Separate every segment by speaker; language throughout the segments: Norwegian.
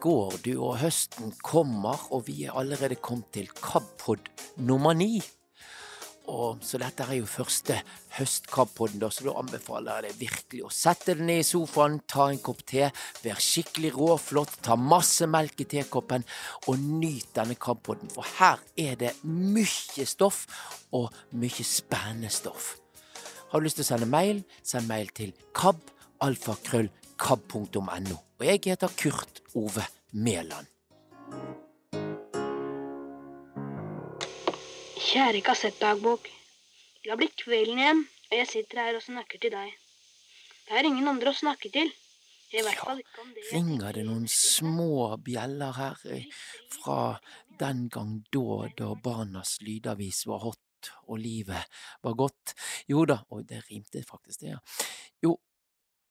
Speaker 1: går, du, og høsten kommer, og vi er allerede kommet til KABpod nummer ni. Og, så dette er jo første høstkabpodden, så da anbefaler jeg deg virkelig å sette deg ned i sofaen, ta en kopp te, vær skikkelig råflott, ta masse melk i tekoppen, og nyt denne kabpodden, for her er det mye stoff, og mye spennende stoff. Har du lyst til å sende mail, send mail til kabalfakrøllkab.no. Og jeg heter Kurt Ove Mæland.
Speaker 2: Kjære kassettdagbok. Det har blitt kvelden igjen, og jeg sitter her og snakker til deg. Det er ingen andre å snakke til. I hvert fall ikke om det jeg
Speaker 1: Ringer det noen små bjeller her eh, fra den gang da, da Barnas lydavis var hot og livet var godt? Jo da, og det rimte faktisk det, ja. Jo,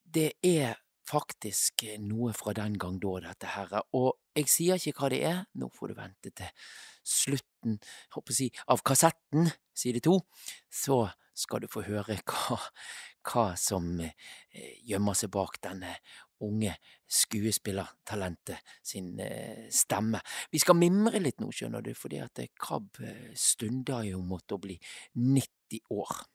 Speaker 1: det er faktisk eh, noe fra den gang da, dette her, og jeg sier ikke hva det er, nå får du vente til slutten, si, av kassetten, side to, så skal du få høre hva, hva som eh, gjemmer seg bak denne unge skuespillertalentet sin eh, stemme. Vi skal mimre litt nå, skjønner du, fordi at Krabb stunder jo mot å bli 90 år.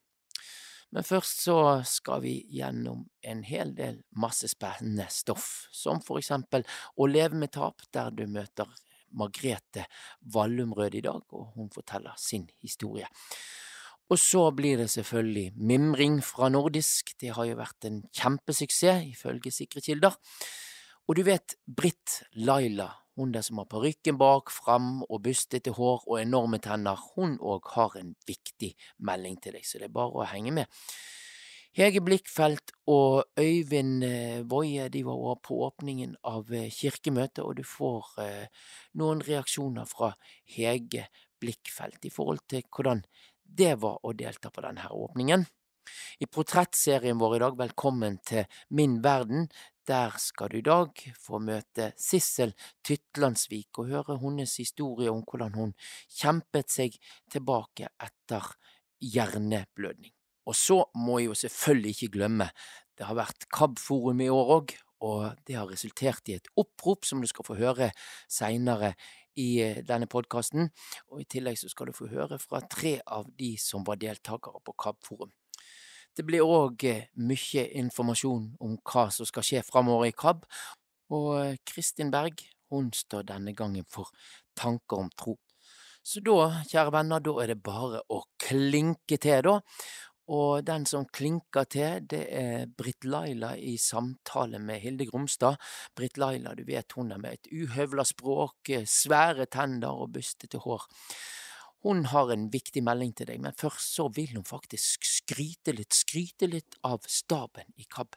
Speaker 1: Men først så skal vi gjennom en hel del masse spennende stoff, som for eksempel Å leve med tap, der du møter Margrethe Vallumrød i dag, og hun forteller sin historie. Og så blir det selvfølgelig mimring fra nordisk, det har jo vært en kjempesuksess, ifølge sikre kilder. Og du vet Britt Laila, hun der som har parykken bak, fram og bustete hår og enorme tenner, hun òg har en viktig melding til deg, så det er bare å henge med. Hege Blikkfelt og Øyvind eh, Woie de var også på åpningen av eh, kirkemøtet, og du får eh, noen reaksjoner fra Hege Blikkfelt i forhold til hvordan det var å delta på denne åpningen. I portrettserien vår i dag, Velkommen til min verden, der skal du i dag få møte Sissel Tytlandsvik og høre hennes historie om hvordan hun kjempet seg tilbake etter hjerneblødning. Og så må jeg jo selvfølgelig ikke glemme, det har vært KAB-forum i år òg, og det har resultert i et opprop som du skal få høre seinere i eh, denne podkasten. Og i tillegg så skal du få høre fra tre av de som var deltakere på KAB-forum. Det blir òg mye informasjon om hva som skal skje framover i KAB, og eh, Kristin Berg hun står denne gangen for Tanker om tro. Så da, kjære venner, da er det bare å klinke til, da. Og den som klinker til, det er Britt Laila i samtale med Hilde Gromstad. Britt Laila, du vet hun er med et uhøvla språk, eh, svære tenner og bustete hår. Hun har en viktig melding til deg, men først så vil hun faktisk skryte litt, skryte litt av staben i KAB.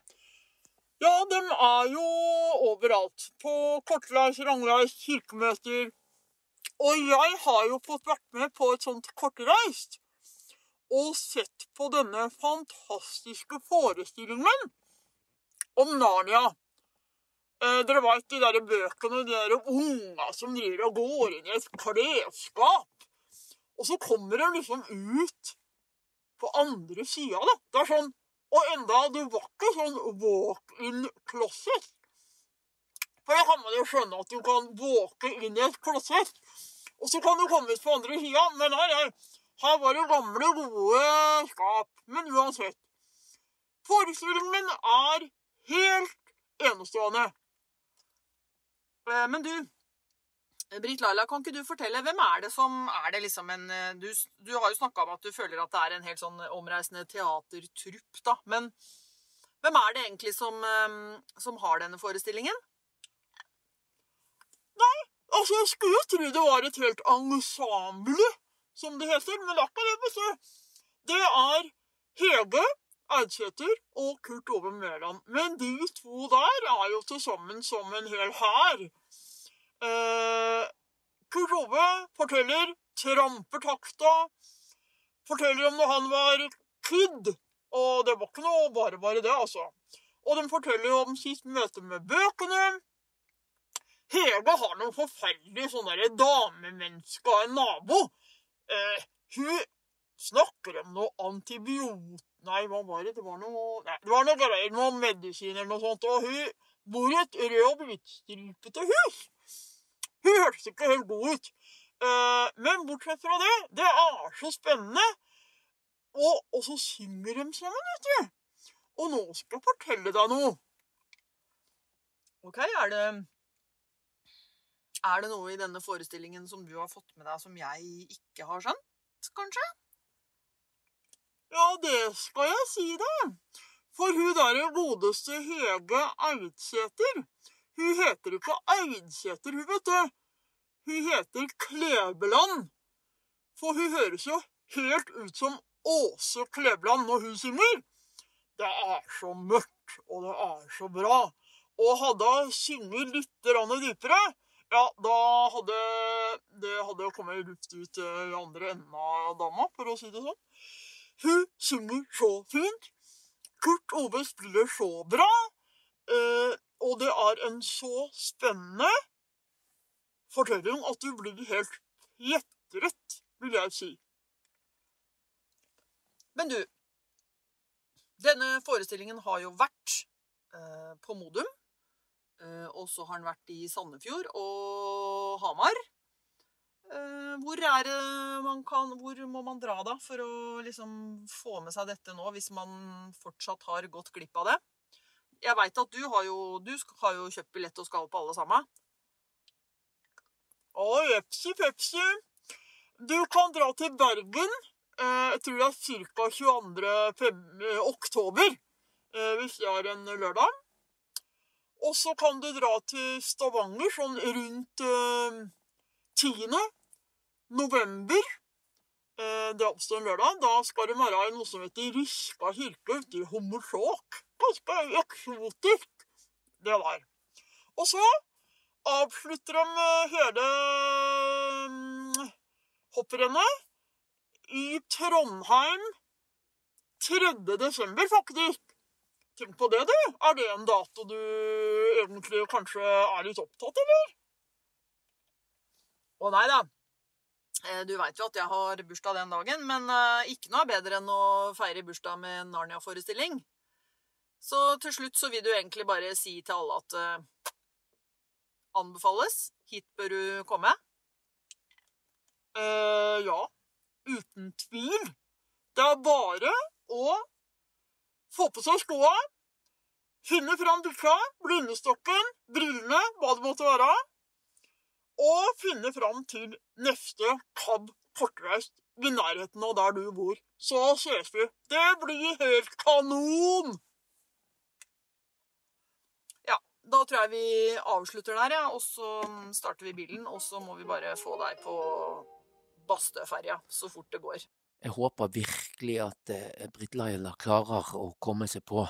Speaker 3: Ja, de er jo overalt. På kortreis, langreis, kirkemøter. Og jeg har jo fått vært med på et sånt kortreist. Og sett på denne fantastiske forestillingen om Narnia. Eh, dere veit de der bøkene, de der unga som driver og går inn i et klesskap. Og så kommer de liksom ut på andre sida, da. Det er sånn Og enda, det var ikke sånn walk-in closet. For da kan man jo skjønne at du kan walke inn i et closet, og så kan du komme ut på andre sida. Men her. Her var det gamle, gode skap. Men uansett. Forestillingen er helt enestående.
Speaker 4: Eh, Men du, Britt Laila, kan ikke du fortelle, hvem er det som er det liksom en eh, Du, du har jo snakka om at du føler at det er en helt sånn omreisende teatertrupp, da. Men hvem er det egentlig som, eh, som har denne forestillingen?
Speaker 3: Nei, Altså, jeg skulle jo tro det var et helt ensemble, som det heter, men det er ikke det. Det er Hege Eidsæter og Kurt Ove Mæland. Men de to der er jo til sammen som en hel hær. Eh, Kurt Ove forteller, tramper takta, forteller om når han var kid. Og det var ikke noe bare bare det, altså. Og de forteller om sitt møte med bøkene. Hege har noen forferdelige sånne damemennesker damemenneske av en nabo. Eh, hun snakker om noe antibiot... Nei, hva var det? Det var noe Nei, det var noe greier, noe medisin eller noe sånt. Og hun bor i et rød og hvitstripete hus. Hun hørtes ikke helt god ut. Eh, men bortsett fra det, det er så spennende. Og, og så synger de sammen, vet du. Og nå skal jeg fortelle deg noe.
Speaker 4: Ok, er det Er det noe i denne forestillingen som du har fått med deg som jeg ikke har skjønt, kanskje?
Speaker 3: Ja, det skal jeg si deg. For hun derre godeste Hege Eidsæter, hun heter ikke Eidsæter, hun, vet du. Hun heter Klebeland. For hun høres jo helt ut som Åse Klebeland når hun synger. Det er så mørkt, og det er så bra. Og hadde hun sunget litt dypere, ja, da hadde det hadde kommet luft ut i andre enden av dama, for å si det sånn. Hun synger så fint. Kurt Ove spiller så bra. Eh, og det er en så spennende fortelling at du blir helt gjetterett, vil jeg si.
Speaker 4: Men du, denne forestillingen har jo vært eh, på Modum. Eh, og så har den vært i Sandefjord og Hamar. Eh, hvor er kan Hvor må man dra, da, for å liksom få med seg dette nå, hvis man fortsatt har gått glipp av det? Jeg veit at du har jo, du har jo kjøpt billett og skal på alle sammen.
Speaker 3: Å, jepsi pepsi. Du kan dra til Bergen. Eh, jeg tror det er ca. 22. eh, oktober, eh, hvis det er en lørdag. Og så kan du dra til Stavanger sånn rundt eh, 10. november. Det er også en lørdag. Da skal det være noe som heter Ryska kirke ute i Hommersåk. Ganske eksotisk, det der. Og så avslutter de eh, hele mm, hopprennet i Trondheim 3. desember, faktisk. Tenk på det, du. Er det en dato du egentlig kanskje er litt opptatt, eller?
Speaker 4: Å nei da. Eh, Du veit jo at jeg har bursdag den dagen, men eh, ikke noe er bedre enn å feire bursdag med Narnia-forestilling. Så til slutt så vil du egentlig bare si til alle at uh, anbefales. Hit bør du komme.
Speaker 3: Uh, ja, uten tvil. Det er bare å få på seg skoa, finne fram dukka, blindestokken, brillene, hva det måtte være, og finne fram til neste KAB kortreist i nærheten av der du bor. Så ses vi. Det blir helt kanon!
Speaker 4: Ja, da tror jeg vi avslutter der, ja. Og så starter vi bilen, og så må vi bare få deg på Bastøferja så fort det går.
Speaker 1: Jeg håper virkelig at eh, Britt Laila klarer å komme seg på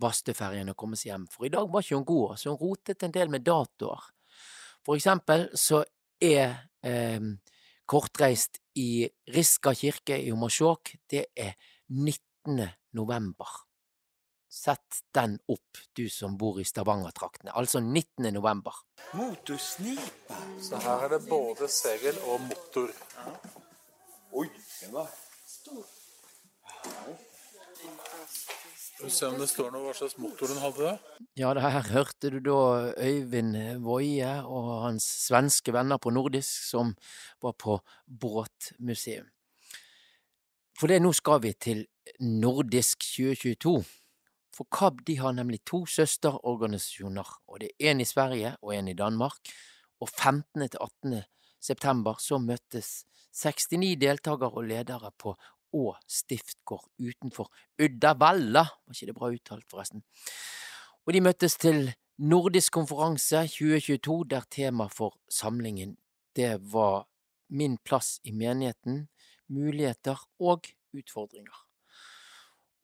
Speaker 1: Bastøferjen og komme seg hjem, for i dag var ikke hun god, så hun rotet en del med datoer. For eksempel så er eh, kortreist i Riska kirke i Hommersåk, det er 19. november. Sett den opp, du som bor i Stavanger-traktene. Altså 19. november.
Speaker 5: Motorsnipe.
Speaker 6: Så her er det både segel og motor.
Speaker 5: Oi, den var
Speaker 6: Skal vi se om det står noe hva slags motor den hadde.
Speaker 1: Ja, det her hørte du da Øyvind Woie og hans svenske venner på Nordisk som var på båtmuseum. For det nå skal vi til Nordisk 2022. For KAB de har nemlig to søsterorganisasjoner, og det er en i Sverige og en i Danmark. Og 15. til 18. september så møttes 69 deltakere og ledere på Å stiftgård utenfor Uddavalla. Var ikke det bra uttalt, forresten? Og de møttes til Nordisk konferanse 2022, der tema for samlingen det var Min plass i menigheten, muligheter og utfordringer.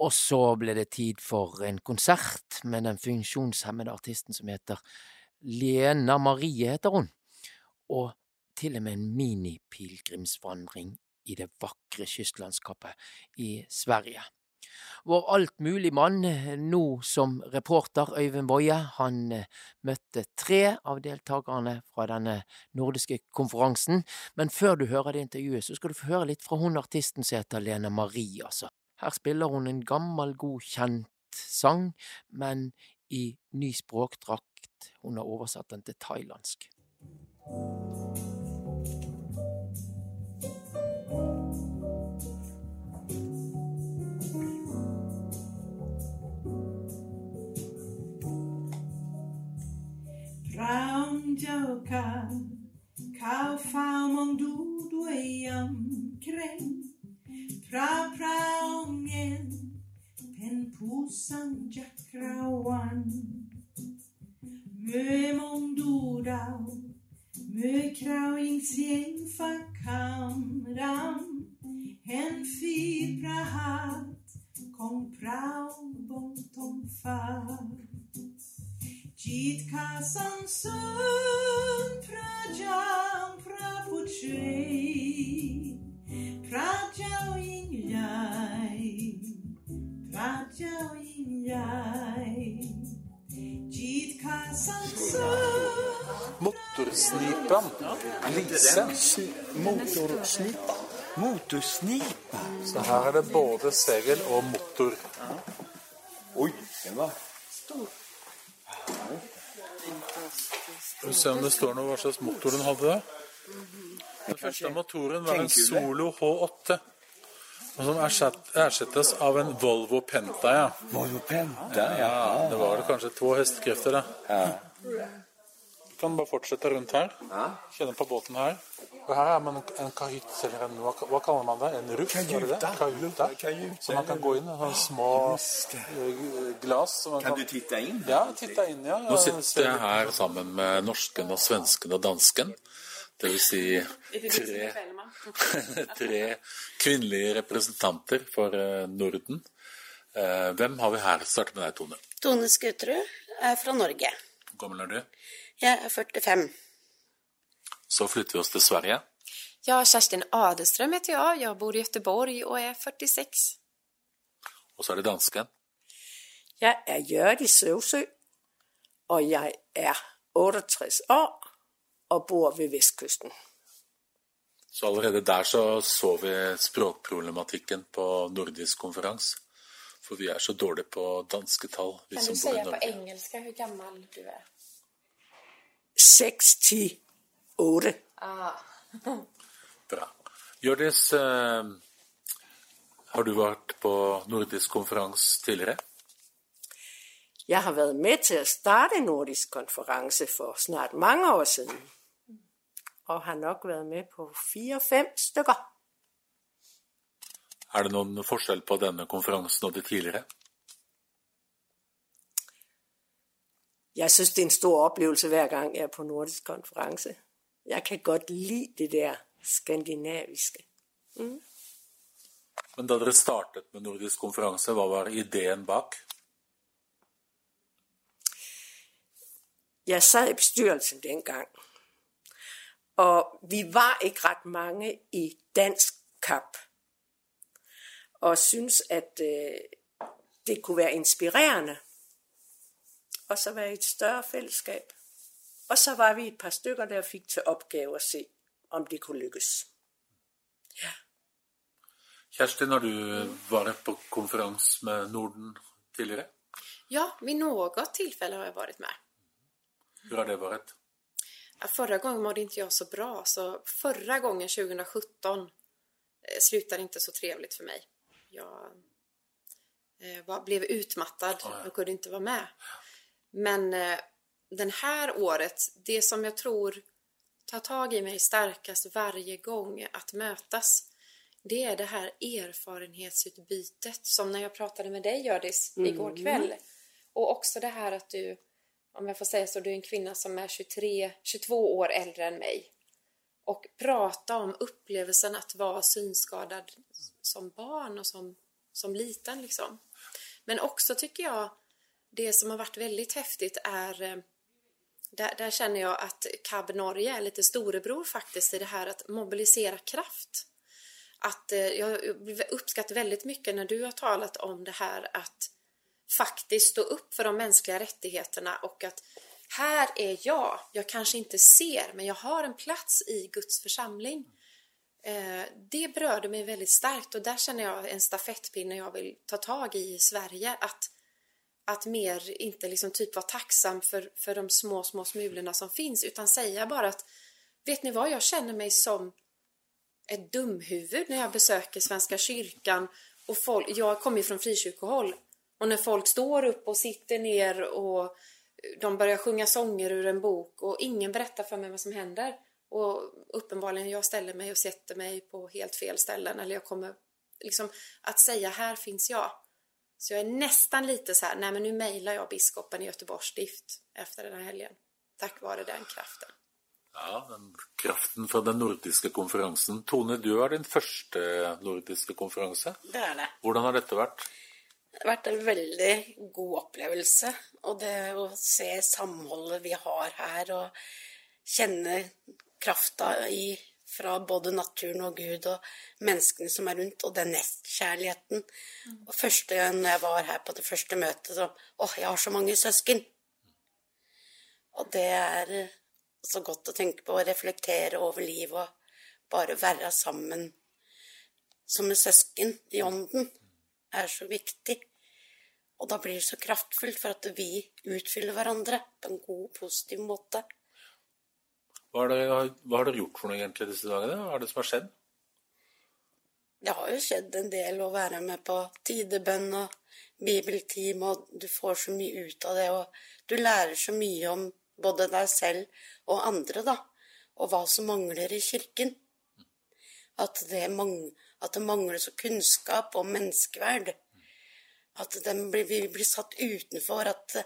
Speaker 1: Og så ble det tid for en konsert med den funksjonshemmede artisten som heter Lena Marie, heter hun. Og til og med en minipilegrimsvandring i det vakre kystlandskapet i Sverige. Vår altmuligmann, nå som reporter, Øyvind Boje, han eh, møtte tre av deltakerne fra denne nordiske konferansen. Men før du hører det intervjuet, så skal du få høre litt fra hun artisten som heter Lena Marie, altså. Her spiller hun en gammel, god, kjent sang, men i ny språkdrakt. Hun har oversatt den til thailandsk.
Speaker 7: Brown joka kau mong du đuôi âm kren Prapraumien pen pusan jakrawan. Mö mondurau Mö krauings jengfa kamram Hen fibrahat Kong prau bong tom far. Jit kasan sun prajam prapuchei praputre prajau yin yai yin yai Jit kasan sun
Speaker 6: Motorsnipan. Lise.
Speaker 5: Motorsnipa. Motorsnipa.
Speaker 6: Så her er det både segel og motor.
Speaker 5: Oi, den var
Speaker 6: Skal vi se om det står noe hva slags motor den hadde. Den første motoren var en Solo H8. Og som erstattes av en Volvo Penta, ja.
Speaker 5: Volvo Penta, ja.
Speaker 6: Det var det kanskje to hestekrefter, da.
Speaker 5: ja.
Speaker 6: Du kan bare fortsette rundt her. Kjenne på båten her. Og her er man en kahytt, eller en, hva, kaller man det? En ruff?
Speaker 5: Kajuta.
Speaker 6: Så man kan gå inn i sånne små eh, glass. som
Speaker 5: Kan du titte inn?
Speaker 6: Ja, titte inn, ja.
Speaker 8: Nå sitter jeg her sammen med norsken og svensken og dansken. Det vil si tre, tre kvinnelige representanter for eh, Norden. Eh, Hvem har vi her? Starte med deg, Tone.
Speaker 9: Tone Skuterud er fra Norge.
Speaker 8: Hvor gammel er du?
Speaker 9: Jeg er 45.
Speaker 8: Så flytter vi oss til Sverige.
Speaker 10: Ja, Kerstin Adestrøm heter jeg. Jeg bor i Göteborg og er 46.
Speaker 8: Og så er det dansken.
Speaker 11: Jeg er Hjørdis Søvsø, og jeg er 68 år og bor ved vestkysten.
Speaker 8: Så allerede der så så vi språkproblematikken på nordisk konferanse. For vi er så dårlige på danske tall, vi
Speaker 10: Kan
Speaker 8: som
Speaker 10: du
Speaker 8: bor i
Speaker 10: säga på engelsk hvor gammel du er?
Speaker 11: 68.
Speaker 10: Ah.
Speaker 8: Bra. Hjørdis, eh, har du vært på nordisk konferanse tidligere?
Speaker 11: Jeg har vært med til å starte Nordisk konferanse for snart mange år siden. Og har nok været med på fire-fem stykker.
Speaker 8: Er det noen forskjell på denne konferansen og de tidligere?
Speaker 11: Jeg synes, det er en stor opplevelse hver gang jeg er på Nordisk konferanse. Jeg kan godt like det der skandinaviske.
Speaker 8: Men da dere startet med nordisk konferanse, hva var ideen bak?
Speaker 11: Jeg satt i bestyrelsen dengang, og vi var ikke ret mange i dansk kap, og synes at øh, det kunne være inspirerende, og så være i et større fællesskab. Og så var vi et par stykker, der fik til opgave at se, om det kunne lykkes.
Speaker 8: Kjersti, har du vært på konferanse med Norden tidligere?
Speaker 10: Ja, vid något tillfälle har jeg vært med.
Speaker 8: Hur har det vært?
Speaker 10: Ja, Förra gången mådde inte jag så bra, så förra gången 2017 eh, slutade inte så trevligt för mig. Jag eh, var, blev utmattad och kunde inte vara med. Men eh, den här året, det som jag tror tar tag i mig starkast varje gång att mötas, det är det här erfarenhetsutbytet som när jag pratade med dig Gördis igår kväll. Och också det här att du, om jag får säga så, du är en kvinna som är 23, 22 år äldre än mig. Och prata om upplevelsen att vara synskadad som barn och som, som liten liksom. Men också tycker jag, det som har varit väldigt häftigt är eh, där, där känner jag att KAB Norge är lite storebror faktiskt i det här att mobilisera kraft. Att eh, jag uppskattar väldigt mycket när du har talat om det här att faktiskt stå upp för de mänskliga rättigheterna och att här är jag, jag kanske inte ser men jag har en plats i Guds församling. Eh, det berörde mig väldigt starkt och där känner jag en stafettpinne jag vill ta tag i i Sverige. Att att mer inte liksom typ vara tacksam för, för de små, små smulorna som finns utan säga bara att vet ni vad, jag känner mig som ett dumhuvud när jag besöker Svenska kyrkan och folk, jag kommer ju från frikyrkohåll och när folk står upp och sitter ner och de börjar sjunga sånger ur en bok och ingen berättar för mig vad som händer och uppenbarligen jag ställer mig och sätter mig på helt fel ställen eller jag kommer liksom att säga här finns jag. Så jag är nästan lite så här, nej men nu mejlar jag biskopen i Göteborgs stift efter den här helgen. Tack vare den kraften.
Speaker 8: Ja, den kraften fra den nordiske konferansen. Tone, du er din første nordiske konferanse.
Speaker 9: Det er det.
Speaker 8: Hvordan har dette vært?
Speaker 9: Det har vært en veldig god opplevelse. Og det å se samholdet vi har her, og kjenne krafta i fra både naturen og Gud og menneskene som er rundt, og den nestkjærligheten. Og første gang jeg var her på det første møtet, så Å, jeg har så mange søsken. Og det er så godt å tenke på, å reflektere over livet og bare være sammen som en søsken i ånden er så viktig. Og da blir det så kraftfullt for at vi utfyller hverandre på en god, positiv måte.
Speaker 8: Hva har, dere, hva har dere gjort for noe egentlig disse dagene? Hva er det som har skjedd?
Speaker 9: Det har jo skjedd en del å være med på tidebønn og bibeltime, og du får så mye ut av det, og du lærer så mye om både deg selv og andre, da, og hva som mangler i kirken. At det, mang at det mangler så kunnskap om menneskeverd. At blir, vi blir satt utenfor. At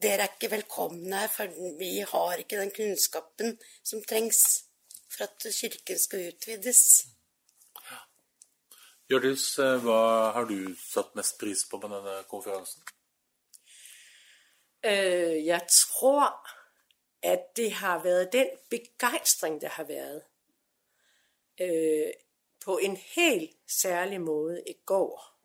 Speaker 9: dere er ikke velkomne, for vi har ikke den kunnskapen som trengs for at kirken skal utvides.
Speaker 8: Hjørdis, hva har du satt mest pris på med denne konferansen?
Speaker 11: Øh, jeg tror, at det har vært den begejstring, det har været. På en helt særlig måde i går.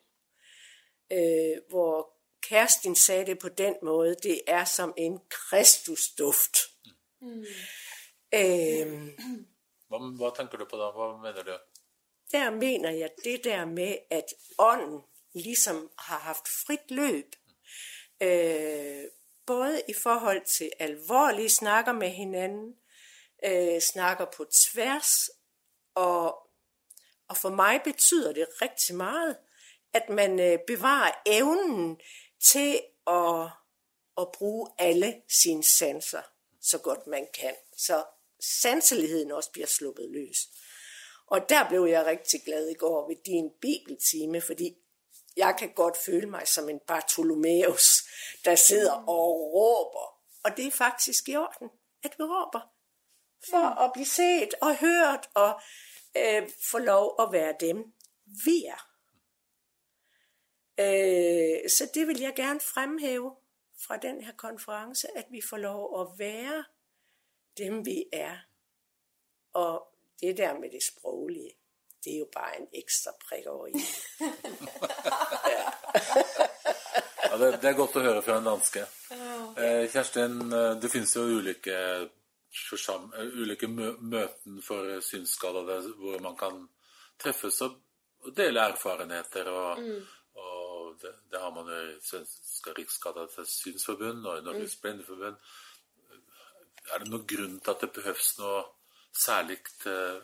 Speaker 11: Øh, hvor Kerstin sagde det på den måde, det er som en kristusduft.
Speaker 10: Mm.
Speaker 11: Øh,
Speaker 8: Hva, hva tenker du på da? Hva mener du?
Speaker 11: der mener jeg det der med, at ånden ligesom har haft frit løb. Øh, både i forhold til alvorlige snakker med hinanden, øh, snakker på tværs, og, og for mig betyder det rigtig meget, at man øh, bevarer evnen til at, at bruge alle sine sanser så godt man kan. Så sanseligheden også bliver sluppet løs. Og der blev jeg rigtig glad i går ved din bibeltime, fordi jeg kan godt føle mig som en Bartholomeus, der sidder og råber. Og det er faktisk i orden, at vi råber. For at blive set og hørt og øh, få lov å være dem, vi er. Eh, så det vil jeg gerne fremheve fra denne konferansen, at vi får lov å være dem, vi er. Og det der med det språklige, det er jo bare en ekstra prikk over i.
Speaker 8: Ja, det, det er godt å høre fra en danske. Eh, Kjerstin, eh, det finnes jo ulike, eh, ulike møten for synsskadede hvor man kan treffes og, dele erfarenheter. Og, og det, det har man jo i Svenska Riksskadades Synsforbund og i Norges Blindeforbund. Er det noen grunn til at det behøves noe særlig eh,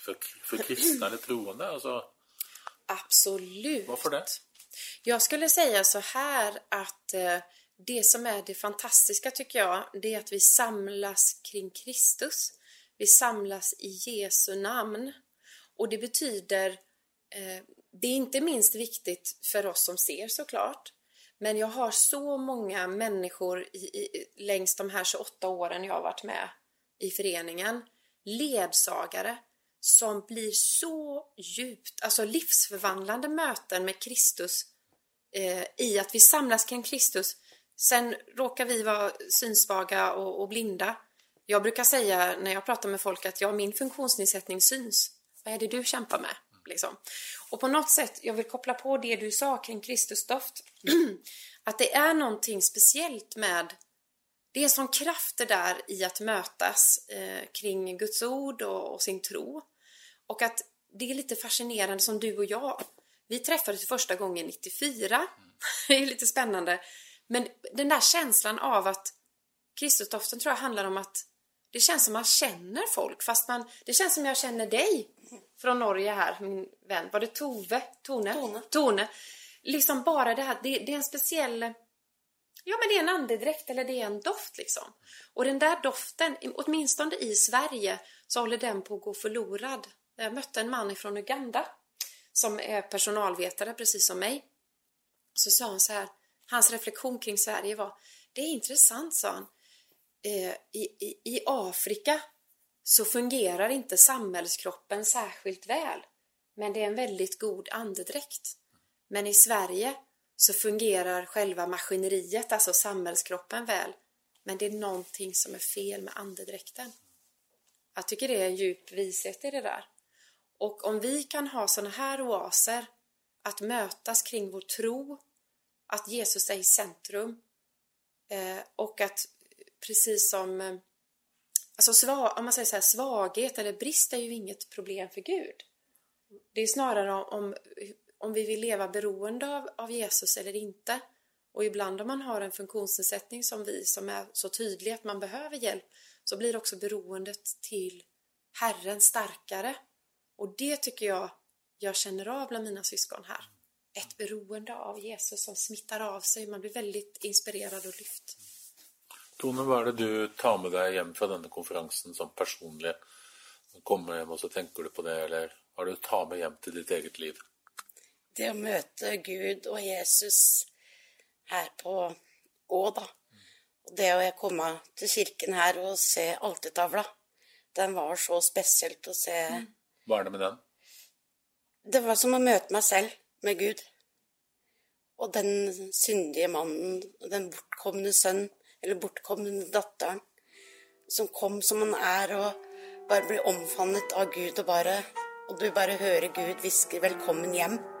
Speaker 8: for, for kristne eller troende? Altså,
Speaker 10: Absolutt.
Speaker 8: Hvorfor det?
Speaker 10: Jeg skulle si så här at eh, det som är det fantastiska tycker jag, det är att vi samlas kring Kristus. Vi samlas i Jesu namn. Och det betyder, eh, det är inte minst viktigt för oss som ser såklart, men jag har så många människor i, i, längs de här 28 åren jag har varit med i föreningen, ledsagare, som blir så djupt, alltså livsförvandlande möten med Kristus eh, i att vi samlas kring Kristus. Sen råkar vi vara synsvaga och, och blinda. Jag brukar säga när jag pratar med folk att ja, min funktionsnedsättning syns. Vad är det du kämpar med? Liksom. Och på något sätt, jag vill koppla på det du sa kring Kristusdoft. att det är någonting speciellt med det är krafter där i att mötas eh, kring Guds ord och, och sin tro. Och att det är lite fascinerande som du och jag. Vi träffades första gången 94. Det är lite spännande. Men den där känslan av att Kristusdoften tror jag handlar om att det känns som man känner folk fast man, det känns som jag känner dig från Norge här, min vän. Var det Tove? Tone?
Speaker 9: Tone.
Speaker 10: Tone. Liksom bara det här, det, det är en speciell Ja men det är en andedräkt eller det är en doft liksom. Och den där doften, åtminstone i Sverige, så håller den på att gå förlorad. Jag mötte en man från Uganda som är personalvetare precis som mig. Så sa han så här, hans reflektion kring Sverige var, det är intressant sa han. Eh, i, i, I Afrika så fungerar inte samhällskroppen särskilt väl. Men det är en väldigt god andedräkt. Men i Sverige så fungerar själva maskineriet, alltså samhällskroppen väl. Men det är någonting som är fel med andedräkten. Jag tycker det är en djup vishet i det där. Och om vi kan ha sådana här oaser, att mötas kring vår tro, att Jesus är i centrum eh, och att precis som eh, svag, om man säger så här, svaghet eller brist är ju inget problem för Gud. Det är snarare om, om, vi vill leva beroende av, av Jesus eller inte. Och ibland om man har en funktionsnedsättning som vi som är så tydlig att man behöver hjälp så blir också beroendet till Herren starkare. Och det tycker jag jag känner av bland mina syskon här. Ett beroende av Jesus som smittar av seg. Man blir veldig inspirert og lyft.
Speaker 8: Tone, hva er det du tar med deg hjem fra denne konferansen som personlig? Kommer hjem og så tenker du på det, eller hva er det du tar med hjem til ditt eget liv?
Speaker 9: Det å møte Gud og Jesus her på Å, da. Det å komme til kirken her og se altertavla, den var så spesielt å se.
Speaker 8: Hva er det med den?
Speaker 9: Det var som å møte meg selv med Gud. Og den syndige mannen, den bortkomne sønn, eller bortkomne datteren, som kom som han er, og bare blir omfavnet av Gud, og bare Og du bare hører Gud hviske 'velkommen hjem'.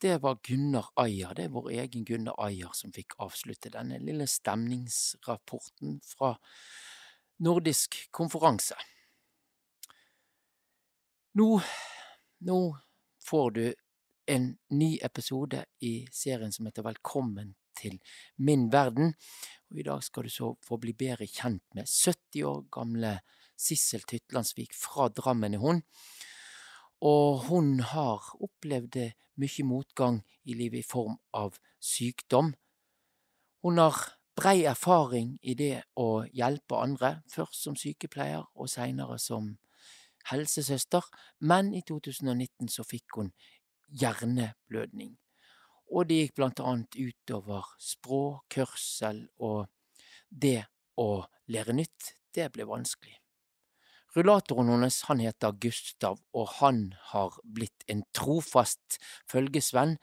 Speaker 1: Det var Gunnar Ayer, det er vår egen Gunnar Ayer som fikk avslutte denne lille stemningsrapporten fra nordisk konferanse. Nå, nå får du en ny episode i serien som heter Velkommen til min verden. Og I dag skal du så få bli bedre kjent med 70 år gamle Sissel Tytlandsvik fra Drammen er hun. Og hun har opplevd mye motgang i livet i form av sykdom. Hun har brei erfaring i det å hjelpe andre, først som sykepleier og seinere som helsesøster, men i 2019 så fikk hun hjerneblødning. Og det gikk blant annet utover språk, hørsel, og det å lære nytt, det ble vanskelig. Rullatoren hennes han heter Gustav, og han har blitt en trofast følgesvenn,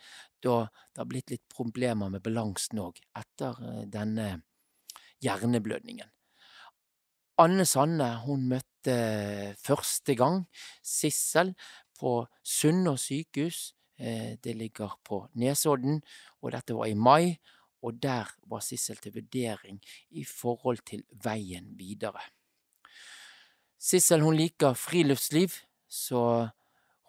Speaker 1: da det har blitt litt problemer med balansen òg etter eh, denne hjerneblødningen. Anne Sanne hun møtte første gang Sissel på Sunnaas sykehus. Eh, det ligger på Nesodden, og dette var i mai. Og der var Sissel til vurdering i forhold til veien videre. Sissel hun liker friluftsliv, så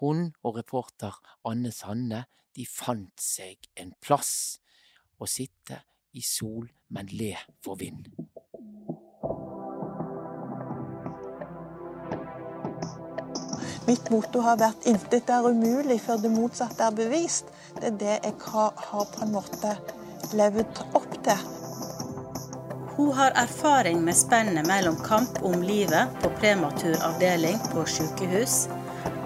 Speaker 1: Hun og reporter Anne Sanne de fant seg en plass å sitte i sol, men le for vind.
Speaker 12: Mitt motto har vært 'intet er umulig før det motsatte er bevist'. Det er det jeg har, har på en måte levd opp til.
Speaker 13: Hun har erfaring med spennet mellom kamp om livet på prematuravdeling på sykehus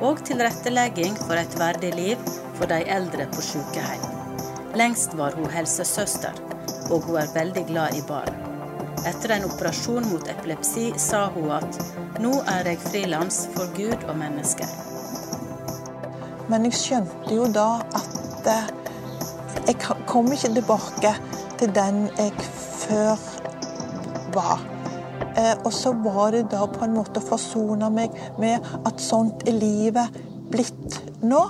Speaker 13: og tilrettelegging for et verdig liv for de eldre på sykehjem. Lengst var hun helsesøster, og hun er veldig glad i barn. Etter en operasjon mot epilepsi sa hun at nå er jeg frilans for Gud og mennesker.
Speaker 12: Men jeg skjønte jo da at eh, jeg kom ikke tilbake til den jeg før var. Eh, og så var det da på en måte å forsone meg med at sånt er livet blitt nå.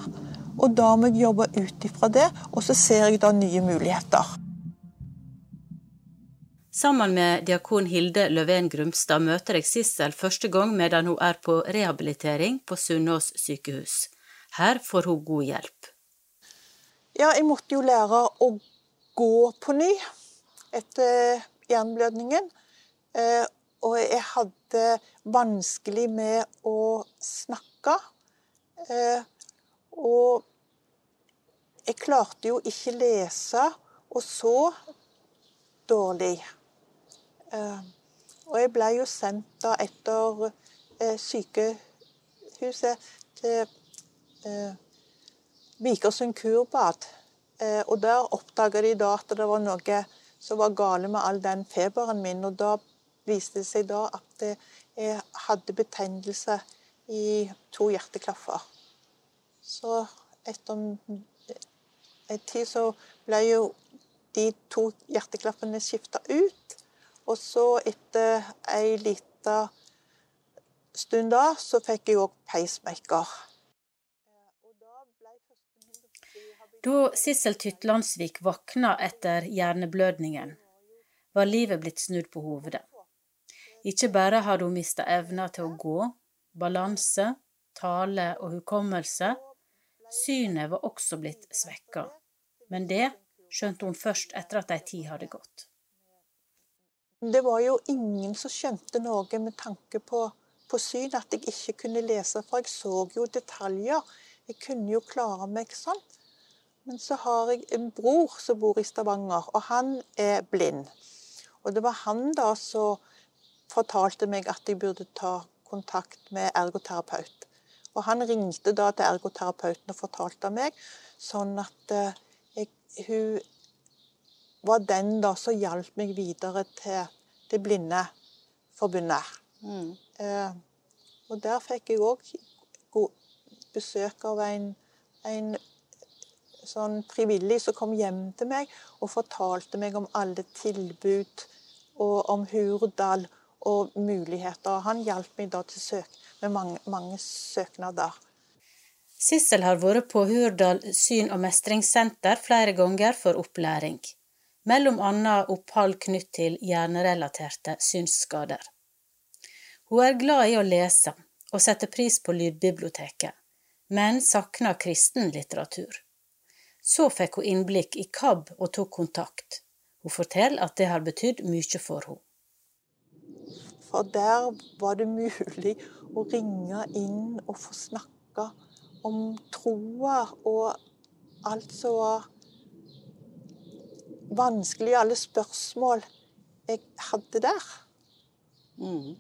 Speaker 12: Og da må jeg jobbe ut ifra det, og så ser jeg da nye muligheter.
Speaker 13: Sammen med diakon Hilde Løven Grumstad møter jeg Sissel første gang medan hun er på rehabilitering på Sunnaas sykehus. Her får hun god hjelp.
Speaker 12: Ja, jeg måtte jo lære å gå på ny etter jernblødningen. Eh, og jeg hadde vanskelig med å snakke. Eh, og jeg klarte jo ikke lese, og så dårlig. Eh, og jeg ble jo sendt da etter eh, sykehuset til Vikersund kurbad. Og der oppdaga de da at det var noe som var gale med all den feberen min. Og da viste det seg da at jeg hadde betennelse i to hjerteklaffer. Så etter en tid så ble jo de to hjerteklaffene skifta ut. Og så etter ei lita stund da, så fikk jeg òg pacemaker.
Speaker 13: Da Sissel Tytlandsvik våkna etter hjerneblødningen, var livet blitt snudd på hovedet. Ikke bare hadde hun mista evna til å gå, balanse, tale og hukommelse, synet var også blitt svekka. Men det skjønte hun først etter at ei tid hadde gått.
Speaker 12: Det var jo ingen som skjønte noe med tanke på, på syn, at jeg ikke kunne lese, for jeg så jo detaljer. Jeg kunne jo klare meg sånn. Men så har jeg en bror som bor i Stavanger, og han er blind. Og det var han da som fortalte meg at jeg burde ta kontakt med ergoterapeut. Og han ringte da til ergoterapeuten og fortalte meg, sånn at eh, jeg, hun var den da som hjalp meg videre til det Blindeforbundet. Mm. Eh, og der fikk jeg òg besøk av en, en sånn frivillig som kom hjem til meg og fortalte meg om alle tilbud og om Hurdal og muligheter. Han hjalp meg da søk med mange, mange søknader.
Speaker 13: Sissel har vært på Hurdal syn- og mestringssenter flere ganger for opplæring Mellom annet opphold knytt til hjernerelaterte synsskader. Hun er glad i å lese og setter pris på lydbiblioteket, men savner kristen litteratur. Så fikk hun innblikk i KAB og tok kontakt. Hun forteller at det har betydd mye for henne.
Speaker 12: For der var det mulig å ringe inn og få snakke om troa og alt som var vanskelig, alle spørsmål jeg hadde der.
Speaker 14: Mm.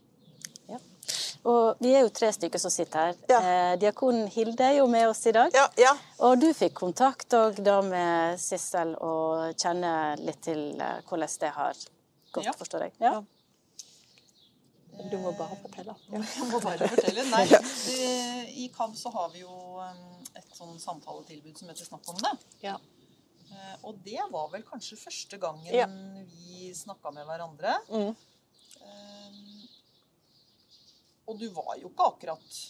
Speaker 14: Ja. Og vi er jo tre stykker som sitter her. Ja. Eh, diakonen Hilde er jo med oss i dag.
Speaker 12: Ja,
Speaker 14: og du fikk kontakt da med Sissel og kjenner litt til eh, hvordan det har gått, forstår jeg. Ja.
Speaker 12: Du må bare fortelle.
Speaker 4: Ja. Jeg må bare fortelle. Nei, i KAB så har vi jo um, et sånn samtaletilbud som heter Snakk om det.
Speaker 12: Ja.
Speaker 4: Eh, og det var vel kanskje første gangen ja. vi snakka med hverandre. Mm. Um, og du var jo ikke akkurat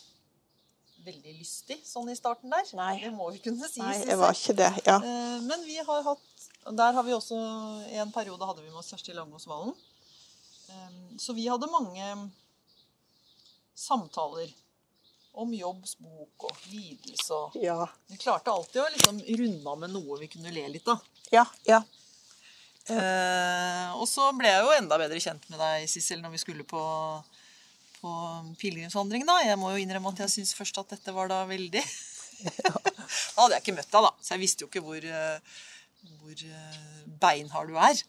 Speaker 4: veldig lystig sånn i starten der.
Speaker 12: Nei.
Speaker 4: Det må vi kunne si.
Speaker 12: Nei, jeg var ikke det, ja.
Speaker 4: Uh, men vi har hatt Der har vi også I en periode hadde vi med oss Kjersti Langås Valen. Um, så vi hadde mange samtaler om Jobbs bok og lidelse og
Speaker 12: Ja.
Speaker 4: Vi klarte alltid å liksom runde av med noe vi kunne le litt av.
Speaker 12: Ja, ja.
Speaker 4: Eh, og så ble jeg jo enda bedre kjent med deg, Sissel, når vi skulle på, på pilegrimsvandring. da. Jeg må jo innrømme at jeg syns først at dette var da veldig Da hadde jeg ikke møtt deg, da, så jeg visste jo ikke hvor, eh, hvor eh, beinhard du er.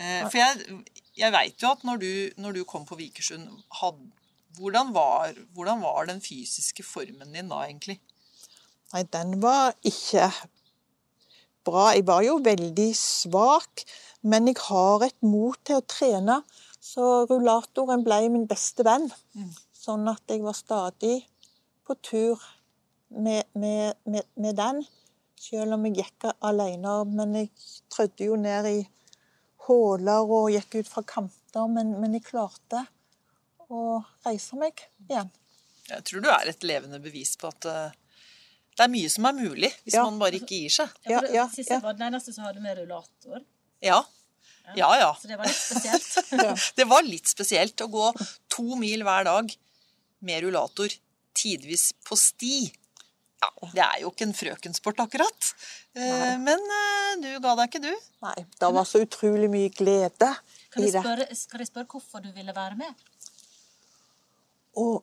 Speaker 4: Eh, for jeg, jeg veit jo at når du, når du kom på Vikersund, had, hvordan, var, hvordan var den fysiske formen din da, egentlig?
Speaker 12: Nei, den var ikke bra. Jeg var jo veldig svak, men jeg har et mot til å trene. Så rullatoren ble min beste venn. Sånn at jeg var stadig på tur med, med, med, med den. Selv om jeg gikk alene. Men jeg trødde jo ned i huller og gikk ut fra kanter. Men, men jeg klarte å reise meg igjen.
Speaker 4: Jeg tror du er et levende bevis på at eh, det er mye som er mulig, hvis
Speaker 12: Ja.
Speaker 4: man bare ikke gir seg.
Speaker 12: Ja, ja,
Speaker 14: Sissel var den eneste som hadde med rullator.
Speaker 4: Ja. Ja, ja.
Speaker 14: Så det var litt spesielt.
Speaker 4: Det var litt spesielt å gå to mil hver dag med rullator, tidvis på sti. Ja, Det er jo ikke en frøkensport, akkurat. Eh, Men eh, du ga deg ikke, du.
Speaker 12: Nei, det var så utrolig mye glede
Speaker 14: Kan
Speaker 12: i det.
Speaker 14: spørre, skal jeg spørre hvorfor du ville være med?
Speaker 12: Og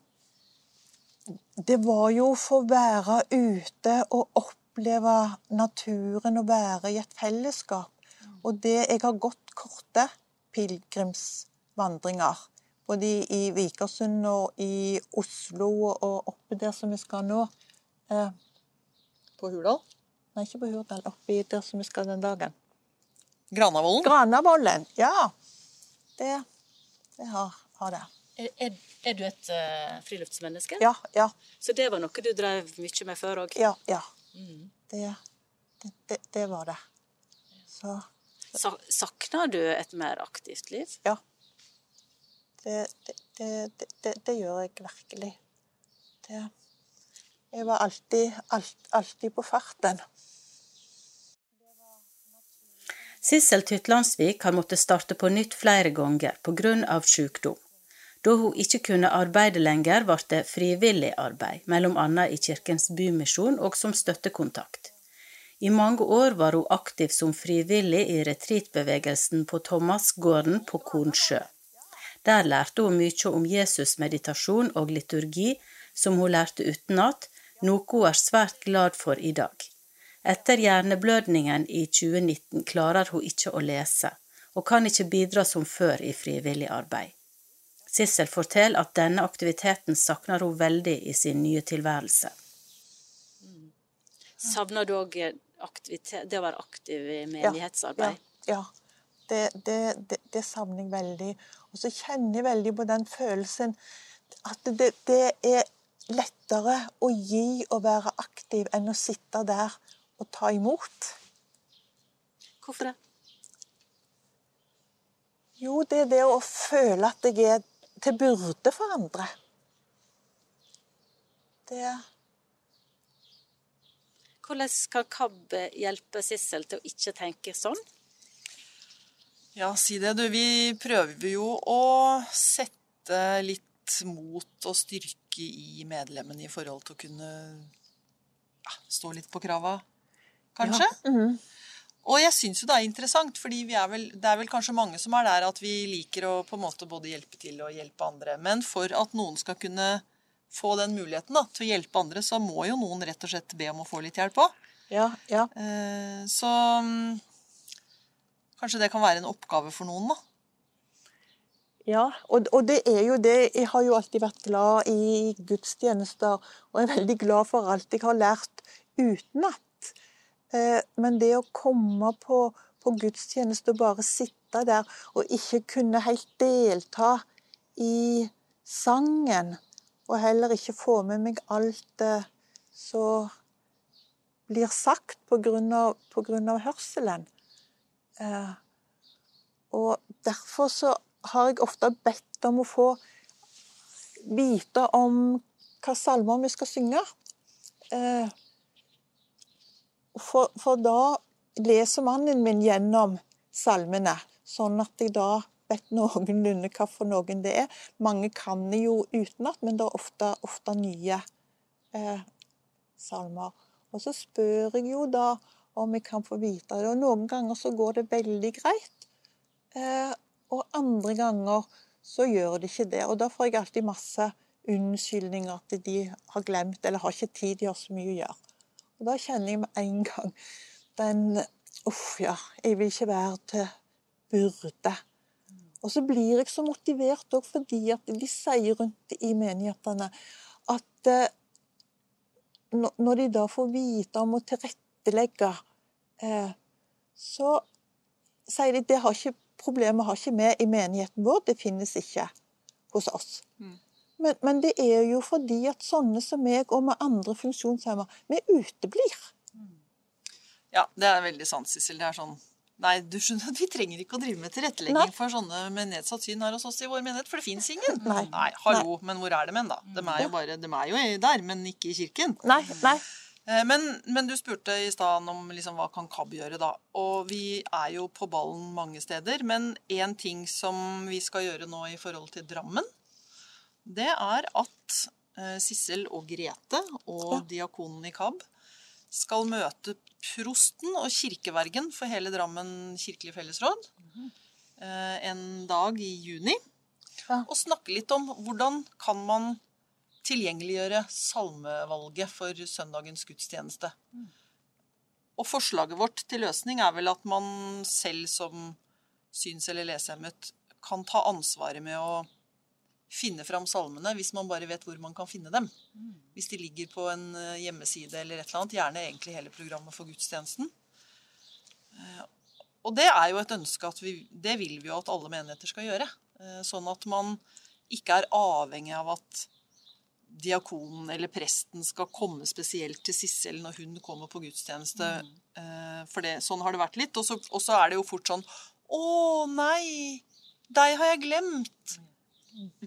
Speaker 12: det var jo for å være ute og oppleve naturen og være i et fellesskap. Og det jeg har gått korte pilegrimsvandringer, både i, Vikersund og i Oslo og oppe der som vi skal nå. Eh,
Speaker 4: på Hurdal?
Speaker 12: Nei, ikke på Hurdal. Oppi der som vi skal den dagen.
Speaker 4: Granavolden?
Speaker 12: Granavolden, ja. Det, det har, har det.
Speaker 14: Er, er, er du et uh, friluftsmenneske?
Speaker 12: Ja, ja.
Speaker 14: Så det var noe du drev mye med før òg?
Speaker 12: Ja, ja.
Speaker 14: Mm.
Speaker 12: Det, det, det, det var det. Så
Speaker 14: Sa, Sakner du et mer aktivt liv?
Speaker 12: Ja. Det, det, det, det, det, det gjør jeg virkelig. Det, jeg var alltid, alt, alltid på farten.
Speaker 13: Sissel Tytlandsvik har måttet starte på nytt flere ganger pga. sykdom. Da hun ikke kunne arbeide lenger, ble det frivillig arbeid, bl.a. i Kirkens Bymisjon og som støttekontakt. I mange år var hun aktiv som frivillig i retreatbevegelsen på Thomasgården på Kornsjø. Der lærte hun mye om Jesus meditasjon og liturgi, som hun lærte utenat, noe hun er svært glad for i dag. Etter hjerneblødningen i 2019 klarer hun ikke å lese, og kan ikke bidra som før i frivillig arbeid. Sissel forteller at denne aktiviteten savner hun veldig i sin nye tilværelse.
Speaker 14: Savner du òg det å være aktiv i menighetsarbeid?
Speaker 12: Ja. ja. Det, det, det, det savner jeg veldig. Og så kjenner jeg veldig på den følelsen at det, det er lettere å gi og være aktiv enn å sitte der og ta imot.
Speaker 14: Hvorfor det?
Speaker 12: Jo, det er det å føle at jeg er til byrde for andre. Det
Speaker 14: Hvordan kan KAB hjelpe Sissel til å ikke tenke sånn?
Speaker 4: Ja, si det, du. Vi prøver jo å sette litt mot og styrke i medlemmene i forhold til å kunne ja, stå litt på krava, kanskje.
Speaker 12: Ja. mhm.
Speaker 4: Og jeg syns jo det er interessant, fordi er vel, det er vel kanskje mange som er der at vi liker å på en måte både hjelpe til og hjelpe andre. Men for at noen skal kunne få den muligheten da, til å hjelpe andre, så må jo noen rett og slett be om å få litt hjelp òg.
Speaker 12: Ja, ja.
Speaker 4: Eh, så mm, kanskje det kan være en oppgave for noen, da.
Speaker 12: Ja, og, og det er jo det. Jeg har jo alltid vært glad i gudstjenester, og er veldig glad for alt jeg har lært utenat. Eh, men det å komme på, på gudstjeneste og bare sitte der og ikke kunne helt delta i sangen, og heller ikke få med meg alt det som blir sagt av hørselen. Eh, og derfor så har jeg ofte bedt om å få vite om hva salmer vi skal synge. Eh, for, for da leser mannen min gjennom salmene, sånn at jeg da vet noenlunde hva for noen det er. Mange kan det jo utenat, men det er ofte, ofte nye eh, salmer. Og så spør jeg jo da om jeg kan få vite det. Og noen ganger så går det veldig greit. Eh, og andre ganger så gjør det ikke det. Og da får jeg alltid masse unnskyldninger at de har glemt eller har ikke tid, de har så mye å gjøre. Og da kjenner jeg med en gang den Uff, ja, jeg vil ikke være til byrde. Og så blir jeg så motivert òg fordi at de sier rundt i menighetene at eh, når de da får vite om å tilrettelegge, eh, så sier de at det har ikke problemet har ikke vi i menigheten vår, det finnes ikke hos oss. Men, men det er jo fordi at sånne som meg og med andre funksjonshemmer, vi uteblir.
Speaker 4: Ja, det er veldig sant, Sissel. Det er sånn Nei, du skjønner, vi trenger ikke å drive med tilrettelegging
Speaker 12: Nei.
Speaker 4: for sånne med nedsatt syn her hos oss i vår menighet, for det fins ingen.
Speaker 12: Nei.
Speaker 4: hallo, men hvor er de hen, da? De er jo bare, de er jo der, men ikke i kirken.
Speaker 12: Nei, nei.
Speaker 4: Eh, Men, men du spurte i stad om liksom, hva kan KAB gjøre, da. Og vi er jo på ballen mange steder. Men én ting som vi skal gjøre nå i forhold til Drammen, det er at eh, Sissel og Grete og diakonen i KAB skal møte prosten og kirkevergen for hele Drammen kirkelige fellesråd eh, en dag i juni. Og snakke litt om hvordan kan man tilgjengeliggjøre salmevalget for søndagens gudstjeneste. Og forslaget vårt til løsning er vel at man selv som syns- eller lesehemmet kan ta ansvaret med å finne fram salmene hvis man bare vet hvor man kan finne dem. Hvis de ligger på en eh, hjemmeside eller et eller annet. Gjerne egentlig hele programmet for gudstjenesten. Eh, Og det er jo et ønske at vi Det vil vi jo at alle menigheter skal gjøre. Eh, Sånn at man ikke er avhengig av at diakonen eller presten skal komme spesielt til Sissel når hun kommer på gudstjeneste. Eh, For det, sånn har det vært litt. Og så, og så er det jo fort sånn Å nei! Deg har jeg glemt!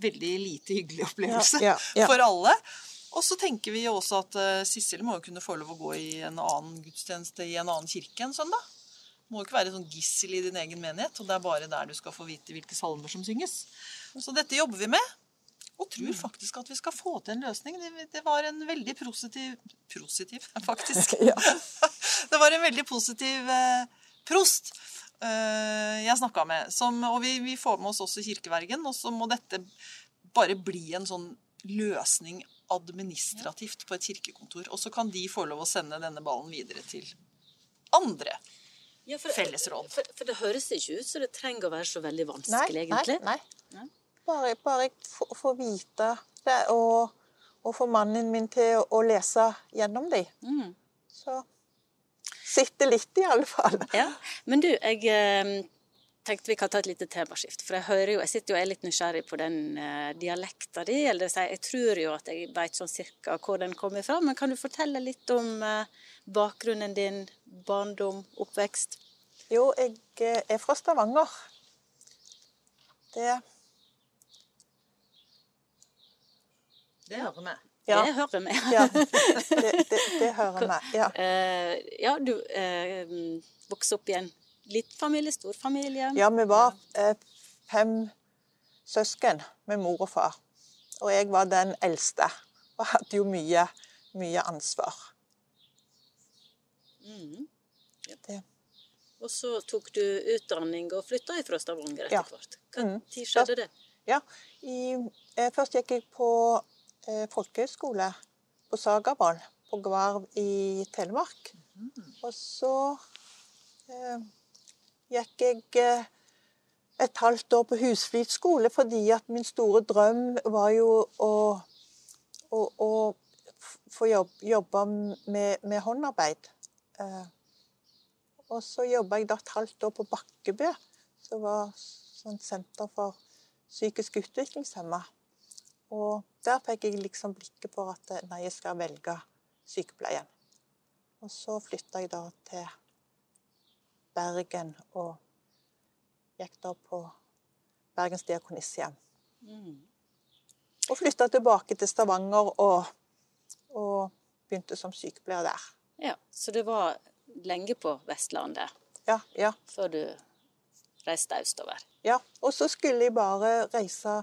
Speaker 4: Veldig lite hyggelig opplevelse
Speaker 12: Ja, ja, ja.
Speaker 4: for alle. Og så tenker vi jo også at uh, Sissel må jo kunne få lov å gå i en annen gudstjeneste i en annen kirke en søndag. Må jo ikke være sånn gissel i din egen menighet, og det er bare der du skal få vite hvilke salmer som synges. Så dette jobber vi med, og tror faktisk at vi skal få til en løsning. Det, det var en veldig positiv Positiv, faktisk. det var en veldig positiv eh, prost eh, jeg snakka med. Som, og vi, vi får med oss også kirkevergen. Og så må dette bare bli en sånn løsning administrativt på et kirkekontor. Og så kan de få lov å sende denne ballen videre til andre
Speaker 13: Ja, for,
Speaker 4: fellesråd.
Speaker 13: For, for det høres ikke ut som det trenger å være så veldig
Speaker 12: Nei,
Speaker 13: vanskelig, egentlig.
Speaker 12: nei, nei. Bare, bare får får vite det, og, og få mannen min til å, å lese gjennom de.
Speaker 13: Mm.
Speaker 12: Så sitter litt, i alle fall.
Speaker 13: Ja, Men du, jeg eh, tenkte vi kan ta et lite temaskift. For jeg hører jo, jeg sitter jo og er litt nysgjerrig på den eh, dialekta di. Eller det vil si, jeg tror jo at jeg vet sånn cirka hvor den kommer fra. Men kan du fortelle litt om eh, bakgrunnen din, barndom, oppvekst?
Speaker 12: Jo, jeg er fra Stavanger. Det
Speaker 4: Det hører vi.
Speaker 12: Ja.
Speaker 13: Det hører vi.
Speaker 12: Ja, det, det, det hører vi. Ja.
Speaker 13: uh, ja, du uh, vokste opp i en liten familie, stor familie.
Speaker 12: Ja, vi var uh, fem søsken med mor og far. Og jeg var den eldste. Og hadde jo mye, mye ansvar.
Speaker 13: Mm.
Speaker 12: Det.
Speaker 13: Og så tok du utdanning og flytta fra Stavanger etter
Speaker 12: Ja.
Speaker 13: hvert. Hva
Speaker 12: Mm.
Speaker 13: skjedde det?
Speaker 12: Ja. I, først gikk jeg på eh, folkehøyskole på Sagaboll på Gvarv i Telemark. Og så eh, gikk jeg eh, et halvt år på Husflid skole fordi at min store drøm var jo å, å, å få jobb, jobbe med, med håndarbeid. Eh, og så jobba jeg da et halvt år på Bakkebø, som var sånn senter for psykisk utviklingshemma. Og der fikk jeg liksom blikket på at eh, nei, jeg skal velge sykepleien. Og så flytta jeg da til Bergen og gikk da på Bergens Diakonissehjem.
Speaker 13: Mm.
Speaker 12: Og flytta tilbake til Stavanger og, og begynte som sykepleier der.
Speaker 13: Ja, Så du var lenge på Vestlandet
Speaker 12: Ja, ja.
Speaker 13: før du reiste østover?
Speaker 12: Ja, og så skulle jeg bare reise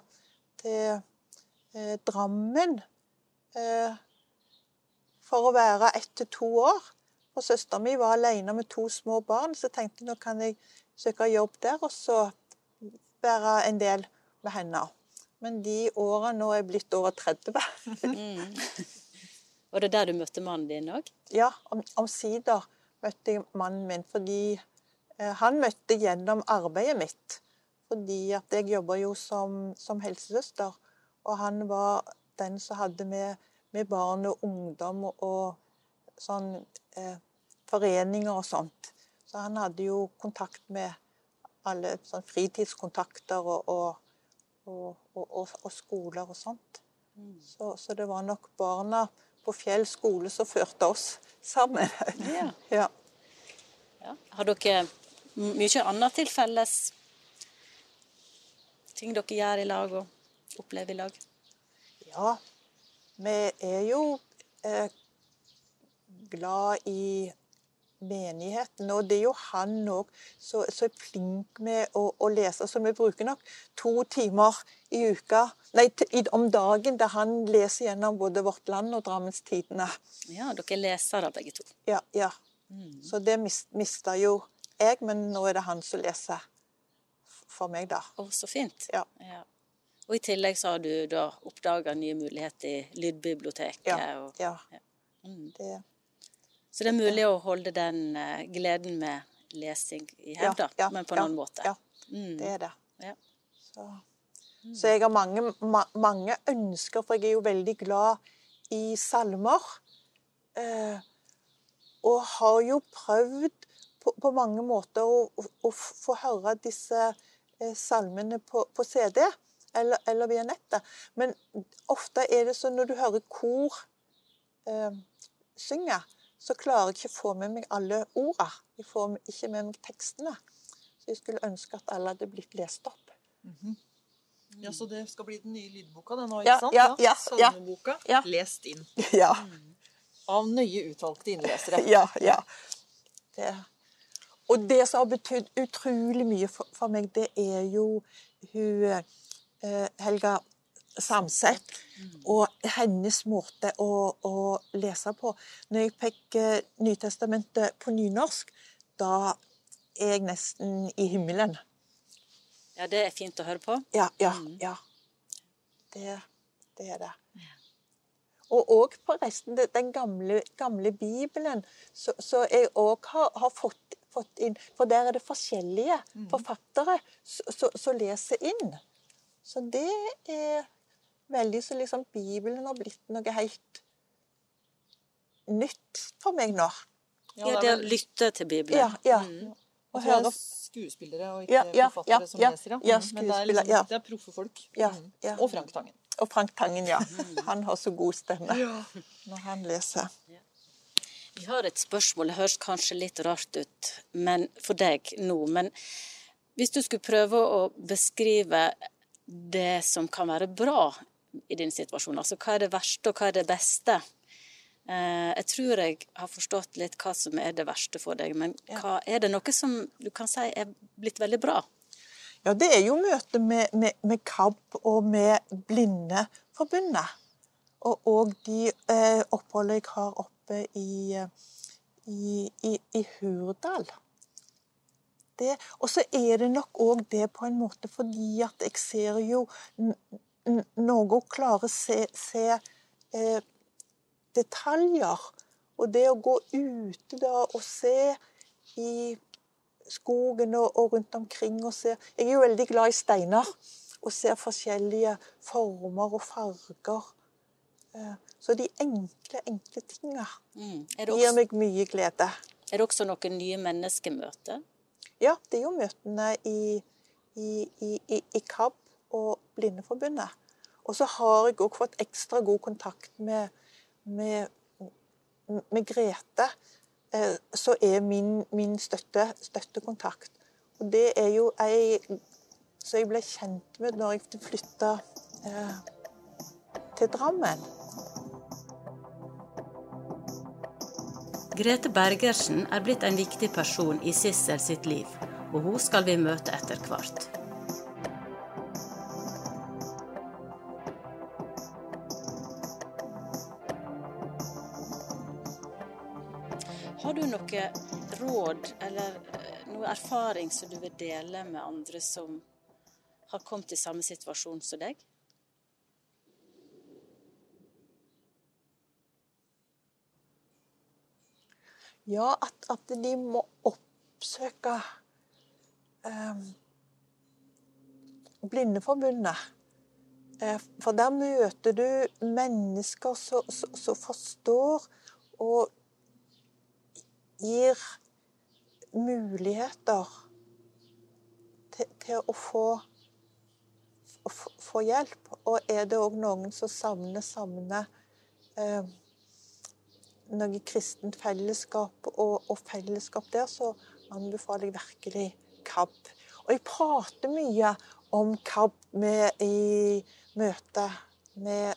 Speaker 12: til eh, Drammen. Eh, for å være ett til to år. For søsteren min var alene med to små barn, så tenkte jeg nå kan jeg søke jobb der og så være en del med henne. Men de årene nå er jeg blitt over 30.
Speaker 14: Mm. Var det der du møtte mannen din òg?
Speaker 12: Ja, om- omsider møtte jeg mannen min fordi eh, han møtte gjennom arbeidet mitt. Fordi at jeg jobber jo som, som helsesøster, og han var den som hadde med, med barn og ungdom og, sånn eh, foreninger og sånt. Så han hadde jo kontakt med alle sånn fritidskontakter og, og, og, og, skoler og sånt. Så, så det var nok barna på Fjell skole som førte oss sammen.
Speaker 14: Yeah.
Speaker 12: ja.
Speaker 14: Ja. Har dere mye annet til felles? Ting dere gjør i lag og opplever i lag?
Speaker 12: Ja, vi er jo eh, glad i menigheten, og det er jo han òg som er flink med å, å lese. Så vi bruker nok to timer i uka, nei, om dagen der han leser gjennom både Vårt Land og Drammens Tidende.
Speaker 14: Ja, dere leser da begge to.
Speaker 12: Ja, ja. Så det mis, mista jo jeg, men nå er det han som leser for meg, da.
Speaker 14: Å, så fint.
Speaker 12: Ja.
Speaker 14: Ja. Og i tillegg så har du da oppdaga nye muligheter i lydbiblioteket.
Speaker 12: Ja,
Speaker 14: Og,
Speaker 12: ja.
Speaker 14: Mm.
Speaker 12: Det,
Speaker 14: Så det er mulig å holde den eh, gleden med lesing i
Speaker 12: Ja,
Speaker 14: hevd, da,
Speaker 12: ja,
Speaker 14: men på en
Speaker 12: ja,
Speaker 14: annen måte.
Speaker 12: ja.
Speaker 14: Mm.
Speaker 12: det er det.
Speaker 14: Ja.
Speaker 12: Så, så jeg har mange, ma, mange ønsker, for jeg er jo veldig glad i salmer. Eh, og har jo prøvd på, på mange måter å, å, å få høre disse eh, salmene på, på CD eller, eller via nettet. Men ofte er det sånn når du hører kor eh, synge, så klarer jeg ikke å få med meg alle ordene. Jeg får ikke med meg tekstene. Så jeg skulle ønske at alle hadde blitt lest opp.
Speaker 4: Ja, Så det skal bli den nye lydboka, det nå,
Speaker 12: Ja,
Speaker 4: ikke sant?
Speaker 12: ja, ja, ja.
Speaker 4: Salmeboka.
Speaker 12: Ja.
Speaker 4: Lest inn.
Speaker 12: Ja.
Speaker 4: Av nøye utvalgte innlesere.
Speaker 12: Ja, ja. Det. Og det som har betydd utrolig mye for, for meg, det er jo hun eh, Helga Samset og hennes måte å, å lese på. Når jeg fikk eh, Nytestamentet på nynorsk, da er jeg nesten i himmelen.
Speaker 14: ja, det er fint å høre på.
Speaker 12: Ja, ja, ja. Det, det er det. Og òg på resten den gamle, gamle Bibelen, så, så jeg òg har, har fått, fått inn For der er det forskjellige forfattere som leser inn. Så det er veldig så liksom Bibelen har blitt noe helt nytt for meg nå.
Speaker 14: Ja, det å lytte til Bibelen.
Speaker 12: Ja, ja.
Speaker 14: Mm.
Speaker 12: Og
Speaker 4: det
Speaker 12: høre
Speaker 4: er skuespillere og ikke
Speaker 12: Ja, ja,
Speaker 4: forfattere
Speaker 12: ja,
Speaker 4: som
Speaker 12: ja.
Speaker 4: leser, ja.
Speaker 12: Ja,
Speaker 4: Mm, Men det er, liksom,
Speaker 12: ja.
Speaker 4: det er proffe folk.
Speaker 12: Ja,
Speaker 4: Mm.
Speaker 12: ja.
Speaker 4: Og Frank Tangen.
Speaker 12: Og Frank Tangen, ja. Han har så god stemme når han leser.
Speaker 14: Vi har et spørsmål, det høres kanskje litt rart ut men for deg nå. Men hvis du skulle prøve å beskrive det som kan være bra i din situasjon, altså hva er det verste og hva er det beste? Eh, Jeg tror jeg har forstått litt hva som er det verste for deg, men hva, er det noe som du kan si er blitt veldig bra?
Speaker 12: Ja, det er jo møtet med, med, med KAB og med Blindeforbundet. Og, og de eh, oppholdene jeg har oppe i, eh, i, i, i Hurdal. Det- Og så er det nok òg det på en måte fordi at jeg ser jo noe å klare å se, se eh, detaljer. Og det å gå ute da og se i skogen og, og rundt omkring og se Jeg er jo veldig glad i steiner og ser forskjellige former og farger. Eh, Så de enkle, enkle tinga
Speaker 14: Mm.
Speaker 12: Gir meg mye glede.
Speaker 14: er det også noen nye menneskemøter?
Speaker 12: Ja, det er jo møtene i, i, i, i, KAB og Blindeforbundet. Og så har jeg òg fått ekstra god kontakt med, med, med Grete, eh, som er min, min støtte, støttekontakt. Og det er jo ei som jeg ble kjent med når jeg flytta eh, til Drammen.
Speaker 13: Grete Bergersen er blitt en viktig person i Sissel sitt liv, og hun skal vi møte etter hvert.
Speaker 14: Har du noe råd eller eh, noe erfaring som du vil dele med andre som har kommet i samme situasjon som deg?
Speaker 12: Ja, at, at de må oppsøke eh, Blindeforbundet. Eh, for der møter du mennesker som forstår og gir muligheter til, til å få, få hjelp. Og er det òg noen som savner, savner eh, noe kristent fellesskap og, og, fellesskap der, så anbefaler jeg virkelig KAB. Og jeg prater mye om KAB med, i møte med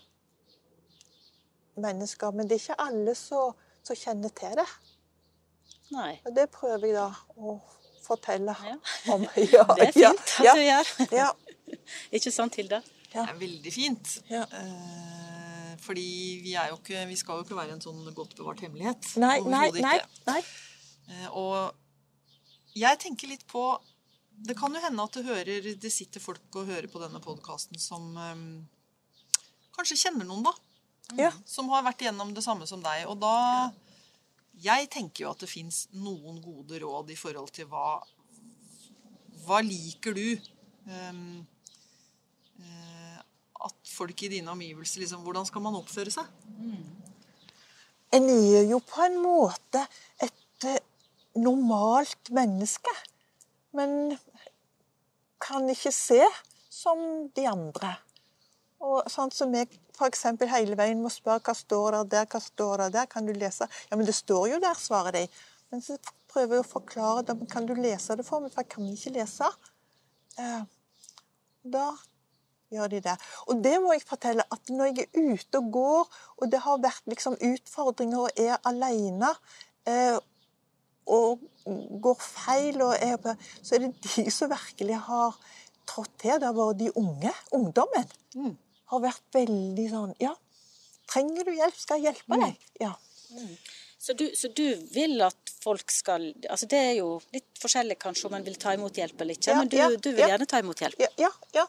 Speaker 12: mennesker, men det er ikke alle som kjenner til det.
Speaker 14: Nei.
Speaker 12: Og det prøver jeg da å fortelle
Speaker 14: ja.
Speaker 12: om. Ja,
Speaker 14: det er fint
Speaker 12: ja,
Speaker 14: at du gjør.
Speaker 12: Ja.
Speaker 14: Ikke sant, Hilde?
Speaker 4: Det er veldig fint. Eh, fordi vi, er ikke, vi skal jo ikke være en sånn godt bevart hemmelighet.
Speaker 12: Nei, nei, nei, nei.
Speaker 4: Eh, og jeg tenker litt på Det kan jo hende at det, hører, det sitter folk og hører på denne podkasten som um, kanskje kjenner noen, da.
Speaker 12: Ja.
Speaker 4: Som har vært igjennom det samme som deg. Og da Jeg tenker jo at det fins noen gode råd i forhold til hva Hva liker du? Um, at folk i dine omgivelser liksom, Hvordan skal man oppføre seg?
Speaker 12: En er jo på en måte et normalt menneske. Men kan ikke se som de andre. Og sånn som jeg f.eks. hele veien må spørre hva står der der, hva står der der, kan du lese? Ja, men det står jo der, svarer de. Men så prøver jeg å forklare det. Kan du lese det for meg, for jeg kan ikke lese. Eh, da gjør de det. Og det må jeg fortelle at når jeg er ute og går, og det har vært liksom utfordringer og er alene eh, og går feil, og er, så er det de som virkelig har trådt til. Det har vært de unge. Ungdommen.
Speaker 14: Mm.
Speaker 12: Har vært veldig sånn Ja, trenger du hjelp, skal jeg hjelpe deg. Ja.
Speaker 14: Mm. Så du, så du, vil at folk skal altså Det er jo litt forskjellig kanskje om en vil ta imot hjelp eller ikke,
Speaker 12: Ja,
Speaker 14: men du,
Speaker 12: ja,
Speaker 14: du vil
Speaker 12: ja.
Speaker 14: gjerne ta imot hjelp?
Speaker 12: Ja, ja.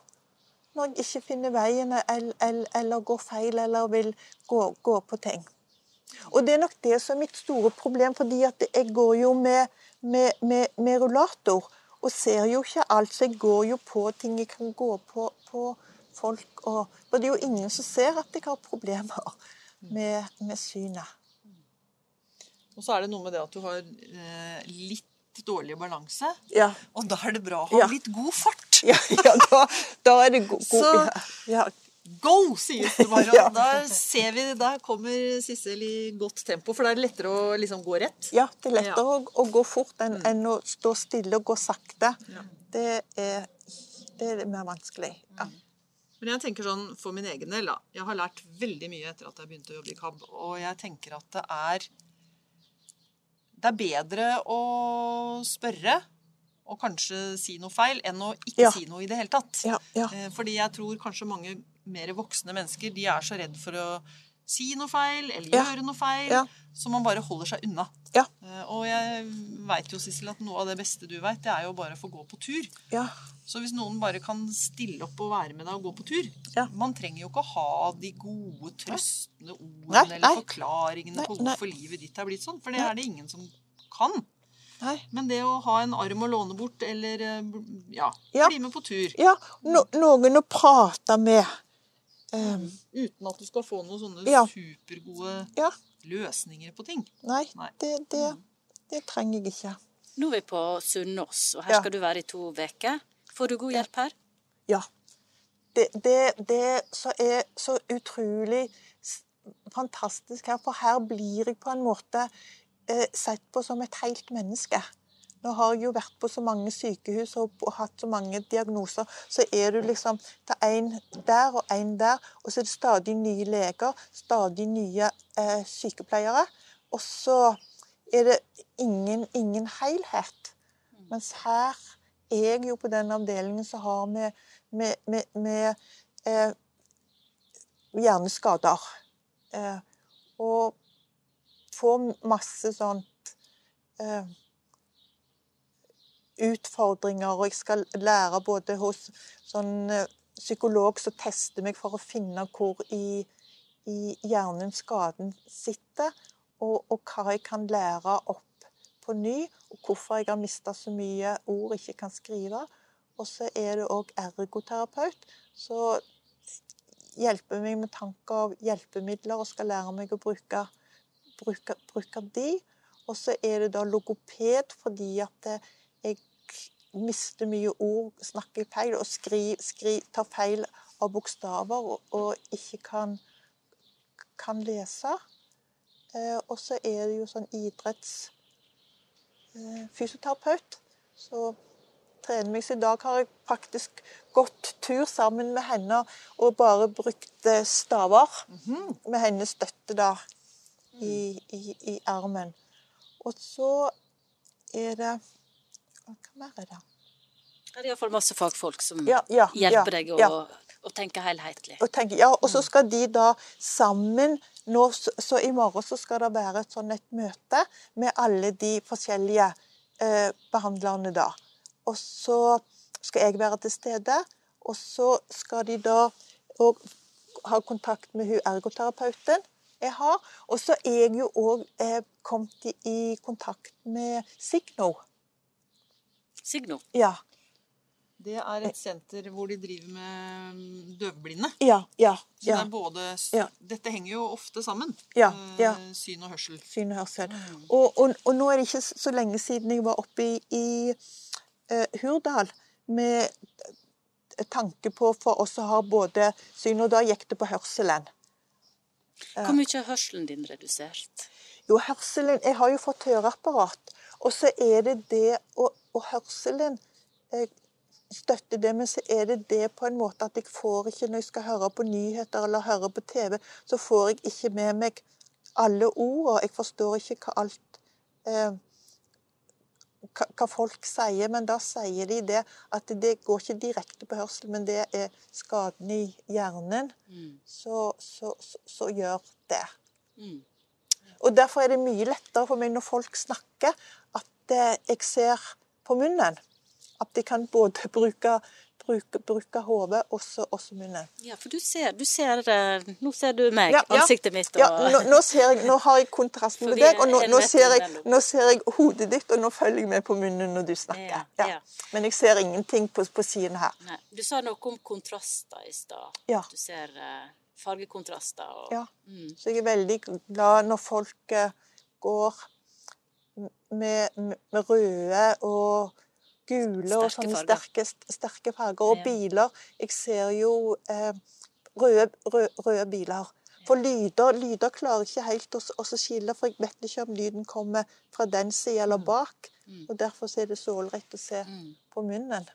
Speaker 12: Når jeg ikke finner veien eller, eller, eller går feil eller vil gå, gå på ting. Og det er nok det som er mitt store problem, fordi at jeg går jo med, med, med, med rullator og ser jo ikke alt. Så jeg går jo på ting. Jeg kan gå på, på folk og For det er jo ingen som ser at jeg har problemer med, synet.
Speaker 4: Og så er det noe med det at du har eh, litt dårlig balanse.
Speaker 12: Ja.
Speaker 4: Og da er det bra å ha
Speaker 12: Ja.
Speaker 4: litt god fart.
Speaker 12: Ja, ja da, da er det god go ja,
Speaker 4: go, sies det bare.
Speaker 12: Ja.
Speaker 4: Og Da ser vi, da kommer Sissel i godt tempo, for da er det lettere å liksom gå rett.
Speaker 12: Ja, det er lettere å, å gå fort enn, enn å stå stille og gå sakte. Det, er, det er mer vanskelig. Ja.
Speaker 4: Men jeg tenker sånn for min egen del, da. Jeg har lært veldig mye etter at jeg begynte å jobbe i KAB. Og jeg tenker at det er Det er bedre å spørre og kanskje si noe feil, enn å ikke
Speaker 12: Ja.
Speaker 4: si noe i det hele tatt.
Speaker 12: Ja, ja.
Speaker 4: Eh, Fordi jeg tror kanskje mange mer voksne mennesker de er så redd for å si noe feil eller
Speaker 12: Ja.
Speaker 4: gjøre noe feil,
Speaker 12: Ja.
Speaker 4: så man bare holder seg unna.
Speaker 12: Ja.
Speaker 4: Eh, Og jeg veit jo, Sissel, at noe av det beste du veit, det er jo bare å få gå på tur.
Speaker 12: Ja.
Speaker 4: Så hvis noen bare kan stille opp og være med deg og gå på tur. Man trenger jo ikke å ha de gode, trøstende ordene
Speaker 12: Nei,
Speaker 4: eller
Speaker 12: nei.
Speaker 4: forklaringene
Speaker 12: Nei,
Speaker 4: på hvorfor livet ditt er blitt sånn, for det er det ingen som kan.
Speaker 12: Nei.
Speaker 4: Men det å ha en arm å låne bort, eller eh, ja,
Speaker 12: Ja.
Speaker 4: bli med på tur
Speaker 12: ja no, noen å prate med. Um,
Speaker 4: uten at du skal få noen sånne
Speaker 12: Ja.
Speaker 4: supergode
Speaker 12: Ja.
Speaker 4: løsninger på ting.
Speaker 12: nei,
Speaker 4: Nei.
Speaker 12: det, det, det trenger jeg ikke.
Speaker 14: Nå er vi på Sunnaas, og her
Speaker 12: Ja.
Speaker 14: skal du være i to uker. Får du god hjelp her?
Speaker 12: Ja. Det, det, det som er så utrolig fantastisk her, for her blir jeg på en måte eh, sett på som et helt menneske. Nå har jeg jo vært på så mange sykehus og, hatt så mange diagnoser. Så er du liksom Det er en der og en der, og så er det stadig nye leger, stadig nye eh, sykepleiere. Og så er det ingen, ingen helhet. Mens her er jeg jo på den avdelingen som har med, med, med, med eh, hjerneskader. Eh, og får masse sånt eh, utfordringer, og jeg skal lære både hos sånn eh, psykolog som tester meg for å finne hvor i, i hjernen skaden sitter, og, og hva jeg kan lære opp på ny, og hvorfor jeg har mista så mye ord jeg ikke kan skrive. Og så er det òg ergoterapeut, så hjelper meg med tanker av hjelpemidler og skal lære meg å bruke, bruke, bruke de. Og så er det da logoped fordi at jeg mister mye ord, snakker feil og skri, skri, tar feil av bokstaver og, og ikke kan, kan lese. Eh, og så er det jo sånn idrettsfysioterapeut. Så trener meg. Så i dag har jeg faktisk gått tur sammen med henne og bare brukt eh, staver. Med hennes støtte da i, i, i armen. Og så er det Hva mer er det?
Speaker 14: Det er iallfall masse fagfolk som
Speaker 12: Ja, ja,
Speaker 14: hjelper deg å, å tenke helhetlig.
Speaker 12: Og, tenke, ja, og så skal de da sammen nå, så, i morgen så skal det være et sånn et møte med alle de forskjellige eh, behandlerne da. Og så skal jeg være til stede, og så skal de da òg ha kontakt med hun ergoterapeuten jeg har. Og så er jeg jo òg eh, kommet i kontakt med Signo.
Speaker 14: Signo?
Speaker 12: Ja.
Speaker 4: Det er et senter hvor de driver med mm, døvblinde.
Speaker 12: Ja, ja,
Speaker 4: Så det er både,
Speaker 12: Ja.
Speaker 4: Dette henger jo ofte sammen.
Speaker 12: Ja,
Speaker 4: eh,
Speaker 12: ja.
Speaker 4: Syn og hørsel.
Speaker 12: Syn og hørsel. Og, og, og nå er det ikke så lenge siden jeg var oppe i, i uh, Hurdal med tanke på for oss å ha både syn, og da gikk det på hørselen.
Speaker 14: Hvor mye er hørselen din redusert?
Speaker 12: Jo, hørselen Jeg har jo fått høreapparat, og så er det det Og, og hørselen eh, støtter det, men så er det det på en måte at jeg får ikke Når jeg skal høre på nyheter eller høre på TV, så får jeg ikke med meg alle ordene. Jeg forstår ikke hva alt eh, hva, hva folk sier, men da sier de det at det går ikke direkte på hørsel, men det er skaden i hjernen så, så, så, så gjør det.
Speaker 14: Mm.
Speaker 12: Og Derfor er det mye lettere for meg når folk snakker, at eh, jeg ser på munnen. At de kan både bruke, bruke, bruke hodet og også munnen.
Speaker 14: Ja, for du ser, du ser Nå ser du meg,
Speaker 12: Ja, ja.
Speaker 14: ansiktet mitt og
Speaker 12: Ja, nå, nå, ser jeg, nå har jeg kontrast med deg, og nå, nå, ser jeg, nå ser jeg hodet ditt, og nå følger jeg med på munnen når du snakker.
Speaker 14: Ja.
Speaker 12: Men jeg ser ingenting på, på siden her.
Speaker 14: Nei, Du sa noe om kontraster i stad.
Speaker 12: Ja.
Speaker 14: Du ser uh, fargekontraster og
Speaker 12: Ja.
Speaker 14: Mm.
Speaker 12: Så jeg er veldig glad når folk uh, går med, med, røde og gule og
Speaker 14: Sterke
Speaker 12: sånne
Speaker 14: farger.
Speaker 12: sterke, sterke farger. Og
Speaker 14: Ja.
Speaker 12: biler. Jeg ser jo eh, røde, røde, røde biler. For lyder, lyder klarer ikke helt å, skille, for jeg vet ikke om lyden kommer fra den siden eller bak.
Speaker 14: Mm.
Speaker 12: Og Derfor er det så ålreit å se på munnen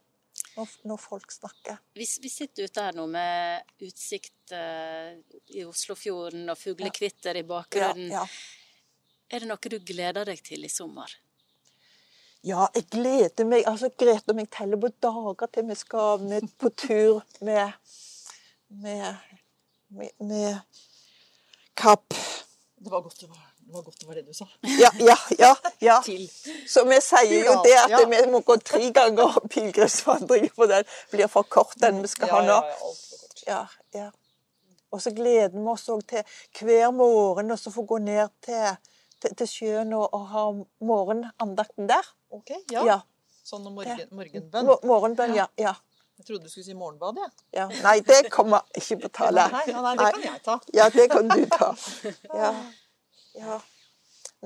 Speaker 12: når, når folk snakker.
Speaker 14: Hvis vi sitter ute her nå med utsikt eh, i Oslofjorden og fuglekvitter i bakgrunnen.
Speaker 12: Ja.
Speaker 14: Er det noe du gleder deg til i sommer?
Speaker 12: Ja, jeg gleder meg. Altså, Grete og meg teller på dager til vi skal ned på tur med med, med, med Kapp.
Speaker 4: Det var godt det var det, var godt det, var det du sa.
Speaker 12: Ja, ja, ja. ja. Så vi sier jo det at
Speaker 4: Ja.
Speaker 12: vi må gå tre ganger pilegrimsvandring, for den blir for kort, den vi skal ha nå.
Speaker 4: ja, for kort.
Speaker 12: Ja, ja. Og så gleder vi oss òg til hver morgen å få gå ned til, til, sjøen og, og ha morgenandakten der.
Speaker 4: Ok, ja.
Speaker 12: Ja.
Speaker 4: Sånn morgen, morgenbønn.
Speaker 12: Mor Morgenbønn, ja. ja.
Speaker 4: Jeg trodde du skulle si morgenbad, jeg.
Speaker 12: ja. Nei, det kommer ikke på tale.
Speaker 4: Nei, nei, nei, det kan jeg ta.
Speaker 12: Ja, det kan du ta. Ja. ja.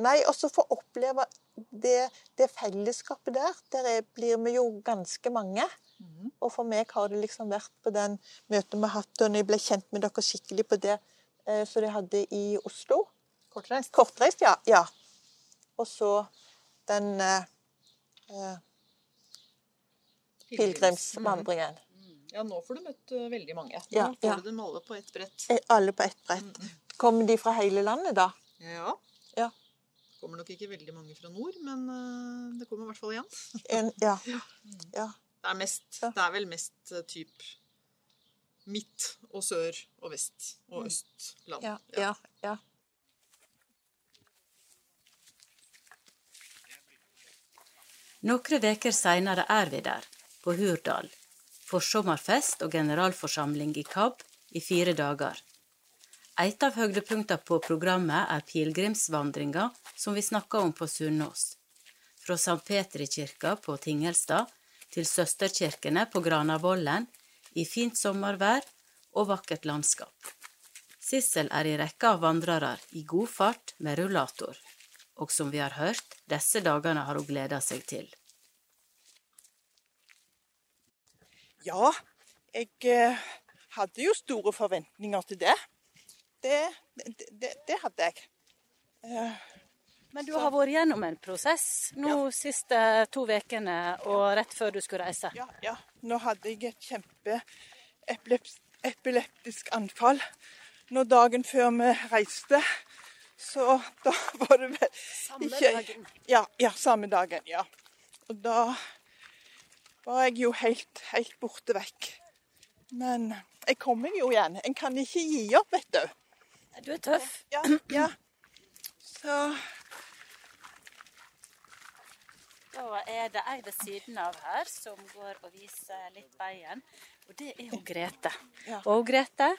Speaker 12: Nei, og så få oppleve det, det fellesskapet der. Der er, blir vi jo ganske mange.
Speaker 4: Mhm.
Speaker 12: Og for meg har det liksom vært på den møtet vi har hatt, og når jeg ble kjent med dere skikkelig på det eh, som de hadde i Oslo.
Speaker 4: Kortreist.
Speaker 12: Kortreist, ja. ja. Og så den eh, eh, pilegrimsvandringen.
Speaker 4: Ja, nå får du møtt eh, veldig mange. Nå
Speaker 12: Ja,
Speaker 4: får
Speaker 12: ja.
Speaker 4: du dem alle på ett brett.
Speaker 12: Eh, Alle på ett brett. Kommer de fra hele landet, da?
Speaker 4: Ja.
Speaker 12: Ja.
Speaker 4: Kommer nok ikke veldig mange fra nord, men det kommer i hvert fall igjen.
Speaker 12: En, ja. ja.
Speaker 4: Det er, mest, det er vel mest typ midt og sør og vest og østland.
Speaker 12: Ja, ja, ja.
Speaker 13: Noen veker seinere er vi der, på Hurdal, for sommerfest og generalforsamling i KAB i fire dager. Et av høydepunktene på programmet er pilegrimsvandringa som vi snakka om på Sunnaas. Fra St. Petri-kirka på Tingelstad til søsterkirkene på Granavollen i fint sommervær og vakkert landskap. Sissel er i rekka av vandrere i god fart med rullator, og som vi har hørt, disse dagene har hun gleda seg til.
Speaker 12: Ja, jeg eh, hadde jo store forventninger til det. Det, det, det, det hadde jeg. Eh,
Speaker 14: Men du har vært gjennom en prosess nå siste to ukene og rett før du skulle reise.
Speaker 12: Ja, ja. Nå hadde jeg et kjempe epileptisk anfall når dagen før vi reiste. Så da var det vel
Speaker 14: Samme dagen?
Speaker 12: Ja, ja, samme dagen. Ja. Og da var jeg jo helt, helt borte vekk. Men jeg kom meg jo igjen. En kan ikke gi opp, vet du.
Speaker 14: Du er tøff.
Speaker 12: Ja, ja. Så
Speaker 14: Da er det ei ved siden av her som går og viser litt veien, og det er jo Grete.
Speaker 12: Ja.
Speaker 14: Og Grete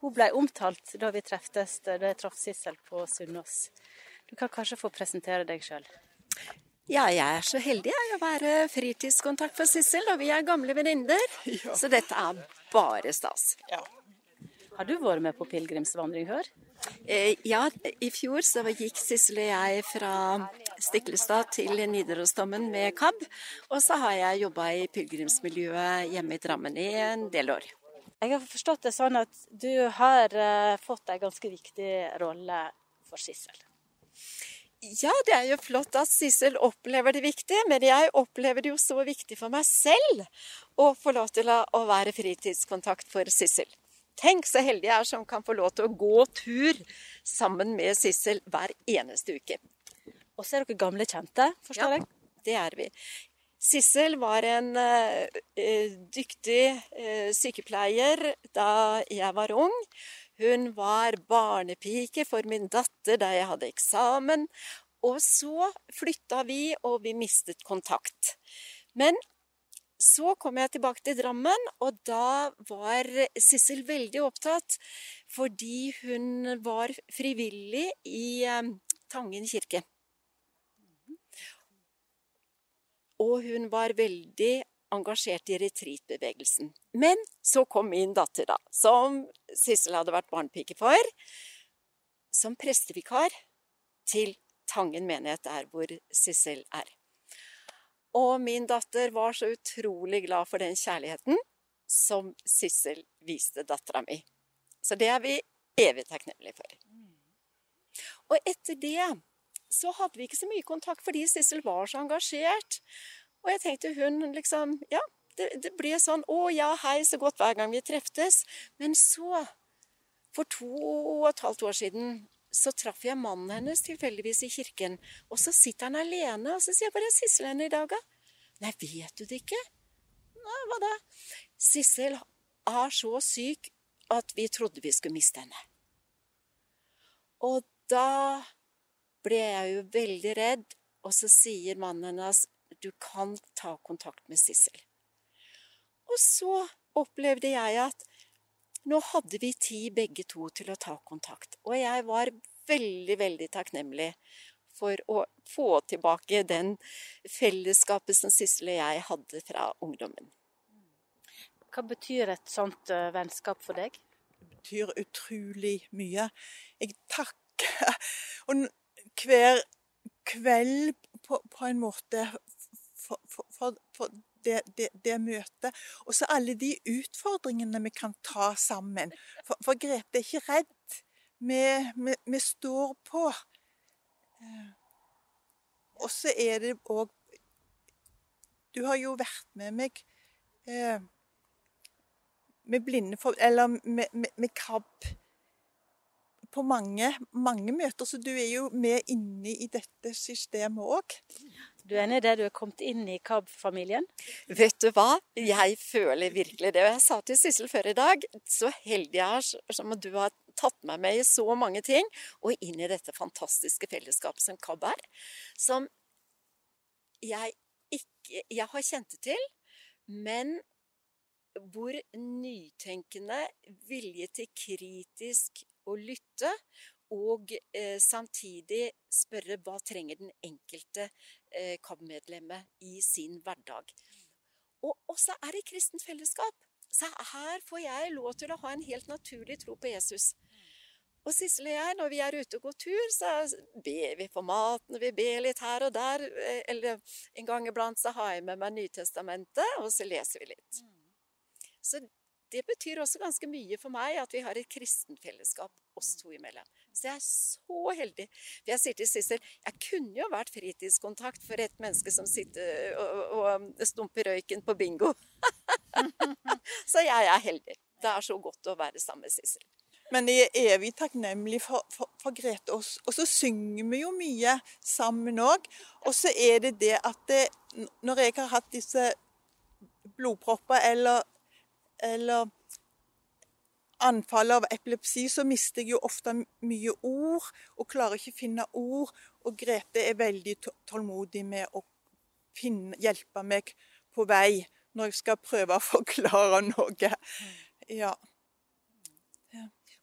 Speaker 14: hun ble omtalt da vi treftes, da jeg traff Sissel på Sunnaas. Du kan kanskje få presentere deg sjøl.
Speaker 15: Ja, jeg er så heldig jeg, å være fritidskontakt for Sissel, og vi er gamle venninner. Så dette er bare stas.
Speaker 14: Har du vært med på pilegrimsvandring før?
Speaker 15: Eh, ja, i fjor så gikk Sissel og jeg fra Stiklestad til Nidarosdomen med KAB. Og så har jeg jobba i pilegrimsmiljøet hjemme i Drammen i en del år.
Speaker 14: Jeg har forstått det sånn at du har eh, fått en ganske viktig rolle for Sissel.
Speaker 15: Ja, det er jo flott at Sissel opplever det viktig, men jeg opplever det jo så viktig for meg selv å få lov til å være fritidskontakt for Sissel. Tenk så heldig jeg er som kan få lov til å gå tur sammen med Sissel hver eneste uke.
Speaker 14: Og så er dere gamle kjente, forstår jeg?
Speaker 15: Ja, det er vi. Sissel var en eh, eh, dyktig eh, sykepleier da jeg var ung. Hun var barnepike for min datter da jeg hadde eksamen. Og så flytta vi, og vi mistet kontakt. Men så kom jeg tilbake til Drammen, og da var Sissel veldig opptatt fordi hun var frivillig i Tangen kirke. Og hun var veldig engasjert i retreatbevegelsen. Men så kom min datter, da, som Sissel hadde vært barnepike for, som prestevikar til Tangen menighet, der hvor Sissel er. Og min datter var så utrolig glad for den kjærligheten som Sissel viste dattera mi. Så det er vi evig takknemlige for. Og etter det så hadde vi ikke så mye kontakt fordi Sissel var så engasjert. Og jeg tenkte hun liksom Ja, det, det ble sånn Å ja, hei, så godt hver gang vi treftes. Men så, for to og et halvt år siden, så traff jeg mannen hennes tilfeldigvis i kirken. Og så sitter han alene, og så sier jeg bare Sissel henne i dag, da?' 'Nei, vet du det ikke?' 'Nei, hva da?' Sissel er så syk at vi trodde vi skulle miste henne. Og da ble jeg jo veldig redd, og så sier mannen hennes du kan ta kontakt med Sissel. Og så opplevde jeg at nå hadde vi tid begge to til å ta kontakt. Og jeg var veldig, veldig takknemlig for å få tilbake den fellesskapet som Sissel og jeg hadde fra ungdommen.
Speaker 14: Hva betyr et sånt eh, vennskap for deg?
Speaker 12: Det betyr utrolig mye. Jeg takker Og hver kveld på, på en måte for, for, for, det, det, det møtet. Og så alle de utfordringene vi kan ta sammen. For, for Grete er ikke redd. Vi, vi, vi står på. Eh, Og så er det òg Du har jo vært med meg eh, med blinde for, Eller med, med, med KAB på mange, mange møter, så du er jo med inne i dette systemet òg.
Speaker 14: Du er enig i det du er kommet inn i KAB-familien?
Speaker 15: Vet du hva? Jeg føler virkelig det. Og jeg sa til Sissel før i dag, så heldig jeg er som du har tatt meg med i så mange ting, og inn i dette fantastiske fellesskapet som KAB er. Som jeg ikke jeg har kjent det til, men hvor nytenkende, vilje til kritisk å lytte, og eh, samtidig spørre hva trenger den enkelte eh, KAB-medlemmet i sin hverdag. Og også er det kristent fellesskap. Så her får jeg lov til å ha en helt naturlig tro på Jesus. Og Sissel og jeg, når vi er ute og går tur, så ber vi for maten, vi ber litt her og der. eh, Eller en gang iblant så har jeg med meg Nytestamentet, og så leser vi litt. Så det betyr også ganske mye for meg at vi har et kristenfellesskap oss to imellom. Så jeg er så heldig. For jeg sier til Sissel jeg kunne jo vært fritidskontakt for et menneske som sitter og, og, og stumper røyken på bingo. så jeg er heldig. Det er så godt å være sammen med Sissel.
Speaker 12: Men jeg er evig takknemlig for, for, for Grete. Og så synger vi jo mye sammen òg. Og så er det det at det, når jeg har hatt disse blodpropper eller, eller anfall av epilepsi, så mister jeg jo ofte mye ord og klarer ikke å finne ord. Og Grete er veldig tålmodig med å finne, hjelpe meg på vei når jeg skal prøve å forklare noe. Ja.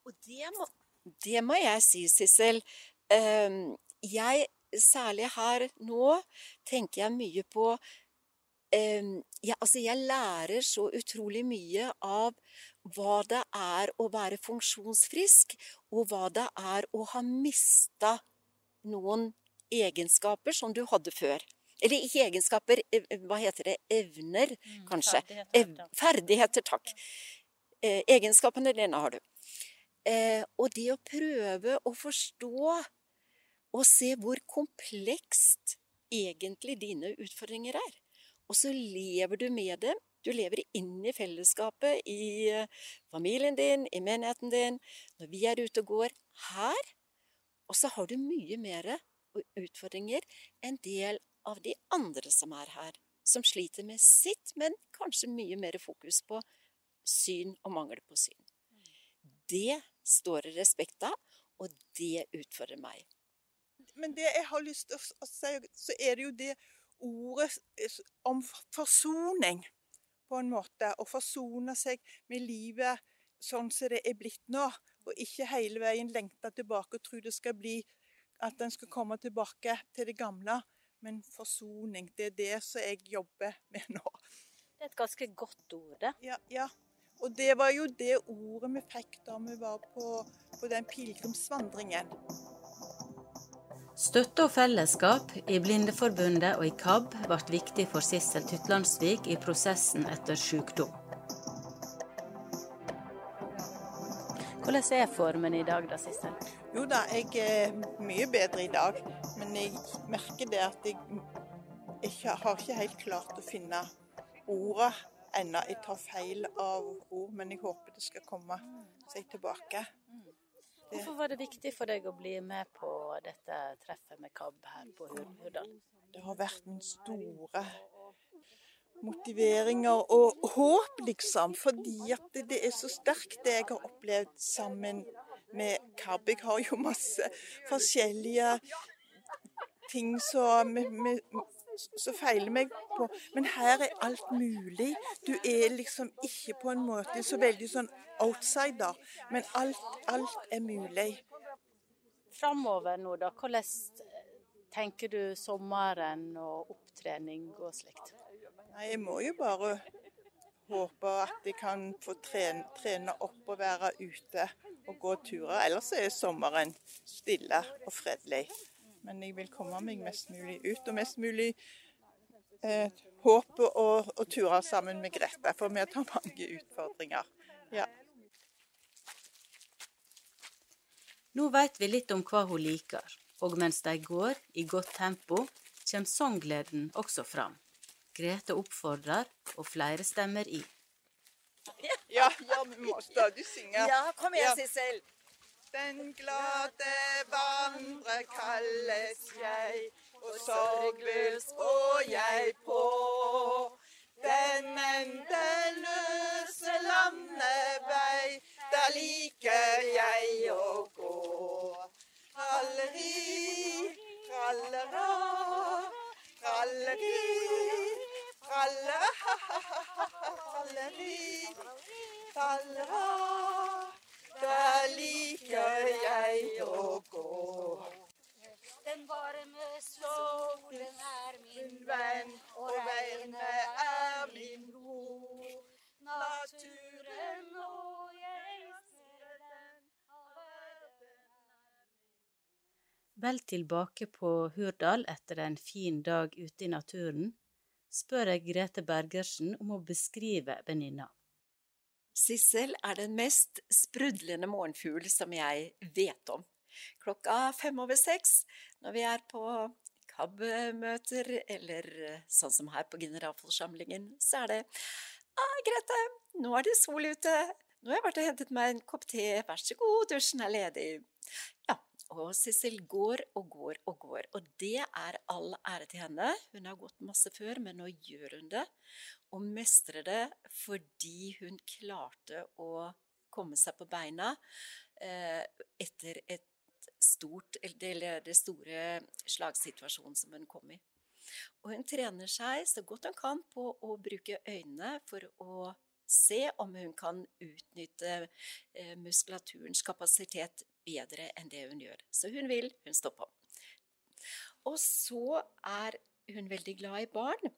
Speaker 15: Og det må, det må jeg si, Sissel. Ehm, jeg, særlig her nå, tenker jeg mye på jeg, altså jeg lærer så utrolig mye av hva det er å være funksjonsfrisk, og hva det er å ha mista noen egenskaper som du hadde før. Eller ikke egenskaper, hva heter det, evner, kanskje.
Speaker 14: ferdigheter,
Speaker 15: ferdigheter, takk. Eh, egenskapene Lena har du. Eh, og det å prøve å forstå og se hvor komplekst egentlig dine utfordringer er. Og så lever du med dem. Du lever inn i fellesskapet, i familien din, i menigheten din, når vi er ute og går her. Og så har du mye mer utfordringer enn del av de andre som er her. Som sliter med sitt, men kanskje mye mer fokus på syn og mangel på syn. Det står det respekt av, og det utfordrer meg.
Speaker 12: Men det jeg har lyst til å si, så er det jo det ordet om forsoning, på en måte. Å forsone seg med livet sånn som det er blitt nå. Og ikke hele veien lengte tilbake og tro det skal bli at en skal komme tilbake til det gamle. Men forsoning, det er det som jeg jobber med nå.
Speaker 14: Det er et ganske godt ord, det.
Speaker 12: Ja, ja. Og det var jo det ordet vi fikk da vi var på, på den pilegrimsvandringen.
Speaker 13: Støtte og fellesskap i Blindeforbundet og i KAB ble viktig for Sissel Tytlandsvik i prosessen etter sykdom.
Speaker 14: Hvordan er formen i dag da, Sissel?
Speaker 12: Jo da, jeg er mye bedre i dag. Men jeg merker det at jeg jeg har ikke helt klart å finne ordet ennå. Jeg tar feil av ord, men jeg håper det skal komme seg tilbake.
Speaker 14: Hvorfor var det viktig for deg å bli med på dette treffet med KAB her på Hur- Hurdal?
Speaker 12: det har vært min store motiveringer og håp, liksom. Fordi at det, er så sterkt, det jeg har opplevd sammen med KAB. Jeg har jo masse forskjellige ting som me- som feiler meg på. Men her er alt mulig. Du er liksom ikke på en måte så veldig sånn outsider, men alt, alt er mulig.
Speaker 14: Framover nå, da. Hvordan tenker du sommeren og opptrening og slikt?
Speaker 12: Nei, jeg må jo bare håpe at jeg kan få trene, trene opp og være ute og gå turer. Ellers er sommeren stille og fredelig. Men jeg vil komme meg mest mulig ut, og mest mulig eh, håpe å, å ture sammen med Greta. For vi tar mange utfordringer. Ja.
Speaker 13: Nå vet vi litt om hva hun liker, og mens de går i godt tempo, kommer sanggleden også fram. Grete oppfordrer, og flere stemmer i.
Speaker 12: Ja, ja, vi må stadig synge.
Speaker 15: Ja, kom igjen,
Speaker 12: Ja. Den glade vandrer kalles jeg, og sorgløs går jeg på. Den endeløse landevei, der liker jeg å gå. Tralleri, trallera, tralleri,
Speaker 16: trallera, tralleri, trallera der liker jeg å gå.
Speaker 17: Den varme solen er min
Speaker 16: venn, og regnet er min ro. Naturen og jeg ser den av verden.
Speaker 13: Vel tilbake på Hurdal etter en fin dag ute i naturen, spør jeg Grete Bergersen om å beskrive venninna.
Speaker 15: Sissel er den mest sprudlende morgenfugl som jeg vet om. Klokka fem over seks, når vi er på KAB-møter, eller sånn som her på generalforsamlingen, så er det ah, 'Grete, nå er det sol ute. Nå har jeg vært og hentet meg en kopp te. Vær så god, dusjen er ledig.' Ja, og Sissel går og går og går, og det er all ære til henne. Hun har gått masse før, men nå gjør hun det, og mestrer det fordi hun klarte å komme seg på beina eh, etter et stort, eller det store slagsituasjonen som hun kom i. Og hun trener seg så godt hun kan på å bruke øynene for å se om hun kan utnytte eh, muskulaturens kapasitet bedre enn det hun gjør. Så hun vil, hun står på. Og så er hun veldig glad i barn,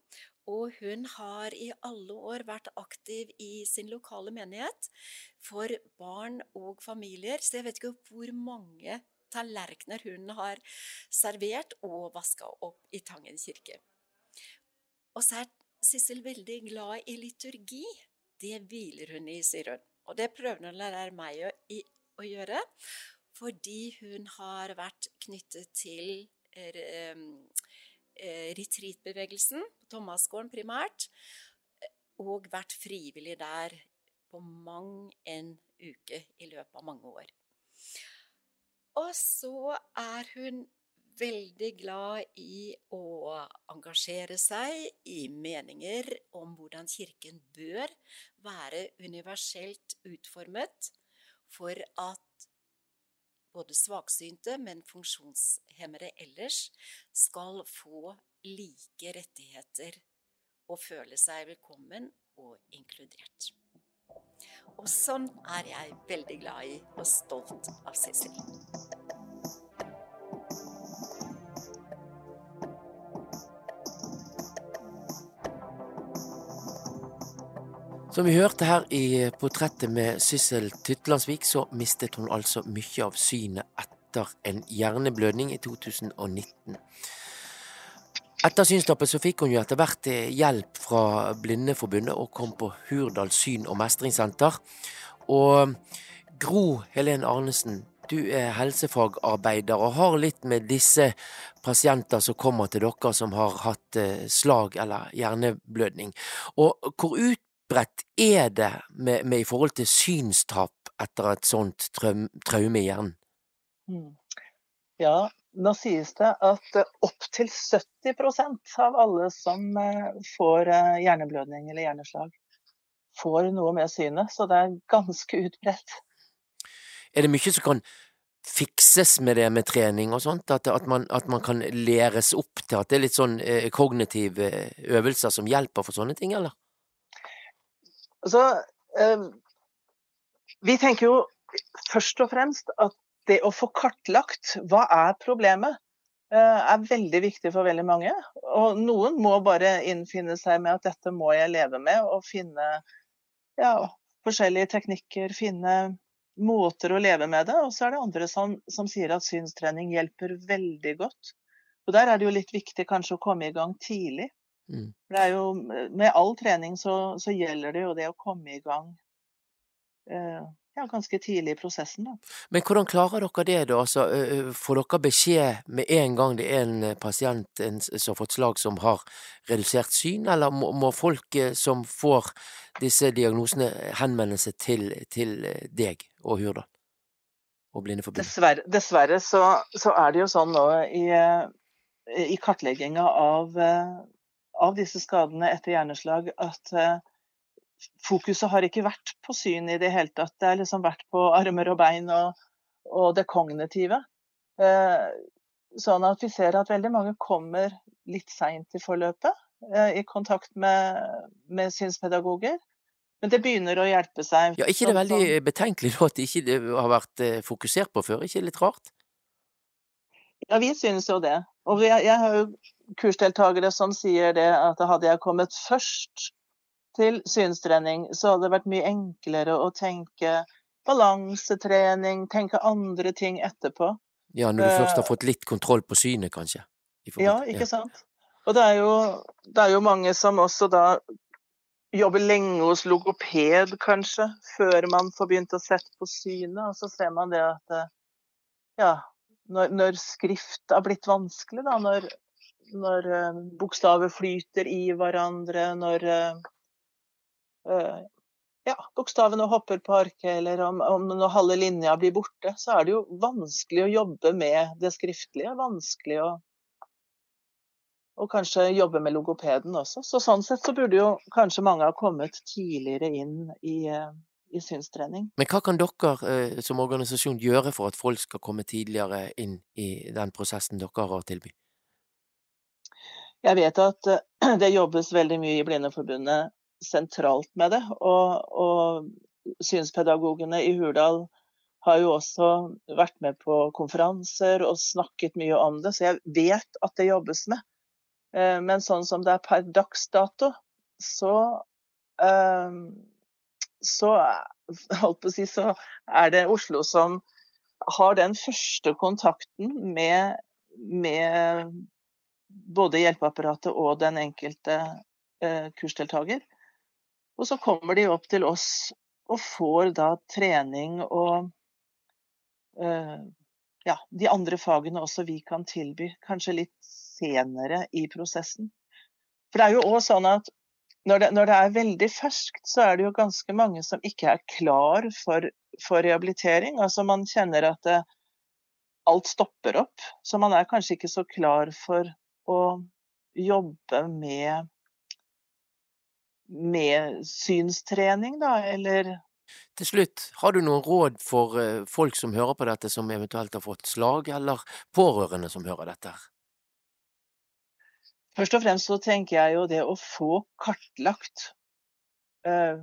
Speaker 15: og hun har i alle år vært aktiv i sin lokale menighet for barn og familier, så jeg vet ikke hvor mange tallerkener hun har servert og vaska opp i Tangen kirke. Og så er Sissel veldig glad i liturgi. Det hviler hun i, sier hun. Og det prøver hun å lære meg å, i, å gjøre, fordi hun har vært knyttet til eh, retreatbevegelsen på Thomasgården primært, og vært frivillig der på mang en uke i løpet av mange år. Og så er hun veldig glad i å engasjere seg i meninger om hvordan kirken bør være universelt utformet for at både svaksynte, men funksjonshemmede ellers skal få like rettigheter og føle seg velkommen og inkludert. Og sånn er jeg veldig glad i og stolt av Cecil.
Speaker 1: Som vi hørte her i portrettet med Syssel Tytlandsvik, så mistet hun altså mye av synet etter en hjerneblødning i 2019. Etter synstappet så fikk hun jo etter hvert eh, hjelp fra Blindeforbundet og kom på Hurdal syn- og mestringssenter. Og Gro Helen Arnesen, du er helsefagarbeider og har litt med disse pasienter som kommer til dere som har hatt eh, slag eller hjerneblødning. Og hvor ut utbredt er det med, med, i forhold til synstap etter et sånt traume i hjernen?
Speaker 18: Mm. Ja, nå sies det at opptil 70% av alle som eh, får eh, hjerneblødning eller hjerneslag, får noe med synet. Så det er ganske utbredt.
Speaker 1: Er det mye som kan fikses med det med trening og sånt? At, at, man, at man, kan læres opp til at det er litt sånn eh, kognitive øvelser som hjelper for sånne ting, eller?
Speaker 18: Altså, vi tenker jo først og fremst at det å få kartlagt hva er problemet, eh, er veldig viktig for veldig mange. Og noen må bare innfinne seg med at dette må jeg leve med, og finne ja, forskjellige teknikker, finne måter å leve med det. Og så er det andre som, som sier at synstrening hjelper veldig godt. Og der er det jo litt viktig kanskje å komme i gang tidlig. Mm. Det er jo, med all trening så, så, gjelder det jo det å komme i gang eh, ja, ganske tidlig i prosessen. Da.
Speaker 1: Men hvordan klarer dere det, da? Altså, får dere beskjed med en gang det er en pasient en, som har fått slag som har redusert syn, eller må, må folk som får disse diagnosene henvende seg til, til deg og Hurdal? Og Blindeforbundet?
Speaker 18: Dessverre, dessverre så, så, er det jo sånn nå i, i kartlegginga av av disse skadene etter hjerneslag at uh, fokuset har ikke vært på syn i det hele tatt. Det har liksom vært på armer og bein og, og det kognitive. Uh, sånn at vi ser at veldig mange kommer litt seint i forløpet uh, i kontakt med, med synspedagoger. Men det begynner å hjelpe seg.
Speaker 1: Ja, ikke det
Speaker 18: er
Speaker 1: veldig betenkelig at det ikke har vært eh, fokusert på før? Ikke litt rart?
Speaker 18: Ja, vi synes jo det. Og jeg, jeg har jo kursdeltakere som sier det at hadde jeg kommet først til synstrening, så hadde det vært mye enklere å tenke balansetrening, tenke andre ting etterpå.
Speaker 1: Ja, når du først har
Speaker 18: Eh,
Speaker 1: fått litt kontroll på synet, kanskje?
Speaker 18: Ja, ikke sant. Og det er, jo, det er jo mange som også da jobber lenge hos logoped, kanskje, før man får begynt å sette på synet. Og så ser man det at eh, ja, når, når skrift har blitt vanskelig, da, når, når eh, bokstaver flyter i hverandre, når eh, eh, ja, bokstavene hopper på arket, eller om, om når halve linja blir borte, så er det jo vanskelig å jobbe med det skriftlige. Vanskelig å og kanskje jobbe med logopeden også. Så sånn sett så burde jo kanskje mange ha kommet tidligere inn i, i synstrening.
Speaker 1: Men hva kan dere som organisasjon gjøre for at folk skal komme tidligere inn i den prosessen dere har å tilby?
Speaker 18: Jeg vet at eh, det jobbes veldig mye i Blindeforbundet sentralt med det. Og, og synspedagogene i Hurdal har jo også vært med på konferanser og snakket mye om det, så jeg vet at det jobbes med. Eh, Men sånn som det er per dags dato, så eh, så si, så er det Oslo som har den første kontakten med, med både hjelpeapparatet og den enkelte eh, kursdeltaker. Og så kommer de opp til oss og får da trening og eh, ja, de andre fagene også vi kan tilby, kanskje litt senere i prosessen. For det er jo også sånn at når det, når det er veldig ferskt, så er det jo ganske mange som ikke er klar for, for rehabilitering. Altså man kjenner at det, alt stopper opp. Så man er kanskje ikke så klar for å jobbe med, med synstrening, da, eller
Speaker 1: Til slutt, har du noen råd for eh, folk som hører på dette, som eventuelt har fått slag, eller pårørende som hører dette?
Speaker 18: Først og fremst så tenker jeg jo det å få kartlagt uh,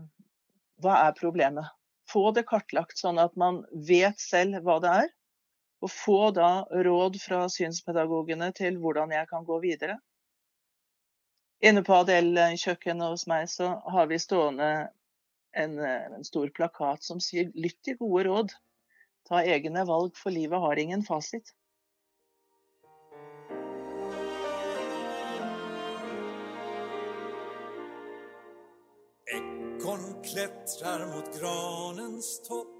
Speaker 18: hva er problemet. Få det kartlagt sånn at man vet selv hva det er. Og få da råd fra synspedagogene til hvordan jeg kan gå videre. Inne på Adel-kjøkkenet hos meg så har vi stående en, eh, en stor plakat som sier 'lytt til gode råd'. Ta egne valg, for livet har ingen fasit.
Speaker 19: Ekorn klättrar mot granens topp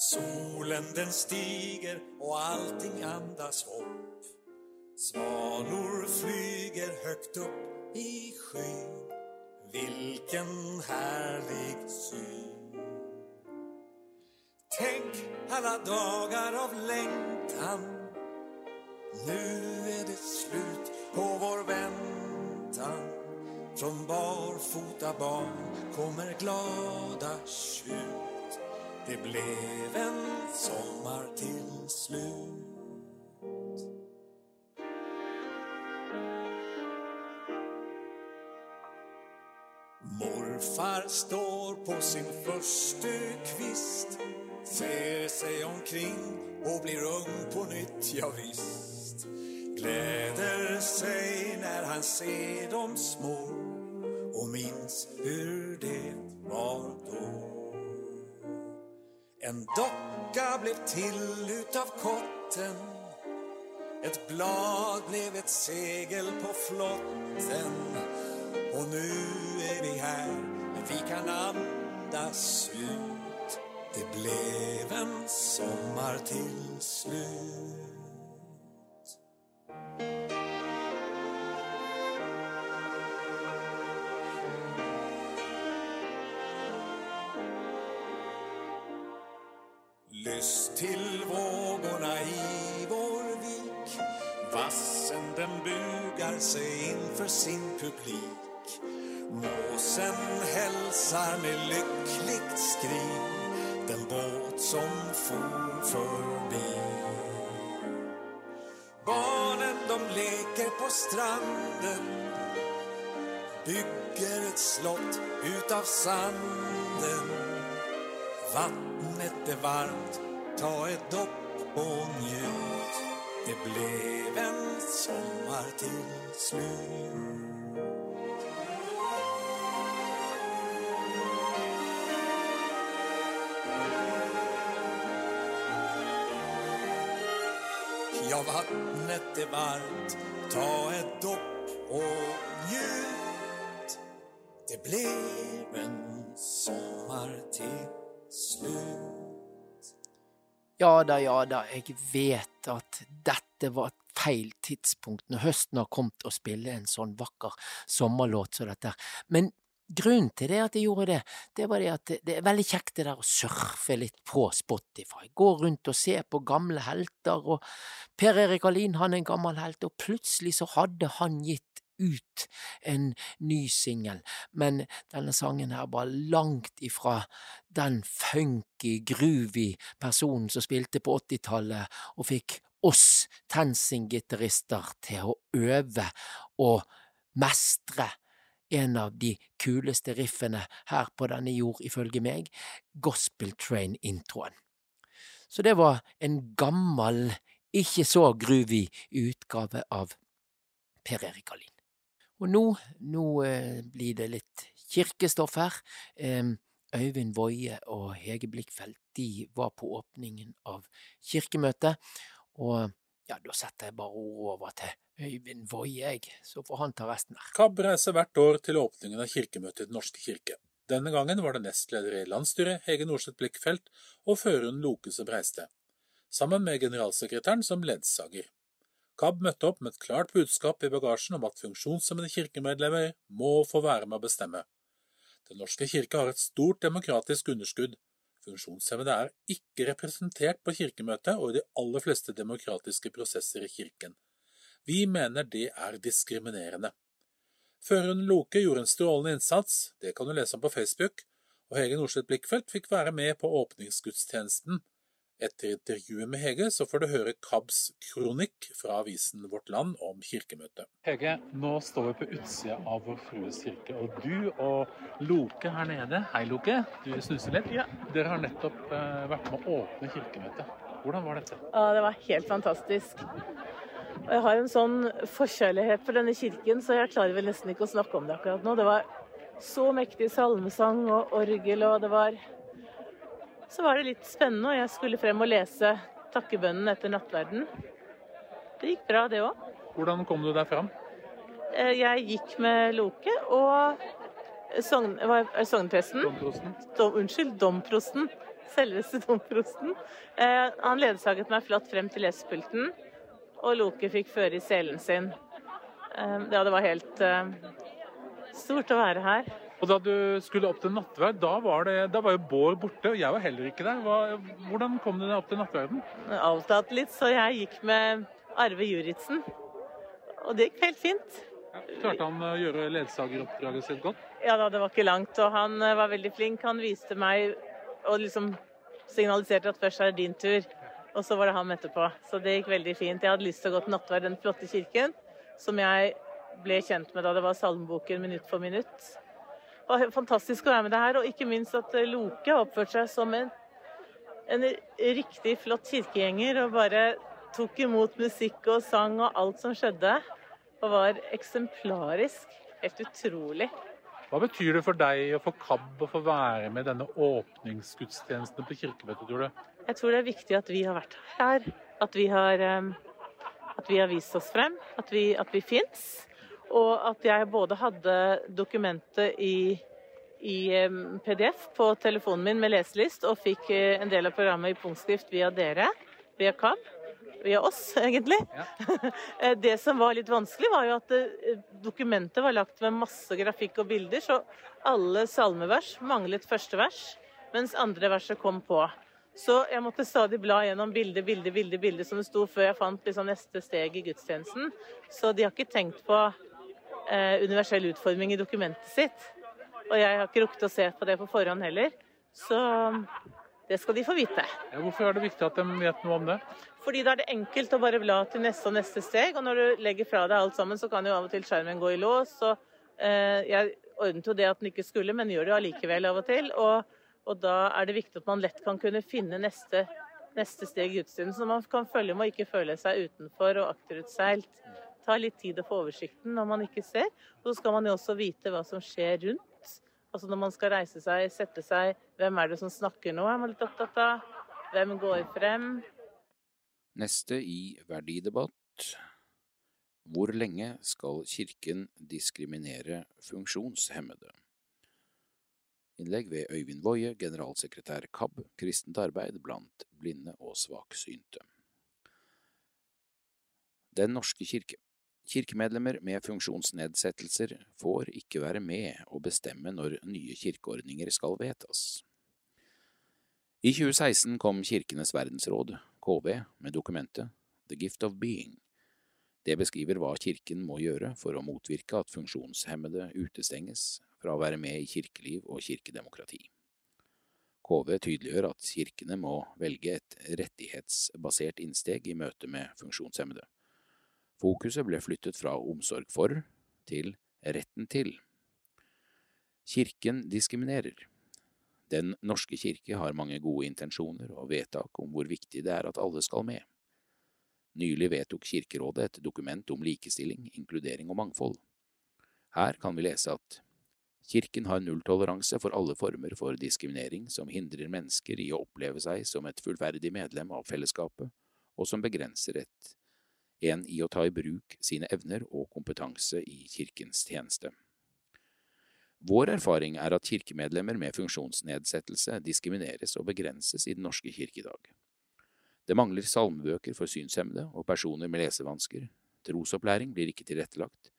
Speaker 19: Solen den stiger och allting andas hopp. Svanor flyger högt upp i skyn. Vilken härlig syn. Tänk alla dagar av längtan. Nu är det slut på vår väntan. Från barfota barn kommer glada tjut Det blev en sommar till slut. Morfar står på sin første kvist Ser sig omkring och blir ung på nytt, ja visst. Gläder sig när han ser de små och minns hur det var då En docka blev till utav kotten Ett blad blev ett segel på flotten. Och nu är vi här, vi kan andas ut. Det blev en sommar till slut sin publik Måsen hälsar med lyckligt skrik Den båt som for förbi Barnen de leker på stranden bygger ett slott utav sanden. Vattnet är varmt, ta ett dopp och njut. Det blev en sommar till slut. Ja, vattnet är varmt, ta ett dopp och njut. Det blev en sommar til slutt.
Speaker 1: Ja da, ja da, jeg vet at dette var et feil tidspunkt når høsten har kommet å spille en sånn vakker sommerlåt som dette. Men grunnen til det at jeg gjorde det, det var det at det- er veldig kjekt det der å surfe litt på Spotify. Gå rundt og se på gamle helter, og Per Erik Alin han er en gammel helt, og plutselig så hadde han gitt ut en ny singel, men denne sangen her var langt ifra den funky, groovy personen som spilte på 80-tallet og fikk oss TenSing-gitarister til å øve og mestre en av de kuleste riffene her på denne jord, ifølge meg, Gospel Train-introen. Så det var en gammel, ikke så groovy utgave av Per Erik Alin. Og nå, nå eh, blir det litt kirkestoff her. Øyvind Woie og Hege Blikkfeldt de var på åpningen av kirkemøtet, og ja, da setter jeg bare ordet over til Øyvind Woie, så får han ta resten her.
Speaker 8: KAB reiser hvert år til åpningen av kirkemøtet i Den norske kirke. Denne gangen var det nestleder i landsstyret, Hege Norseth Blikkfeldt, og føreren Loke som reiste, sammen med generalsekretæren som ledsager. KAB møtte opp med et klart budskap i bagasjen om at funksjonshemmede kirkemedlemmer må få være med å bestemme. Den norske kirke har et stort demokratisk underskudd. Funksjonshemmede er ikke representert på kirkemøtet og i de aller fleste demokratiske prosesser i kirken. Vi mener det er diskriminerende. Føreren Loke gjorde en strålende innsats, det kan du lese om på Facebook, og Hege Norseth Blikkfeldt fikk være med på åpningsgudstjenesten. Etter intervjuet med Hege så får du høre KABs kronikk fra avisen Vårt Land om kirkemøtet.
Speaker 6: Hege, nå står vi på utsida av Vår Frues kirke, og du og Loke her nede Hei, Loke. Du snuser litt. Ja. Dere har nettopp eh, vært med å åpne kirkemøtet. Hvordan var dette?
Speaker 20: Ja, det var helt fantastisk. Og jeg har en sånn forkjærlighet for denne kirken, så jeg klarer vel nesten ikke å snakke om det akkurat nå. Det var så mektig salmesang og orgel, og det var Så var det litt spennende, og jeg skulle frem og lese takkebønnen etter nattverden. Det gikk bra, det òg.
Speaker 6: Hvordan kom du deg fram?
Speaker 20: Jeg gikk med Loke og sogn, sognpresten.
Speaker 6: Domprosten.
Speaker 20: Dom, unnskyld, domprosten. Selveste domprosten. Eh, han ledsaget meg flott frem til lesepulten, og Loke fikk føre i selen sin. Eh, ja, det var helt eh, stort å være her.
Speaker 6: Og da du skulle opp til nattverd, da var, det, da var jo Bård borte, og jeg var heller ikke der. Hva, hvordan kom du deg opp til nattverden?
Speaker 20: Avtalt litt, så jeg gikk med Arve Juritzen. Og det gikk helt fint.
Speaker 6: Klarte han å gjøre ledsageroppdraget sitt godt?
Speaker 20: Ja da, det var ikke langt, og han eh, var veldig flink. Han viste meg og liksom signaliserte at først er det din tur, og så var det ham etterpå. Så det gikk veldig fint. Jeg hadde lyst til å gå til nattverd den flotte kirken, som jeg ble kjent med da det var salmeboken minutt for minutt. Var fantastisk å være med deg her, og ikke minst at eh, Loke har oppført seg som en, en riktig flott kirkegjenger og bare tok imot musikk og sang og alt som skjedde, og var eksemplarisk. Helt utrolig.
Speaker 6: Hva betyr det for deg og for KAB å få være med i denne åpningsgudstjenesten på kirkemøtet, tror du?
Speaker 20: Jeg tror det er viktig at vi har vært her. At vi har, eh, at vi har vist oss frem. At vi, at vi fins. Og at jeg både hadde dokumentet i, i eh, PDF på telefonen min med leselist, og fikk eh, en del av programmet i punktskrift via dere, via KAB. Via oss, egentlig. Ja. Det som var litt vanskelig, var jo at eh, dokumentet var lagt med masse grafikk og bilder, så alle salmevers manglet første vers, mens andre verset kom på. Så jeg måtte stadig bla gjennom bilde, bilde, bilde, bilde som det sto før jeg fant liksom neste steg i gudstjenesten. Så de har ikke tenkt på eh, universell utforming i dokumentet sitt. Og jeg har ikke rukket å se på det på forhånd heller. Så det skal de få vite.
Speaker 6: Ja, hvorfor er det viktig at de vet noe om det?
Speaker 20: Fordi da er det enkelt å bare bla til neste og neste steg, og når du legger fra deg alt sammen, så kan jo av og til skjermen gå i lås, og Eh, Jeg ordnet jo det at den ikke skulle, men gjør det jo allikevel av og til. Og, og da er det viktig at man lett kan kunne finne neste, neste steg i gudstjenesten, så man kan følge med og ikke føle seg utenfor og akterutseilt. Ta litt tid å få oversikten når man ikke ser. Og så skal man jo også vite hva som skjer rundt. Altså når man skal reise seg, sette seg, hvem er det som snakker nå, er man litt opptatt av. Hvem går frem?
Speaker 21: Neste i verdidebatt Hvor lenge skal Kirken diskriminere funksjonshemmede? Innlegg ved Øyvind Woie, generalsekretær KAB, Kristent arbeid blant blinde og svaksynte. Den norske kirke. Kirkemedlemmer med funksjonsnedsettelser får ikke være med å bestemme når nye kirkeordninger skal vedtas. I 2016 kom Kirkenes verdensråd, KV, med dokumentet The Gift of Being. Det beskriver hva Kirken må gjøre for å motvirke at funksjonshemmede utestenges fra å være med i kirkeliv og kirkedemokrati. KV tydeliggjør at kirkene må velge et rettighetsbasert innsteg i møte med funksjonshemmede. Fokuset ble flyttet fra omsorg for til retten til. Kirken diskriminerer. Den norske kirke har mange gode intensjoner og vedtak om hvor viktig det er at alle skal med. Nylig vedtok Kirkerådet et dokument om likestilling, inkludering og mangfold. Her kan vi lese at Kirken har nulltoleranse for alle former for diskriminering som hindrer mennesker i å oppleve seg som et fullverdig medlem av fellesskapet, og som begrenser et en i å ta i bruk sine evner og kompetanse i kirkens tjeneste. Vår erfaring er at kirkemedlemmer med funksjonsnedsettelse diskrimineres og begrenses i Den norske kirke i dag. Det mangler salmebøker for synshemmede og personer med lesevansker, trosopplæring blir ikke tilrettelagt,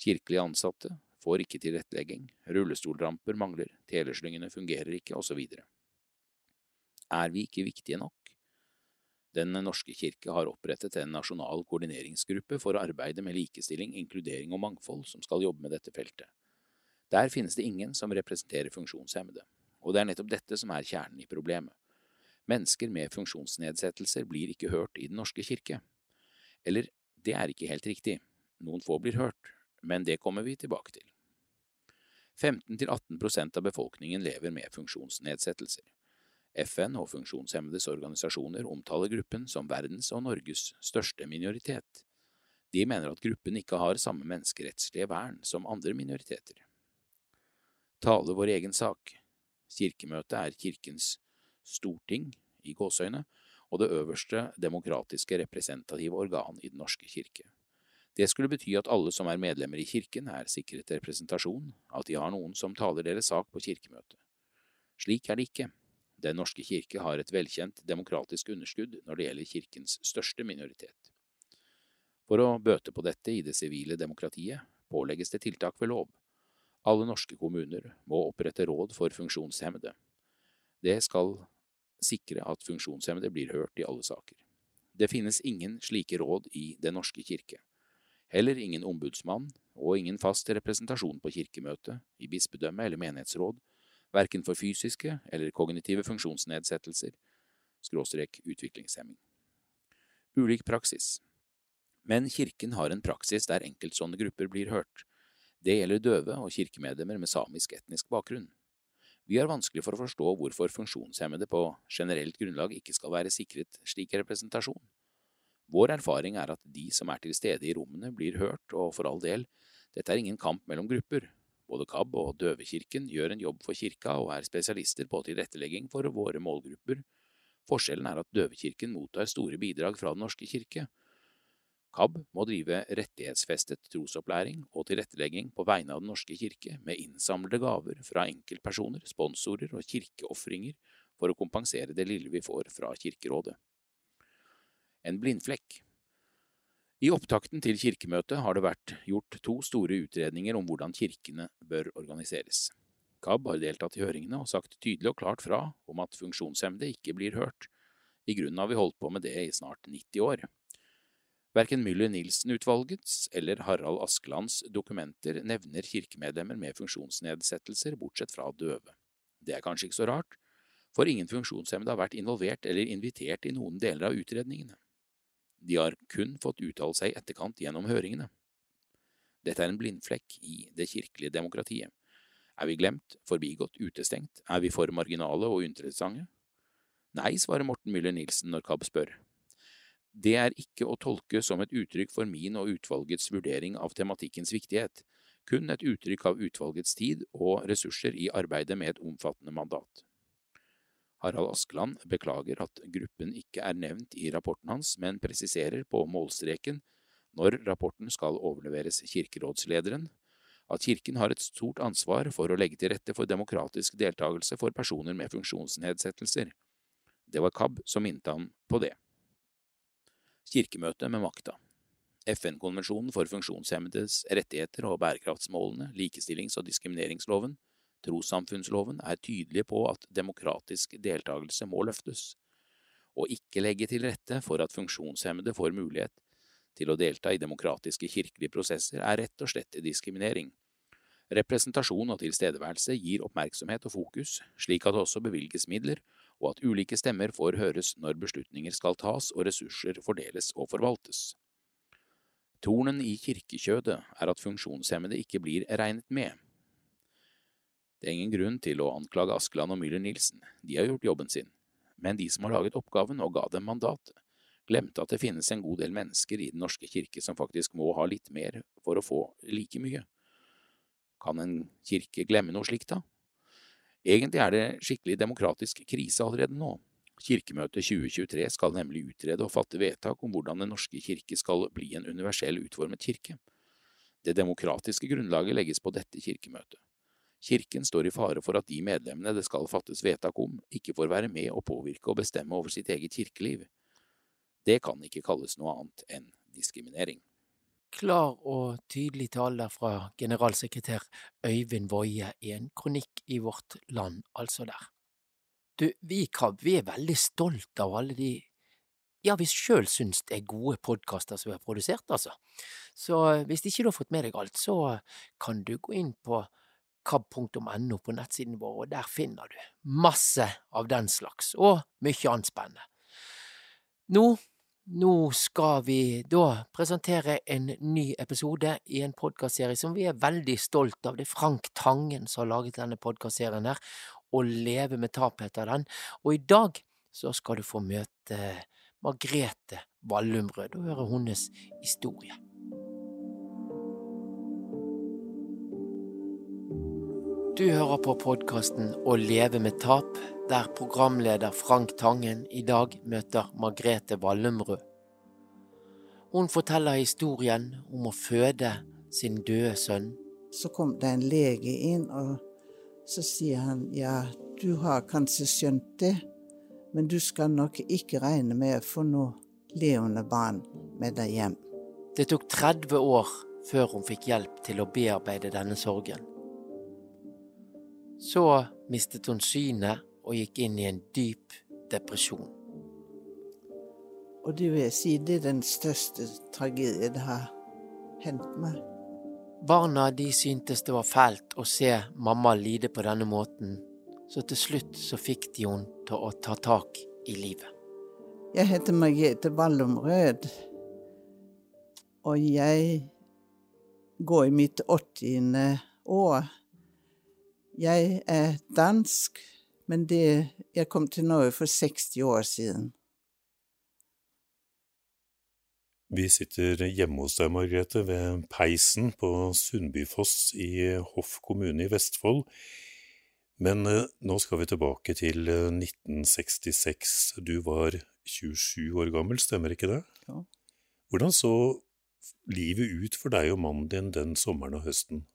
Speaker 21: kirkelige ansatte får ikke tilrettelegging, rullestolramper mangler, teleslyngene fungerer ikke, osv. Er vi ikke viktige nok? Den norske kirke har opprettet en nasjonal koordineringsgruppe for arbeidet med likestilling, inkludering og mangfold som skal jobbe med dette feltet. Der finnes det ingen som representerer funksjonshemmede, og det er nettopp dette som er kjernen i problemet. Mennesker med funksjonsnedsettelser blir ikke hørt i Den norske kirke. Eller, det er ikke helt riktig, noen få blir hørt, men det kommer vi tilbake til. 15–18 prosent av befolkningen lever med funksjonsnedsettelser. FN og funksjonshemmedes organisasjoner omtaler gruppen som verdens og Norges største minoritet. De mener at gruppen ikke har samme menneskerettslige vern som andre minoriteter. Tale vår egen sak. Kirkemøtet er kirkens storting, i gåseøyne, og det øverste demokratiske representative organ i Den norske kirke. Det skulle bety at alle som er medlemmer i kirken, er sikret representasjon, at de har noen som taler deres sak på kirkemøtet. Slik er det ikke. Den norske kirke har et velkjent demokratisk underskudd når det gjelder kirkens største minoritet. For å bøte på dette i det sivile demokratiet pålegges det tiltak ved lov. Alle norske kommuner må opprette råd for funksjonshemmede. Det skal sikre at funksjonshemmede blir hørt i alle saker. Det finnes ingen slike råd i Den norske kirke. Heller ingen ombudsmann og ingen fast representasjon på kirkemøte, i bispedømme eller menighetsråd, verken for fysiske eller kognitive funksjonsnedsettelser, skråstrek utviklingshemming. Ulik praksis. Men kirken har en praksis der enkeltstående grupper blir hørt. Det gjelder døve og kirkemedlemmer med samisk etnisk bakgrunn. Vi har vanskelig for å forstå hvorfor funksjonshemmede på generelt grunnlag ikke skal være sikret slik representasjon. Vår erfaring er at de som er til stede i rommene, blir hørt, og for all del, dette er ingen kamp mellom grupper. Både KAB og Døvekirken gjør en jobb for kirka og er spesialister på tilrettelegging for våre målgrupper. Forskjellen er at Døvekirken mottar store bidrag fra Den norske kirke. KAB må drive rettighetsfestet trosopplæring og tilrettelegging på vegne av Den norske kirke med innsamlede gaver fra enkeltpersoner, sponsorer og kirkeofringer for å kompensere det lille vi får fra Kirkerådet. En blindflekk. I opptakten til kirkemøtet har det vært gjort to store utredninger om hvordan kirkene bør organiseres. KAB har deltatt i høringene og sagt tydelig og klart fra om at funksjonshemmede ikke blir hørt. I grunnen har vi holdt på med det i snart 90 år. Verken Müller-Nilsen-utvalgets eller Harald Askelands dokumenter nevner kirkemedlemmer med funksjonsnedsettelser, bortsett fra døve. Det er kanskje ikke så rart, for ingen funksjonshemmede har vært involvert eller invitert i noen deler av utredningene. De har kun fått uttale seg etterkant gjennom høringene. Dette er en blindflekk i det kirkelige demokratiet. Er vi glemt, forbigått, utestengt, er vi for marginale og uinteressante? Nei, svarer Morten Müller Nilsen når KAB spør. Det er ikke å tolke som et uttrykk for min og utvalgets vurdering av tematikkens viktighet, kun et uttrykk av utvalgets tid og ressurser i arbeidet med et omfattende mandat. Harald Askeland beklager at gruppen ikke er nevnt i rapporten hans, men presiserer på målstreken når rapporten skal overleveres kirkerådslederen, at Kirken har et stort ansvar for å legge til rette for demokratisk deltakelse for personer med funksjonsnedsettelser. Det var KAB som minte ham på det. Kirkemøte med makta FN-konvensjonen for funksjonshemmedes rettigheter og bærekraftsmålene, likestillings- og diskrimineringsloven, trossamfunnsloven er tydelige på at demokratisk deltakelse må løftes, og ikke legge til rette for at funksjonshemmede får mulighet til å delta i demokratiske kirkelige prosesser er rett og slett diskriminering. Representasjon og tilstedeværelse gir oppmerksomhet og fokus, slik at det også bevilges midler, og at ulike stemmer får høres når beslutninger skal tas og ressurser fordeles og forvaltes. Tornen i kirkekjødet er at funksjonshemmede ikke blir regnet med. Det er ingen grunn til å anklage Askeland og Müller Nilsen, de har gjort jobben sin, men de som har laget oppgaven og ga dem mandatet, glemte at det finnes en god del mennesker i Den norske kirke som faktisk må ha litt mer for å få like mye. Kan en kirke glemme noe slikt, da? Egentlig er det skikkelig demokratisk krise allerede nå. Kirkemøtet 2023 skal nemlig utrede og fatte vedtak om hvordan Den norske kirke skal bli en universell utformet kirke. Det demokratiske grunnlaget legges på dette kirkemøtet. Kirken står i fare for at de medlemmene det skal fattes vedtak om, ikke får være med å påvirke og bestemme over sitt eget kirkeliv. Det kan ikke kalles noe annet enn diskriminering.
Speaker 1: Klar og tydelig tale fra generalsekretær Øyvind Woie i en kronikk i Vårt Land, altså der. Du, vi KAB vi er veldig stolt av alle de ja, vi sjøl syns det er gode podkaster som vi har produsert, altså. Så hvis ikke du har fått med deg alt, så kan du gå inn på kab.no på nettsiden vår, og der finner du masse av den slags, og mye annet spennende. Nå nå skal vi da presentere en ny episode i en podkastserie som vi er veldig stolt av. Det er Frank Tangen som har laget denne podkastserien her, og Leve med tap heter den. Og i dag så skal du få møte Margrete Vallumrød og høre hennes historie. Du hører på podkasten Å leve med tap der programleder Frank Tangen i dag møter Margrethe Wallumrud. Hun forteller historien om å føde sin døde sønn.
Speaker 22: Så kom det en lege inn, og så sier han ja, du har kanskje skjønt det, men du skal nok ikke regne med å få noe levende barn med deg hjem.
Speaker 1: Det tok 30 år før hun fikk hjelp til å bearbeide denne sorgen. Så mistet hun synet og gikk inn i en dyp depresjon.
Speaker 22: Og det vil jeg si, det er den største tragedien det har hendt meg.
Speaker 1: Barna de syntes det var fælt å se mamma lide på denne måten, så til slutt så fikk de hun til å ta tak i livet.
Speaker 22: Jeg heter Margrethe Wallumrød, og jeg går i mitt åttiende år. Jeg er dansk, men det, jeg kom til Norge for 60 år siden.
Speaker 23: Vi sitter hjemme hos deg, Margrethe, ved peisen på Sundbyfoss i Hoff kommune i Vestfold. Men eh, nå skal vi tilbake til 1966. Du var 27 år gammel, stemmer ikke det?
Speaker 22: Ja.
Speaker 23: Hvordan så livet ut for deg og mannen din den sommeren og høsten?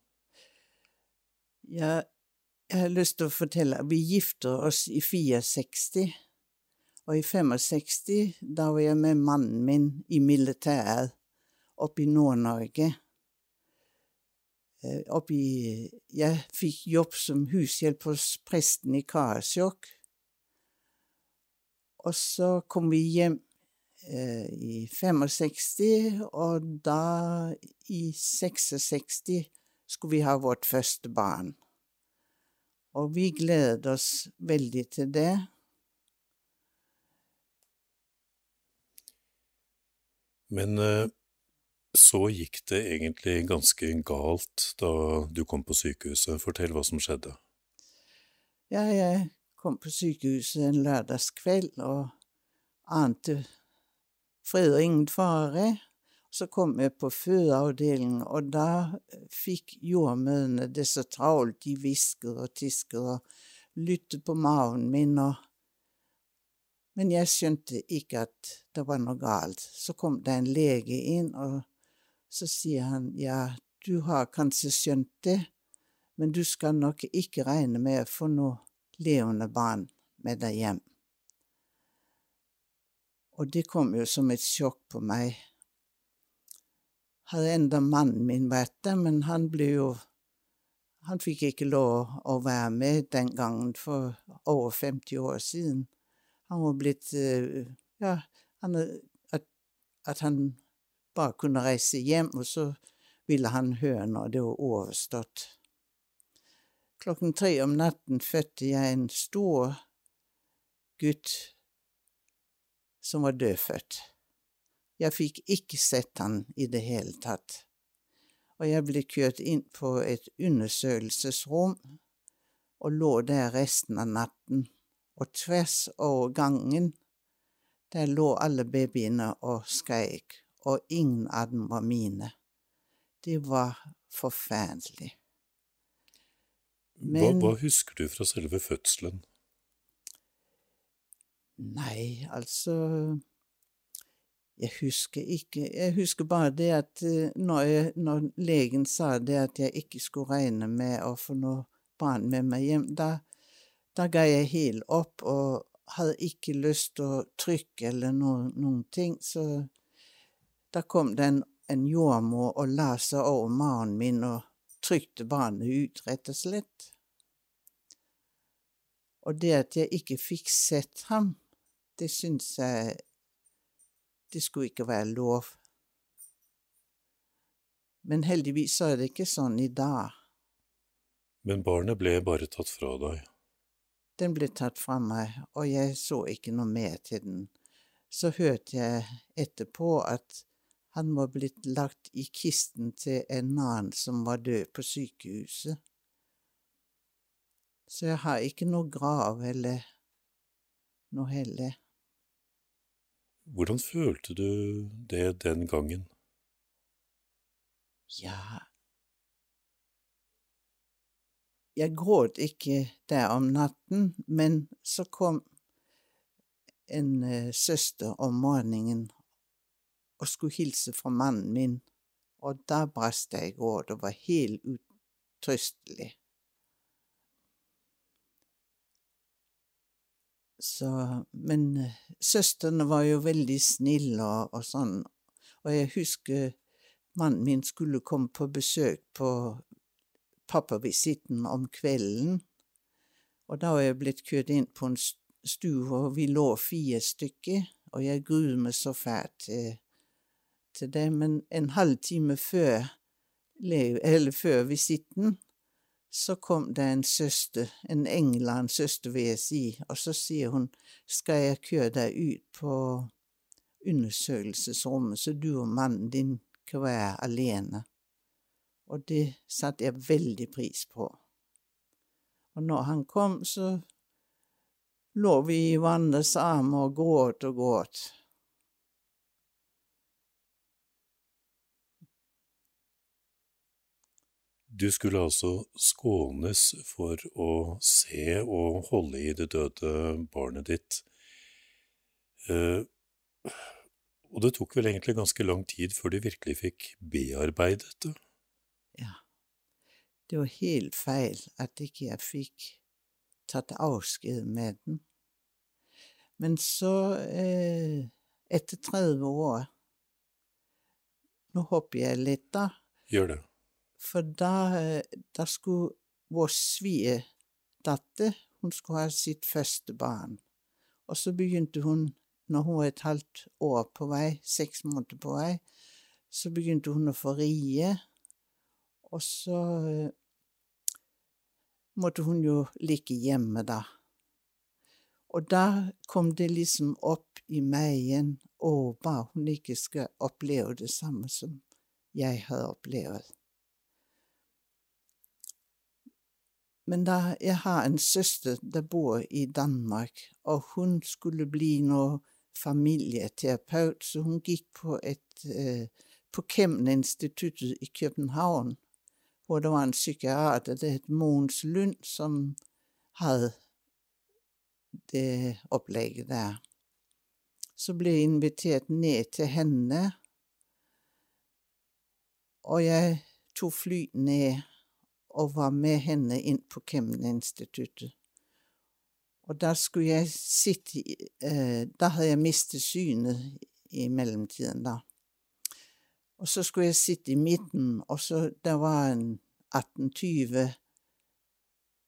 Speaker 22: Ja, jeg har lyst til å fortelle at Vi gifter oss i 64, og i 65 da var jeg med mannen min i militæret oppe i Nord-Norge. Oppi Jeg fikk jobb som hushjelp hos presten i Karasjok. Og så kom vi hjem eh, i 65, og da, i 66, skulle vi ha vårt første barn. Og vi gledet oss veldig til det.
Speaker 23: Men uh, så gikk det egentlig ganske galt da du kom på sykehuset. Fortell hva som skjedde.
Speaker 22: Ja, jeg kom på sykehuset en lørdagskveld og ante fred og ingen fare. Så kom jeg på fødeavdelingen, og da fikk jordmødrene det så travelt. De hvisket og tisket og lyttet på maven min, og Men jeg skjønte ikke at det var noe galt. Så kom det en lege inn, og så sier han ja, du har kanskje skjønt det, men du skal nok ikke regne med å få noe levende barn med deg hjem. Og det kom jo som et sjokk på meg. Hadde enda mannen min vært der, men han ble jo Han fikk ikke lov å være med den gangen for over 50 år siden. Han var blitt Ja, han, at, at han bare kunne reise hjem, og så ville han høre når det var overstått. Klokken tre om natten fødte jeg en stor gutt som var dødfødt. Jeg fikk ikke sett han i det hele tatt, og jeg ble kjørt inn på et undersøkelsesrom og lå der resten av natten, og tvers over gangen, der lå alle babyene og skreik, og ingen av dem var mine. Det var forferdelig.
Speaker 23: Men, hva, hva husker du fra selve fødselen?
Speaker 22: Nei, altså Jeg husker ikke Jeg husker bare det at når, jeg, når, legen sa det at jeg ikke skulle regne med å få noe barn med meg hjem, da, da ga jeg helt opp og hadde ikke lyst til å trykke eller noe, noen ting, så da kom det en, en jordmor og la seg over mannen min og trykte barnet ut, rett og slett. Og det at jeg ikke fikk sett ham, det syns jeg det skulle ikke være lov. Men heldigvis så er det ikke sånn i dag.
Speaker 23: Men barnet ble bare tatt fra deg?
Speaker 22: Den ble tatt fra meg, og jeg så ikke noe mer til den. Så hørte jeg etterpå at han var blitt lagt i kisten til en annen som var død på sykehuset. Så jeg har ikke noe grav eller noe heller.
Speaker 23: Hvordan følte du det den gangen?
Speaker 22: Ja Jeg gråt ikke der om natten, men så kom en uh, søster om morgenen og skulle hilse fra mannen min, og da brast jeg i gråt og var helt utrøstelig. Så, men uh, søstrene var jo veldig snille og, og, sånn, og jeg husker mannen min skulle komme på besøk på pappavisitten om kvelden, og da var jeg blitt kjørt inn på en stue, og vi lå fire stykker, og jeg gruer meg så fælt til, til det, men en halvtime før, eller før visitten, så kom det en søster, en England-søster vil jeg si, og så sier hun skal jeg køre deg ut på undersøkelsesrommet, så du og mannen din kan være alene. Og det satte jeg veldig pris på. Og når han kom, så lå vi i hverandres armer og gråt og gråt.
Speaker 23: Du skulle altså skånes for å se og holde i det døde barnet ditt. Eh, og det tok vel egentlig ganske lang tid før du virkelig fikk bearbeidet det?
Speaker 22: Ja, det var helt feil at ikke jeg fikk tatt avskjed med den. Men så, eh, etter 30 år Nå hopper jeg litt, da.
Speaker 23: Gjør det.
Speaker 22: For da, da skulle vår svigerdatter Hun skulle ha sitt første barn. Og så begynte hun, når hun var et halvt år på vei, seks måneder på vei, så begynte hun å få rie. Og så måtte hun jo ligge hjemme, da. Og da kom det liksom opp i meg igjen, å, bare hun ikke skal oppleve det samme som jeg hadde opplevd. Men da jeg har en søster der bor i Danmark, og hun skulle bli noe familieterapeut, så hun gikk på et eh, på Kemnen-instituttet i København, hvor det var en psykiater, det het Mogens Lund, som hadde det opplegget der. Så ble jeg invitert ned til henne, og jeg tok fly ned og var med henne inn på Kemnen-instituttet. Og da skulle jeg sitte eh, Da hadde jeg mistet synet i mellomtiden, da. Og så skulle jeg sitte i midten, og så det var en 18-20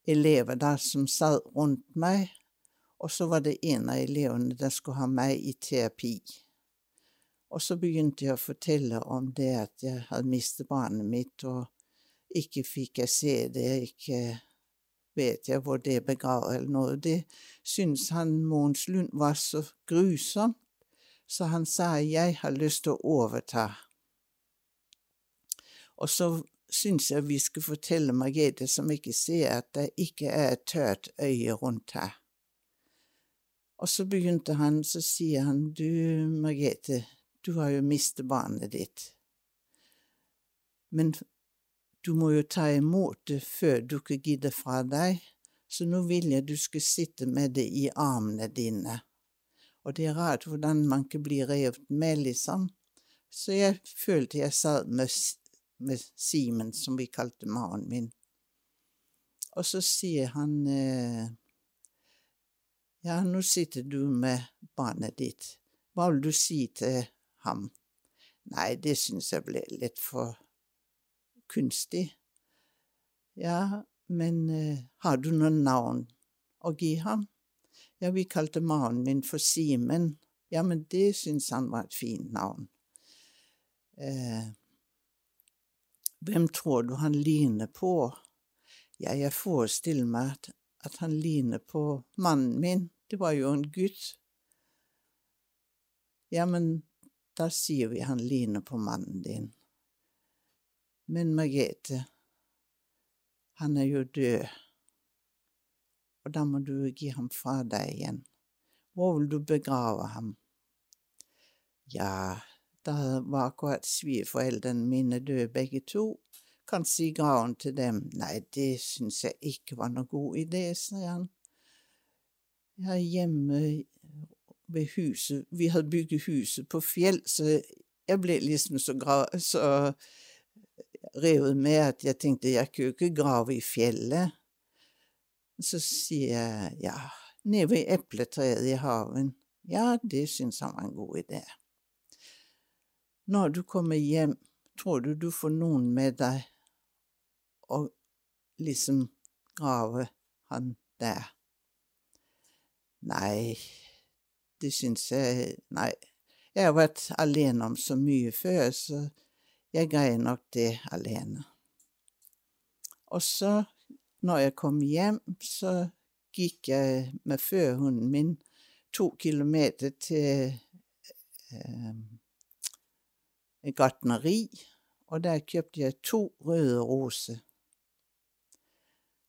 Speaker 22: elever der som satt rundt meg, og så var det en av elevene der skulle ha meg i terapi. Og så begynte jeg å fortelle om det at jeg hadde mistet barnet mitt, og ikke fikk jeg se det, ikke vet jeg hvor det begravet eller noe. Det syntes han Mons Lund var så grusomt, så han sa jeg har lyst til å overta. Og så syns jeg vi skal fortelle Margrethe, som ikke ser, at det ikke er et tørt øye rundt her. Og så begynte han, så sier han, du Margrethe, du har jo mistet barnet ditt. Men du må jo ta imot det før du kan gi det fra deg, så nå vil jeg du skal sitte med det i armene dine. Og det er rart hvordan man kan bli revet med, liksom. Så jeg følte jeg satt med, med Simen, som vi kalte mannen min. Og så sier han eh, Ja, nå sitter du med barnet ditt. Hva vil du si til ham? Nei, det syns jeg ble litt for kunstig. Ja, men eh, har du noe navn å gi ham? Ja, vi kalte mannen min for Simen. Ja, men det syns han var et fint navn. Eh, hvem tror du han ligner på? Ja, jeg forestiller meg at, at han ligner på mannen min. Det var jo en gutt. Ja, men da sier vi han ligner på mannen din. Men Margrethe, han er jo død, og da må du gi ham fra deg igjen. Hvor vil du begrave ham? Ja, da var akkurat svigerforeldrene mine døde begge to. Kanskje i graven til dem. Nei, det syns jeg ikke var noen god idé, sier han. Er hjemme ved huset Vi hadde bygd huset på fjell, så jeg ble liksom så, gra så revet med at jeg tenkte jeg kunne ikke grave i fjellet. Så sier jeg ja, nede ved epletreet i haven. Ja, det syns han var en god idé. Når du kommer hjem, tror du du får noen med deg og liksom grave han der? Nei, det syns jeg Nei, jeg har vært alene om så mye før, så jeg greier nok det alene. Og så, når jeg kom hjem, så gikk jeg med førhunden min to kilometer til eh, et gartneri, og der kjøpte jeg to røde roser.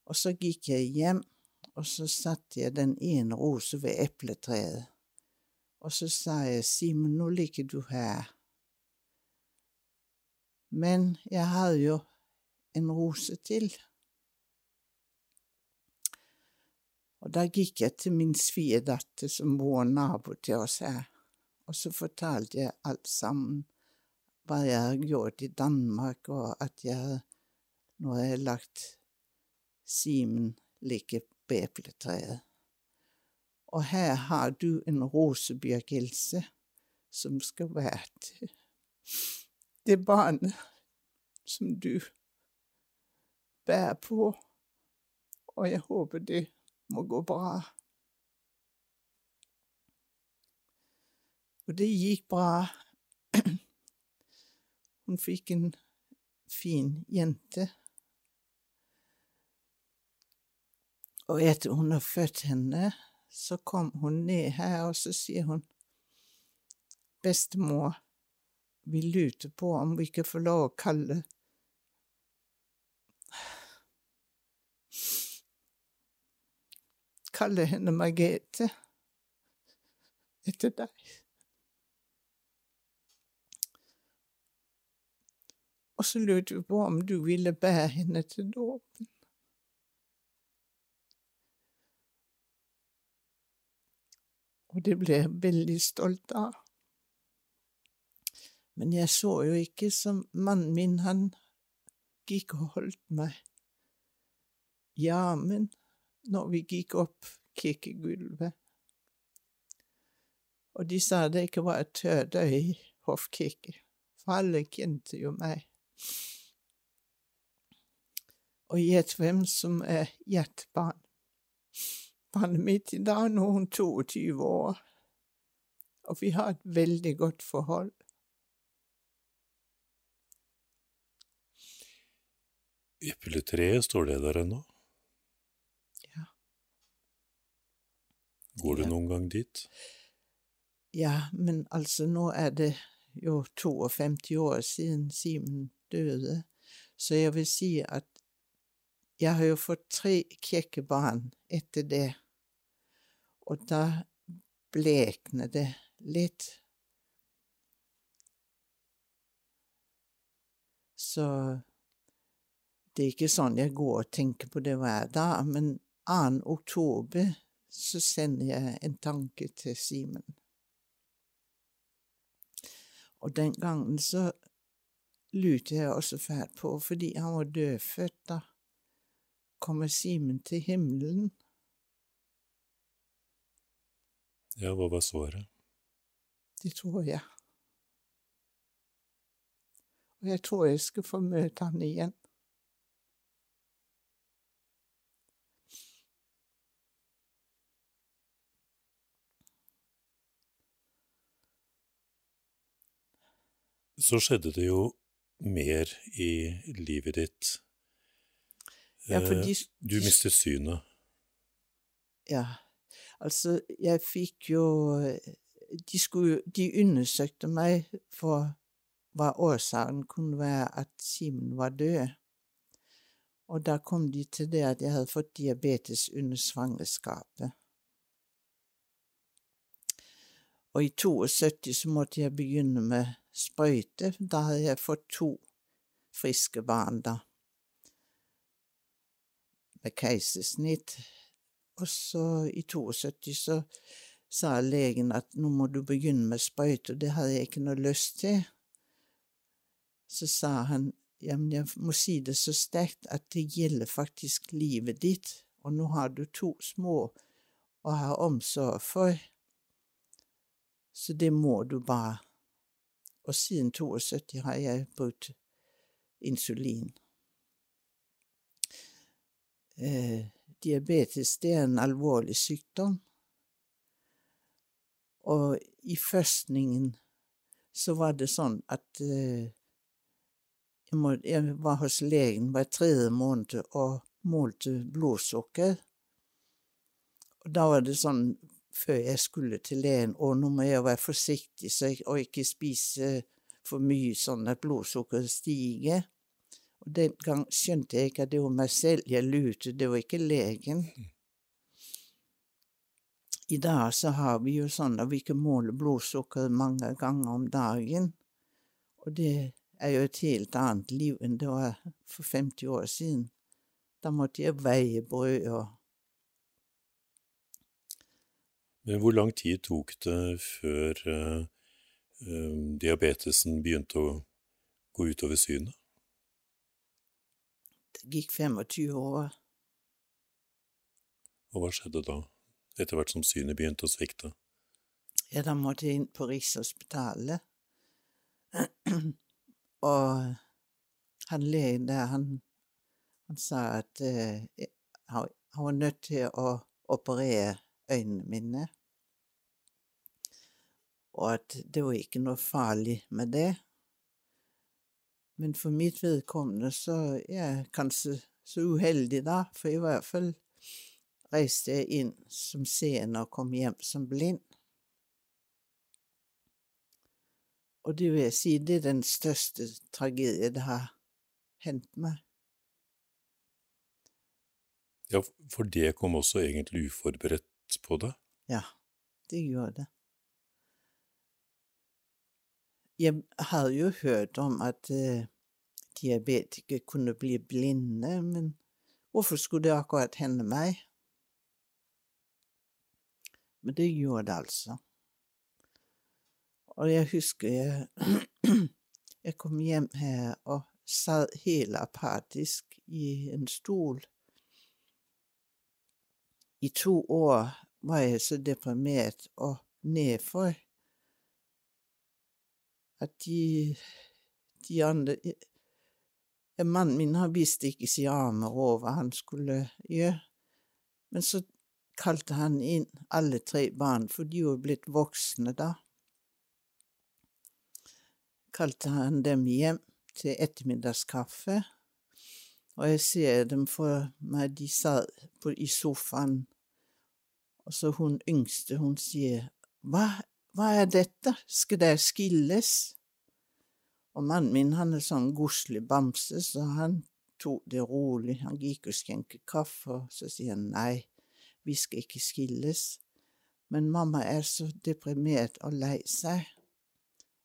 Speaker 22: Og så gikk jeg hjem, og så satte jeg den ene rosen ved epletreet. Og så sa jeg, Simen, nå ligger du her. Men jeg hadde jo en rose til. Og da gikk jeg til min svigerdatter som bor nabo til oss her, og så fortalte jeg alt sammen hva jeg har gjort i Danmark, og at jeg nå hadde lagt Simen like på epletreet. Og her har du en rosebjørkelse som skal være til det barnet som du bærer på, og jeg håper det må gå bra. Og det gikk bra. Hun fikk en fin jente. Og etter hun har født henne, så kom hun ned her, og så sier hun, bestemor, vi lurte på om vi ikke får lov å kalle Kalle henne Margrethe etter deg. Og så lurte vi på om du ville bære henne til dåpen. Og det ble jeg veldig stolt av. Men jeg så jo ikke som mannen min, han gikk og holdt meg i armen når vi gikk opp kirkegulvet. Og de sa det ikke var et tødøy i hoffkirke, for alle kjente jo meg. Og gjett hvem som er hjertebarn. Barnet mitt i dag nå er hun 22 år, og vi har et veldig godt forhold.
Speaker 23: Epletreet, står det der ennå?
Speaker 22: Ja.
Speaker 23: Går du noen gang dit?
Speaker 22: Ja, men altså, nå er det jo 52 år siden Simen døde, så jeg vil si at jeg har jo fått tre kirkebarn etter det, og da blekner det litt. Så det er ikke sånn jeg går og tenker på det hver dag, men 2. oktober så sender jeg en tanke til Simen. Og den gangen så lurte jeg også fælt på, fordi han var dødfødt da, kommer Simen til himmelen?
Speaker 23: Ja, hva var svaret?
Speaker 22: Det tror jeg. Og jeg tror jeg skal få møte han igjen.
Speaker 23: Så skjedde det jo mer i livet ditt.
Speaker 22: Ja, for
Speaker 23: Eh,
Speaker 22: de,
Speaker 23: Du mistet synet.
Speaker 22: Ja, altså, jeg fikk jo De, skulle, de undersøkte meg for hva årsaken kunne være at Simen var død. Og da kom de til det at jeg hadde fått diabetes under svangerskapet. Og i 72 så måtte jeg begynne med sprøyte. Da hadde jeg fått to friske barn, da. Med keisersnitt. Og så i 72 så sa legen at nå må du begynne med sprøyte, og det hadde jeg ikke noe lyst til. Så sa han ja, men jeg må si det så sterkt at det gjelder faktisk livet ditt, og nå har du to små å ha omsorg for, så det må du bare. Og siden 72 har jeg brukt insulin. Eh, diabetes det er en alvorlig sykdom, og i førstningen så var det sånn at eh, jeg, må, jeg var hos legen hver tredje måned og målte blodsukker. Og da var det sånn før jeg skulle til legen, og nå må jeg være forsiktig så jeg, og ikke spise for mye sånn at blodsukkeret stiger. Og den gang skjønte jeg ikke at det var meg selv jeg lurte, det var ikke legen. I dag så har vi jo sånn at vi ikke måler blodsukkeret mange ganger om dagen, og det er jo et helt annet liv enn det var for 50 år siden. Da måtte jeg veie brød og
Speaker 23: Men hvor lang tid tok det før uh, diabetesen begynte å gå utover synet?
Speaker 22: Det gikk 25 år.
Speaker 23: Og hva skjedde da, etter hvert som synet begynte å svikte?
Speaker 22: Ja, da måtte jeg inn på Rikshospitalet. og han legen der, han, han sa at han, han var nødt til å operere øynene mine. Og at det var ikke noe farlig med det. Men for mitt vedkommende så er jeg kanskje så uheldig da, for i hvert fall reiste jeg inn som seende og kom hjem som blind. Og det vil jeg si, det er den største tragedie det har hendt meg.
Speaker 23: Ja, for det kom også egentlig uforberedt på det?
Speaker 22: Ja, det gjør det. Jeg har jo hørt om at uh, diabetikere kunne bli blinde, men hvorfor skulle det akkurat hende meg? Men det gjorde det altså. Og jeg husker jeg, jeg kom hjem her og satt helt apatisk i en stol. I to år var jeg så deprimert og nedfor. At de, de andre Mannen min han visste ikke si armer over hva han skulle gjøre, men så kalte han inn alle tre barn, for de var blitt voksne da. Kalte han dem hjem til ettermiddagskaffe, og jeg ser dem for meg, de satt i sofaen, og så hun yngste, hun sier, hva, hva er dette, skal dere skilles? Og mannen min, han er sånn godslig bamse, så han tok det rolig, han gikk og skjenket kaffe, og så sier han nei, vi skal ikke skilles, men mamma er så deprimert og lei seg,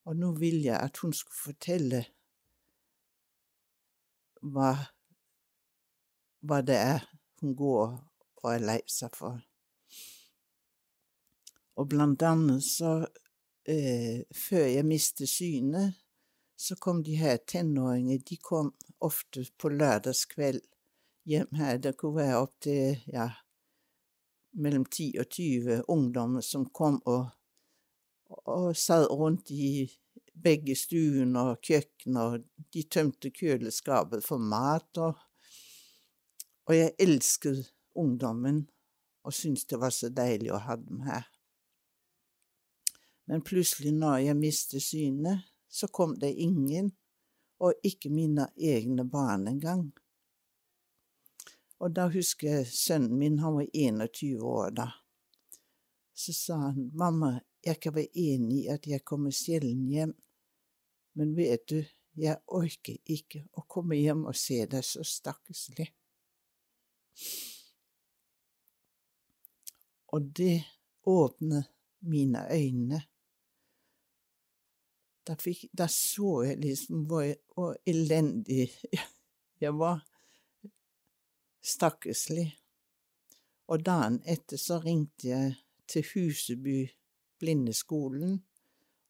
Speaker 22: og nå vil jeg at hun skulle fortelle hva, hva det er hun går og er lei seg for. Og blant annet så, eh, før jeg mistet synet, så kom de her tenåringene de kom ofte på lørdagskveld hjem her. Det kunne være opptil ja, mellom 10 og 20 ungdommer som kom og, og satt rundt i begge stuene og kjøkkenet, og de tømte kjøleskapet for mat. Og, og jeg elsket ungdommen og syntes det var så deilig å ha dem her. Men plutselig, når jeg mistet synet, så kom det ingen, og ikke mine egne barn engang. Og da husker jeg sønnen min, han var 21 år da. Så sa han, mamma, jeg kan være enig i at jeg kommer sjelden hjem, men vet du, jeg orker ikke å komme hjem og se deg så stakkarslig. Og det åpnet mine øyne da, fikk, da så jeg liksom hvor, hvor elendig jeg var. Stakkarslig. Og dagen etter så ringte jeg til Huseby blindeskolen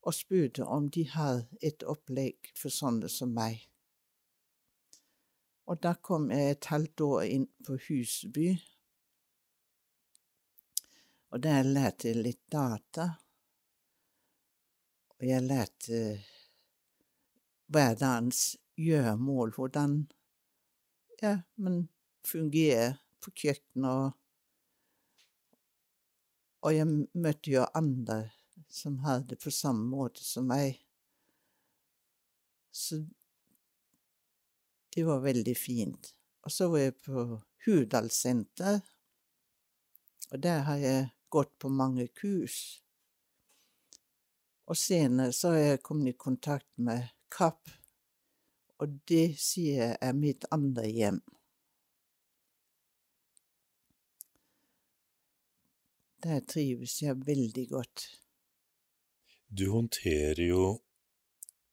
Speaker 22: og spurte om de hadde et opplegg for sånne som meg. Og da kom jeg et halvt år inn på Huseby, og der lærte jeg litt data. Og jeg lærte hverdagens gjøremål, hvordan ja, man fungerer på kjøkkenet. Og, og jeg møtte jo andre som hadde det på samme måte som meg. Så det var veldig fint. Og så var jeg på Hurdalssenter, og der har jeg gått på mange kurs. Og senere så har jeg kommet i kontakt med Kapp, og det sier jeg er mitt andre hjem. Der trives jeg veldig godt.
Speaker 23: Du håndterer jo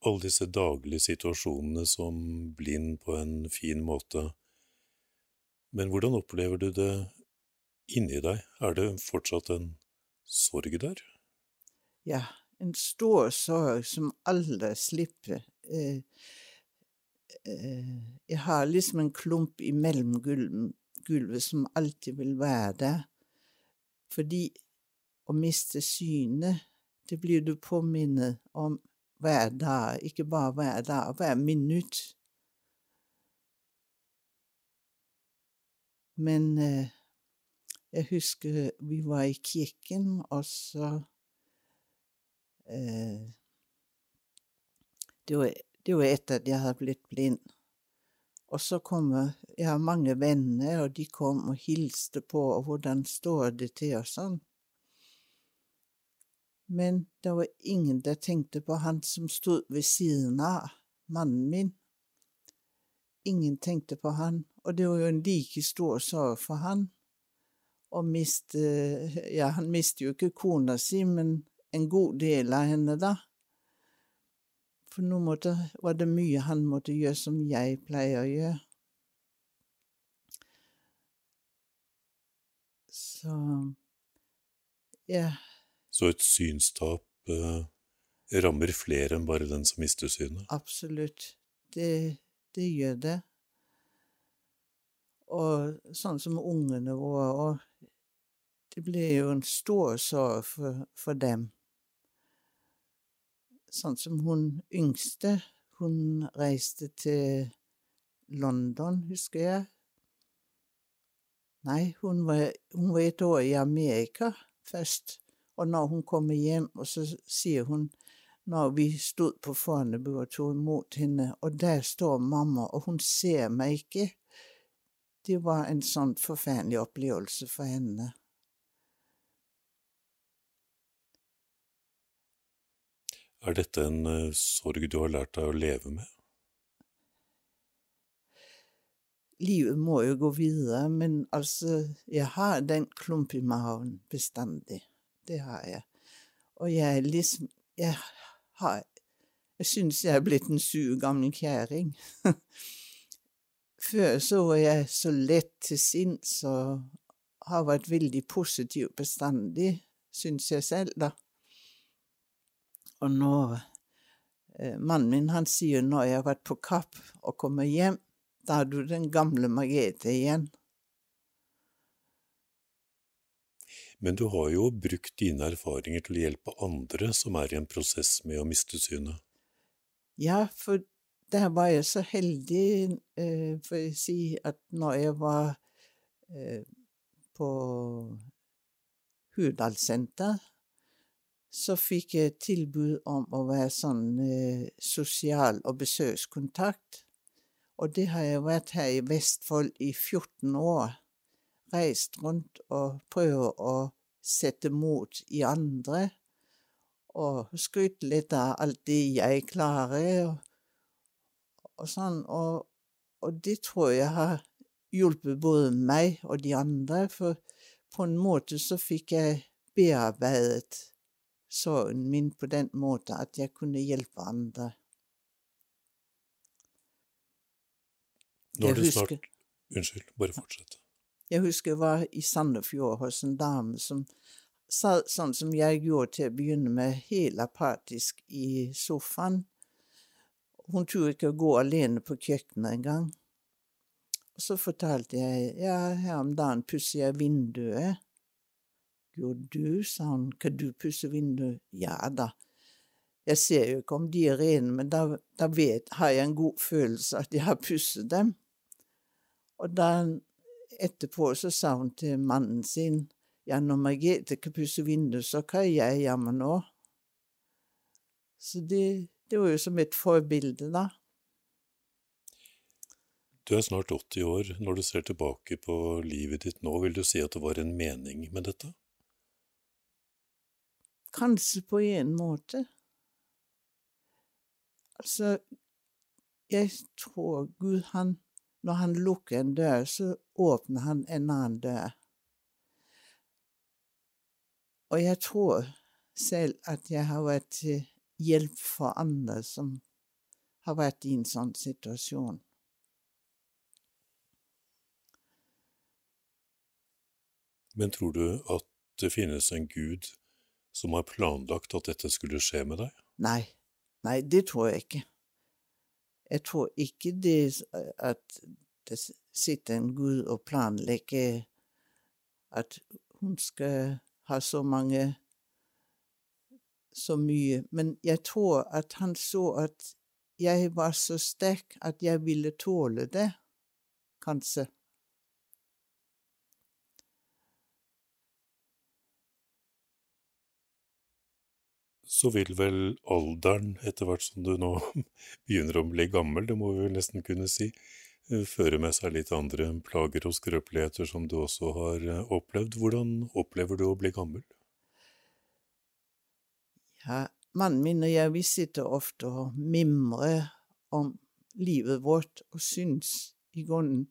Speaker 23: alle disse daglige situasjonene som blind på en fin måte, men hvordan opplever du det inni deg? Er det fortsatt en sorg der?
Speaker 22: Ja, en stor sorg som alle slipper. Eh, eh, jeg har liksom en klump i mellomgulvet som alltid vil være der. Fordi å miste synet, det blir du påminnet om hver dag, ikke bare hver dag, hver minutt. Men eh, jeg husker vi var i kirken, og så det var, det etter at jeg hadde blitt blind. Og så kommer Jeg har mange venner, og de kom og hilste på, og hvordan står det til og sånn. Men det var ingen der tenkte på han som stod ved siden av, mannen min. Ingen tenkte på han, og det var jo en like stor sorg for han. Og miste Ja, han mistet jo ikke kona si, men en god del av henne, da. For nå måtte, var det mye han måtte gjøre som jeg pleier å gjøre. Så ja.
Speaker 23: Så et synstap eh, rammer flere enn bare den som mister synet?
Speaker 22: Absolutt. Det, det gjør det. Og sånn som ungene våre òg. Det blir jo en stor sorg for, for dem. Sånn som hun yngste. Hun reiste til London, husker jeg. Nei, hun var, hun var et år i Amerika først. Og når hun kommer hjem, og så sier hun når vi stod på Fornebu og tok imot henne, og der står mamma, og hun ser meg ikke. Det var en sånn forferdelig opplevelse for henne.
Speaker 23: Er dette en uh, sorg du har lært deg å leve med?
Speaker 22: Livet må jo gå videre, men altså, jeg har den klump i magen bestandig. Det har jeg. Og jeg liksom Jeg har Jeg syns jeg er blitt en sur gammel kjerring. Før så var jeg så lett til sinns og har vært veldig positiv bestandig, syns jeg selv, da. Og når eh, mannen min, han sier når jeg har vært på Kapp og kommer hjem, da er du den gamle Margrethe igjen.
Speaker 23: Men du har jo brukt dine erfaringer til å hjelpe andre som er i en prosess med å miste synet.
Speaker 22: Ja, for der var jeg så heldig, eh, for å si, at når jeg var eh, på Hurdalssenter, så fikk jeg tilbud om å være sånn eh, sosial- og besøkskontakt. Og det har jeg vært her i Vestfold i 14 år. Reist rundt og prøvd å sette mot i andre. Og skrytt litt av alt det jeg klarer, og, og sånn. Og, og det tror jeg har hjulpet både meg og de andre, for på en måte så fikk jeg bearbeidet sorgen min på den måten at jeg kunne hjelpe andre.
Speaker 23: Nå er du
Speaker 22: husker-
Speaker 23: snart Unnskyld, bare fortsett.
Speaker 22: Jeg husker jeg var i Sandefjord hos en dame som sa sånn som jeg gjorde til å begynne med, helt apatisk i sofaen. Hun turte ikke å gå alene på kjøkkenet engang. Og så fortalte jeg ja, her om dagen pusser jeg vinduet. Gjorde du, sa hun, kan du pusse vinduet? Ja da. Jeg ser jo ikke om de er rene, men da, da vet, har jeg en god følelse at jeg har pusset dem. Og da etterpå så sa hun til mannen sin ja, når Margrethe ikke pusse vinduet, så kan jeg jammen òg. Så det, det var jo som et forbilde, da.
Speaker 23: Du er snart 80 år. Når du ser tilbake på livet ditt nå, vil du si at det var en mening med dette?
Speaker 22: Kanskje på en måte. Altså, jeg tror Gud, han Når han lukker en dør, så åpner han en annen dør. Og jeg tror selv at jeg har vært til hjelp for andre som har vært i en sånn situasjon.
Speaker 23: Men tror du at det finnes en gud som har planlagt at dette skulle skje med deg?
Speaker 22: Nei, nei, det tror jeg ikke. Jeg tror ikke det at det sitter en gud og planlegger at hun skal ha så mange så mye, men jeg tror at han så at jeg var så sterk at jeg ville tåle det, kanskje.
Speaker 23: Så vil vel alderen, etter hvert som du nå begynner å bli gammel, det må vi vel nesten kunne si, eh, føre med seg litt andre plager og skrøpeligheter som du også har eh, opplevd. Hvordan opplever du å bli gammel?
Speaker 22: Ja, mannen min og jeg, vi sitter ofte og mimrer om livet vårt og syns i grunnen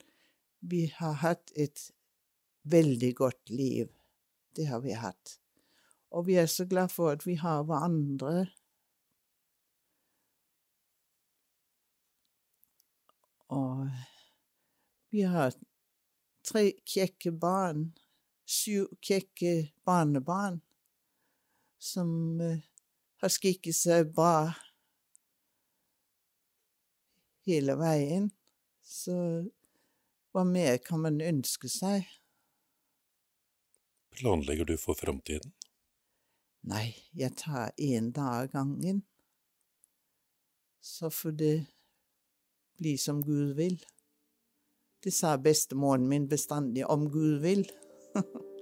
Speaker 22: vi har hatt et veldig godt liv. Det har vi hatt. Og vi er så glad for at vi har hverandre. Og vi har tre kjekke barn, syv kjekke barnebarn, som uh, har skikket seg bra hele veien. Så hva mer kan man ønske seg?
Speaker 23: Planlegger du for framtiden?
Speaker 22: Nei, jeg tar én dag av gangen. Så får det bli som Gud vil. Det sa bestemoren min bestandig, om Gud vil.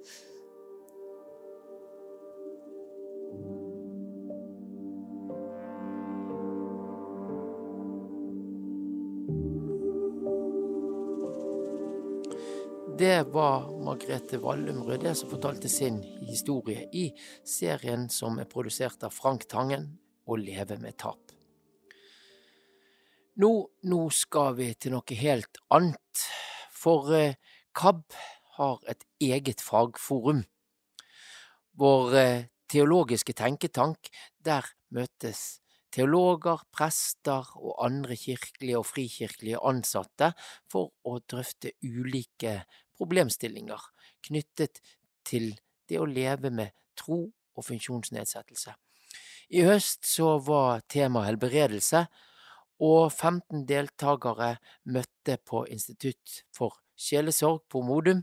Speaker 1: Det var Margrethe Wallum Røde som fortalte sin historie i serien som er produsert av Frank Tangen, Å leve med tap. Nå, nå skal vi til noe helt annet, for eh, KAB har et eget fagforum. Vår eh, teologiske tenketank, der møtes teologer, prester og andre kirkelige og frikirkelige ansatte for å drøfte ulike problemstillinger knyttet til det å leve med tro og funksjonsnedsettelse. I høst så var tema helbredelse, og 15 deltakere møtte på Institutt for sjelesorg på Modum,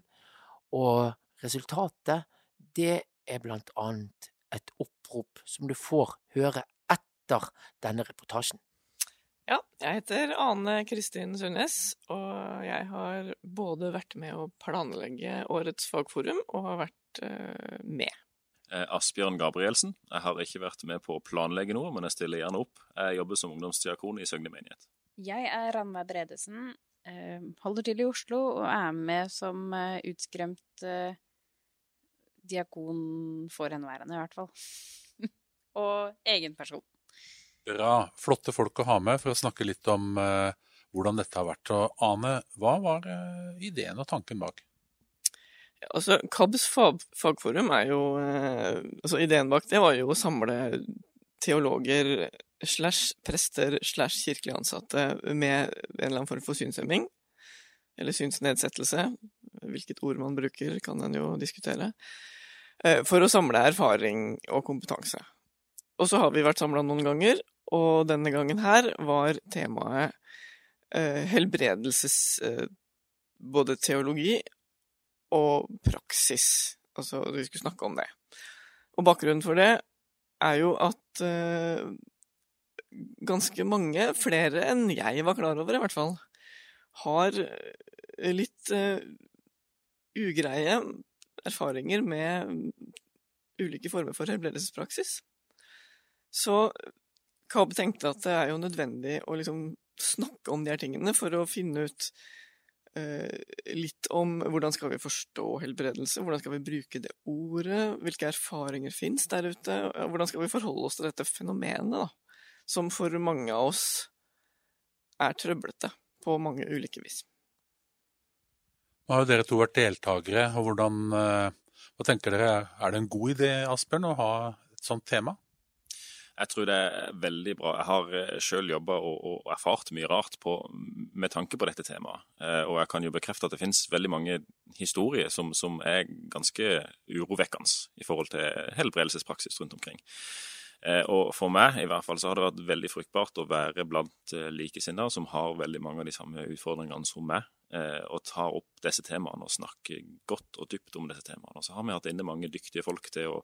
Speaker 1: og resultatet det er blant annet et opprop som du får høre etter denne reportasjen.
Speaker 24: Ja, jeg heter Ane Kristin Sundnes, og jeg har både vært med å planlegge årets fagforum og har vært uh, med.
Speaker 25: Asbjørn Gabrielsen. Jeg har ikke vært med på å planlegge noe, men jeg stiller gjerne opp. Jeg jobber som ungdomsdiakon i Søgne menighet.
Speaker 26: Jeg er Ranveig Bredesen, holder til i Oslo og er med som utskremt diakon for henværende, i hvert fall. og egen person.
Speaker 6: Bra. Flotte folk å ha med for å snakke litt om uh, hvordan dette har vært. Og Ane, hva var uh, ideen og tanken bak?
Speaker 24: Altså, KABs fag, fagforum er jo eh, altså Ideen bak det var jo å samle teologer slash prester slash kirkelig ansatte med en eller annen form for synshemming. Eller synsnedsettelse. Hvilket ord man bruker, kan en jo diskutere. For å samle erfaring og kompetanse. Og så har vi vært samla noen ganger, og denne gangen her var temaet eh, helbredelses eh, Både teologi og praksis. Altså, vi skulle snakke om det. Og bakgrunnen for det er jo at eh, ganske mange, flere enn jeg var klar over i hvert fall, har litt ugreie erfaringer med ulike former for helbredelsespraksis. Så KAB tenkte at det er jo nødvendig å liksom snakke om de her tingene for å finne ut eh, litt om hvordan skal vi forstå helbredelse, hvordan skal vi bruke det ordet, hvilke erfaringer fins der ute, og hvordan skal vi forholde oss til dette fenomenet, da, som for mange av oss er trøblete på mange ulike vis.
Speaker 6: Nå har jo dere to vært deltakere, og hvordan, hva tenker dere, er det en god idé, Asbjørn, å ha et sånt tema?
Speaker 25: Jeg tror det er veldig bra. Jeg har sjøl jobba og, og, erfart mye rart på, med tanke på dette temaet. Og jeg kan jo bekrefte at det finnes veldig mange historier som, som er ganske urovekkende i forhold til helbredelsespraksis rundt omkring. Og for meg i hvert fall så har det vært veldig fruktbart å være blant likesinnede som har veldig mange av de samme utfordringene som meg, og ta opp disse temaene og snakke godt og dypt om disse temaene. Og så har vi hatt inne mange dyktige folk til å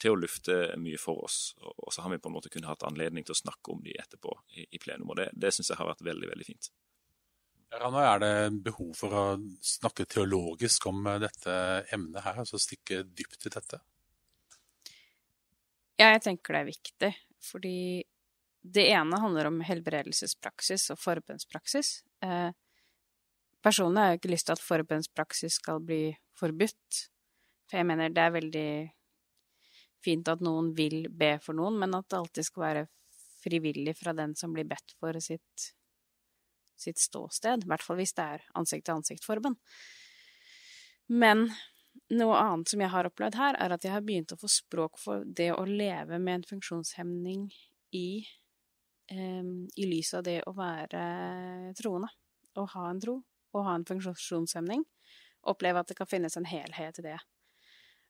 Speaker 25: til å lufte mye for oss. Og så har vi på en måte kunnet hatt anledning til å snakke om de etterpå i, i plenum. Og det, det syns jeg har vært veldig, veldig fint.
Speaker 6: Rana, er det behov for å snakke teologisk om dette emnet her, altså stikke dypt i dette?
Speaker 26: Ja, jeg tenker det er viktig, fordi det ene handler om helbredelsespraksis og forbønnspraksis. Eh, personlig har jeg ikke lyst til at forbønnspraksis skal bli forbudt, for jeg mener det er veldig fint at noen vil be for noen, men at det alltid skal være frivillig fra den som blir bedt for sitt, sitt ståsted. I hvert fall hvis det er ansikt-til-ansikt-formen. Men noe annet som jeg har opplevd her, er at jeg har begynt å få språk for det å leve med en funksjonshemning i, eh, i lys av det å være troende. Å ha en tro, og ha en funksjonshemning. Oppleve at det kan finnes en helhet i det.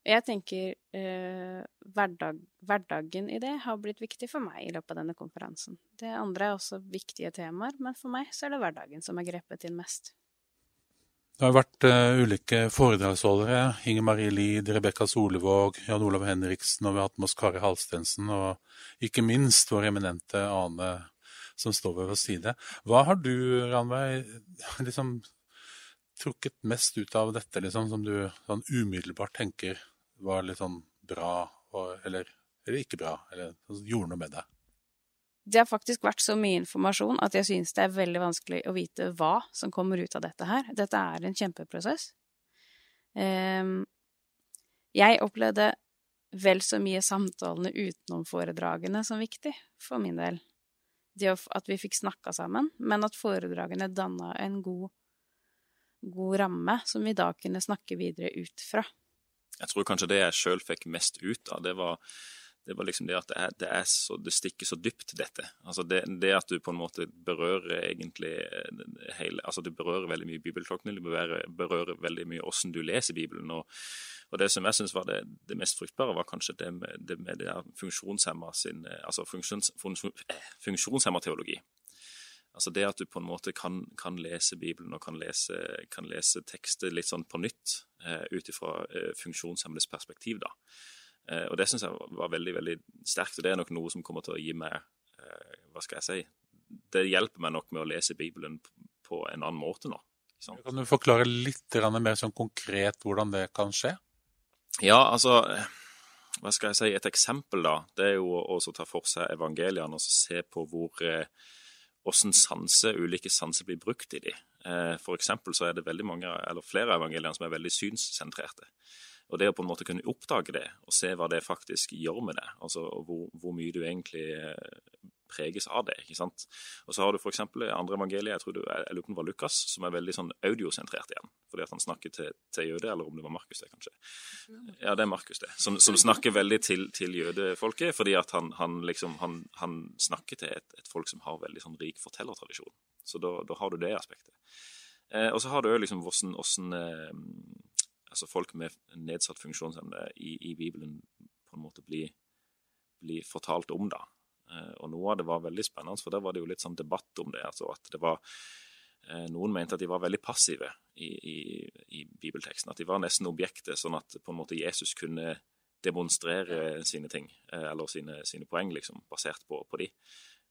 Speaker 26: Jeg tenker eh, hverdag, hverdagen i det har blitt viktig for meg i løpet av denne konferansen. Det andre er også viktige temaer, men for meg så er det hverdagen som er grepet inn mest.
Speaker 6: Det har vært uh, ulike foredragsholdere. Inger Marie Lid, Rebekka Solevåg, Jan Olav Henriksen, og vi har hatt med oss Kari Halstensen, og ikke minst vår eminente Ane som står ved vår side. Hva har du, Ranveig, liksom trukket mest ut av dette, liksom, som du sånn umiddelbart tenker var litt sånn bra, eller, eller, ikke bra, eller gjorde noe med deg?
Speaker 26: Det har faktisk vært så mye informasjon at jeg synes det er veldig vanskelig å vite hva som kommer ut av dette her. Dette er en kjempeprosess. Um, jeg opplevde vel så mye samtalene utenom foredragene som viktig, for min del. Det at vi fikk snakka sammen, men at foredragene danna en god, god ramme som vi da kunne snakke videre ut fra.
Speaker 25: Jeg tror kanskje det jeg sjøl fikk mest ut av, det var, det var liksom det at det, er, det, er så, det, stikker så dypt, dette. Altså det, det, at du på en måte berører egentlig hele Altså du berører veldig mye bibeltolkning, du berører, veldig mye åssen du leser Bibelen. Og, og det som jeg syns var det, mest fruktbare, var kanskje det med det, med det funksjonshemma sin Altså funksjons, funksjonshemma teologi. Altså det at du på en måte kan, kan lese Bibelen og kan lese, kan lese, tekster litt sånn på nytt eh, ut ifra eh, funksjonshemmedes perspektiv. da. Eh, og det syns jeg var veldig veldig sterkt, og det er nok noe som kommer til å gi meg eh, Hva skal jeg si? Det hjelper meg nok med å lese Bibelen på en annen måte nå.
Speaker 6: Kan du forklare litt mer sånn konkret hvordan det kan skje?
Speaker 25: Ja, altså hva skal jeg si, Et eksempel da, det er jo å ta for seg evangeliene og se på hvor eh, hvordan sanse, ulike sanser blir brukt i de. Eh, for så er det mange, eller flere evangelier som er veldig synssentrerte. Og det å på en måte kunne oppdage det, og se hva det faktisk gjør med det, altså hvor, hvor mye du egentlig eh, preges av det. ikke sant? Og så har du f.eks. andre evangelier, jeg tror det var Lukas, som er veldig sånn audiosentrert igjen. Fordi at han snakker til, til jøde, eller om det var Markus det, kanskje. Ja, det er Markus det. Som, som, snakker veldig til, til jødefolket, fordi at han, han liksom han, han, snakker til et, et, folk som har veldig sånn rik fortellertradisjon. Så da, da har du det aspektet. Eh, og så har du òg liksom hvordan eh, altså folk med nedsatt funksjonsevne i, i, Bibelen på en måte blir, blir fortalt om. da. Eh, og noe av det var veldig spennende, for der var det jo litt sånn debatt om det. altså at det var eh, Noen mente at de var veldig passive i, i, i bibelteksten. At de var nesten objektet, sånn at på en måte Jesus kunne demonstrere sine ting, eh, eller sine, sine poeng, liksom, basert på, på de.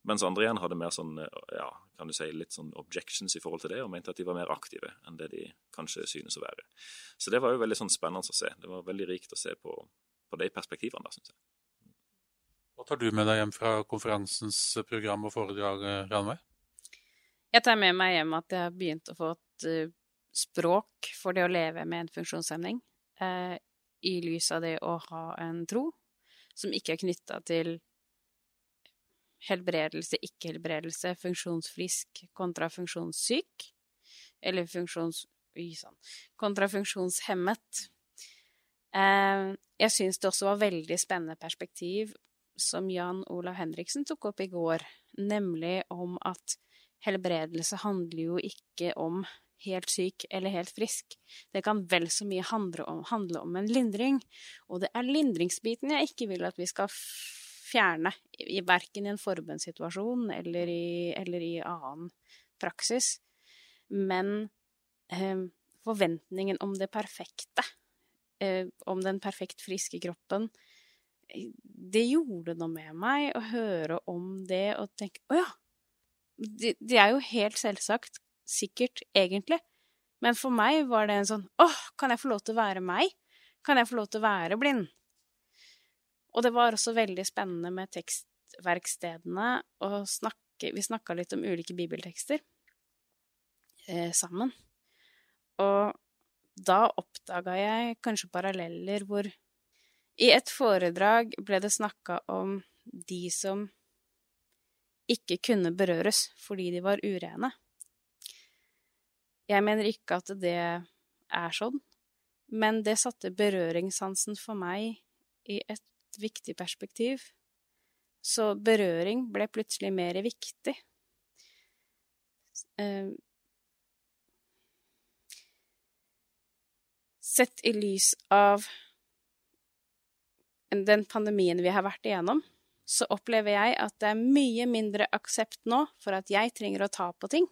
Speaker 25: Mens andre igjen hadde mer sånn, ja, kan du si, litt sånn objections i forhold til det, og mente at de var mer aktive enn det de kanskje synes å være. Så det var jo veldig sånn spennende å se. Det var veldig rikt å se på, på de perspektivene, da, syns jeg.
Speaker 6: Hva tar du med deg hjem fra konferansens program og foredrag, Ranveig?
Speaker 26: Jeg tar med meg hjem at jeg har begynt å få et uh, språk for det å leve med en funksjonshemning, uh, i lys av det å ha en tro som ikke er knytta til helbredelse, ikke-helbredelse, funksjonsfrisk kontra funksjonssyk, eller funksjons... Kontra funksjonshemmet. Eh, jeg syns det også var veldig spennende perspektiv som Jan Olav Henriksen tok opp i går, nemlig om at helbredelse handler jo ikke om helt syk eller helt frisk. Det kan vel så mye handle om, handle om en lindring, og det er lindringsbiten jeg ikke vil at vi skal fjerne, i, verken i en forbundssituasjon eller eller i annen praksis. Men eh, forventningen om det perfekte, eh, om den perfekt friske kroppen, det gjorde noe med meg å høre om det og tenke Å ja! Det, det, er jo helt selvsagt, sikkert, egentlig. Men for meg var det en sånn Åh, kan jeg få lov til å være meg? Kan jeg få lov til å være blind? Og det var også veldig spennende med tekstverkstedene å snakke Vi snakka litt om ulike bibeltekster eh, sammen. Og da oppdaga jeg kanskje paralleller hvor I et foredrag ble det snakka om de som ikke kunne berøres fordi de var urene. Jeg mener ikke at det er sånn, men det satte berøringssansen for meg i et viktig perspektiv. Så berøring ble plutselig mer viktig. Eh, Sett i lys av den pandemien vi har vært igjennom, så opplever jeg at det er mye mindre aksept nå for at jeg trenger å ta på ting.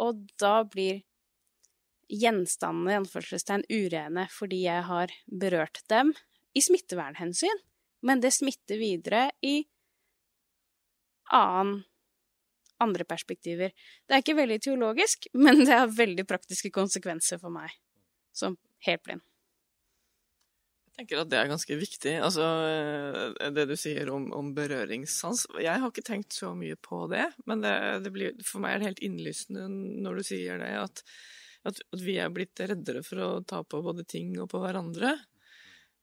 Speaker 26: Og da blir gjenstandene i anførselstegn urene fordi jeg har berørt dem i smittevernhensyn, men det smitter videre i annen, andre perspektiver. Det er ikke veldig teologisk, men det har veldig praktiske konsekvenser for meg som helt blind.
Speaker 24: Tenker at det er ganske viktig, altså eh, det du sier om, om berøringssans. Jeg har ikke tenkt så mye på det, men det, det blir, for meg er det helt innlysende når du sier det, at, at, at vi er blitt reddere for å ta på både ting og på hverandre.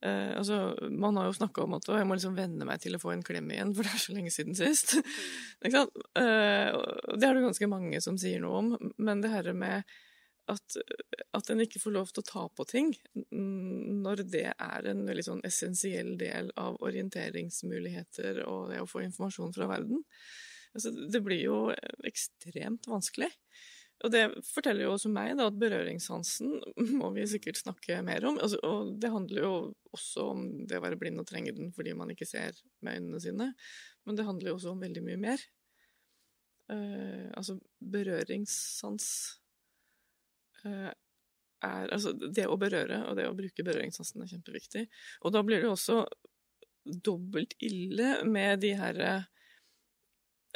Speaker 24: Eh, altså, man har jo snakka om at jeg må liksom venne meg til å få en klem igjen, for det er så lenge siden sist. eh, det er det ganske mange som sier noe om, men det her med at, at en ikke får lov til å ta på ting når det er en veldig sånn essensiell del av orienteringsmuligheter og det å få informasjon fra verden. Altså, det blir jo ekstremt vanskelig. Og det forteller jo også meg da, at berøringssansen må vi sikkert snakke mer om. Altså, og det handler jo også om det å være blind og trenge den fordi man ikke ser med øynene sine. Men det handler jo også om veldig mye mer. Uh, altså berøringssans er Altså, det å berøre og det å bruke berøringssansen er kjempeviktig. Og da blir det også dobbelt ille med de herre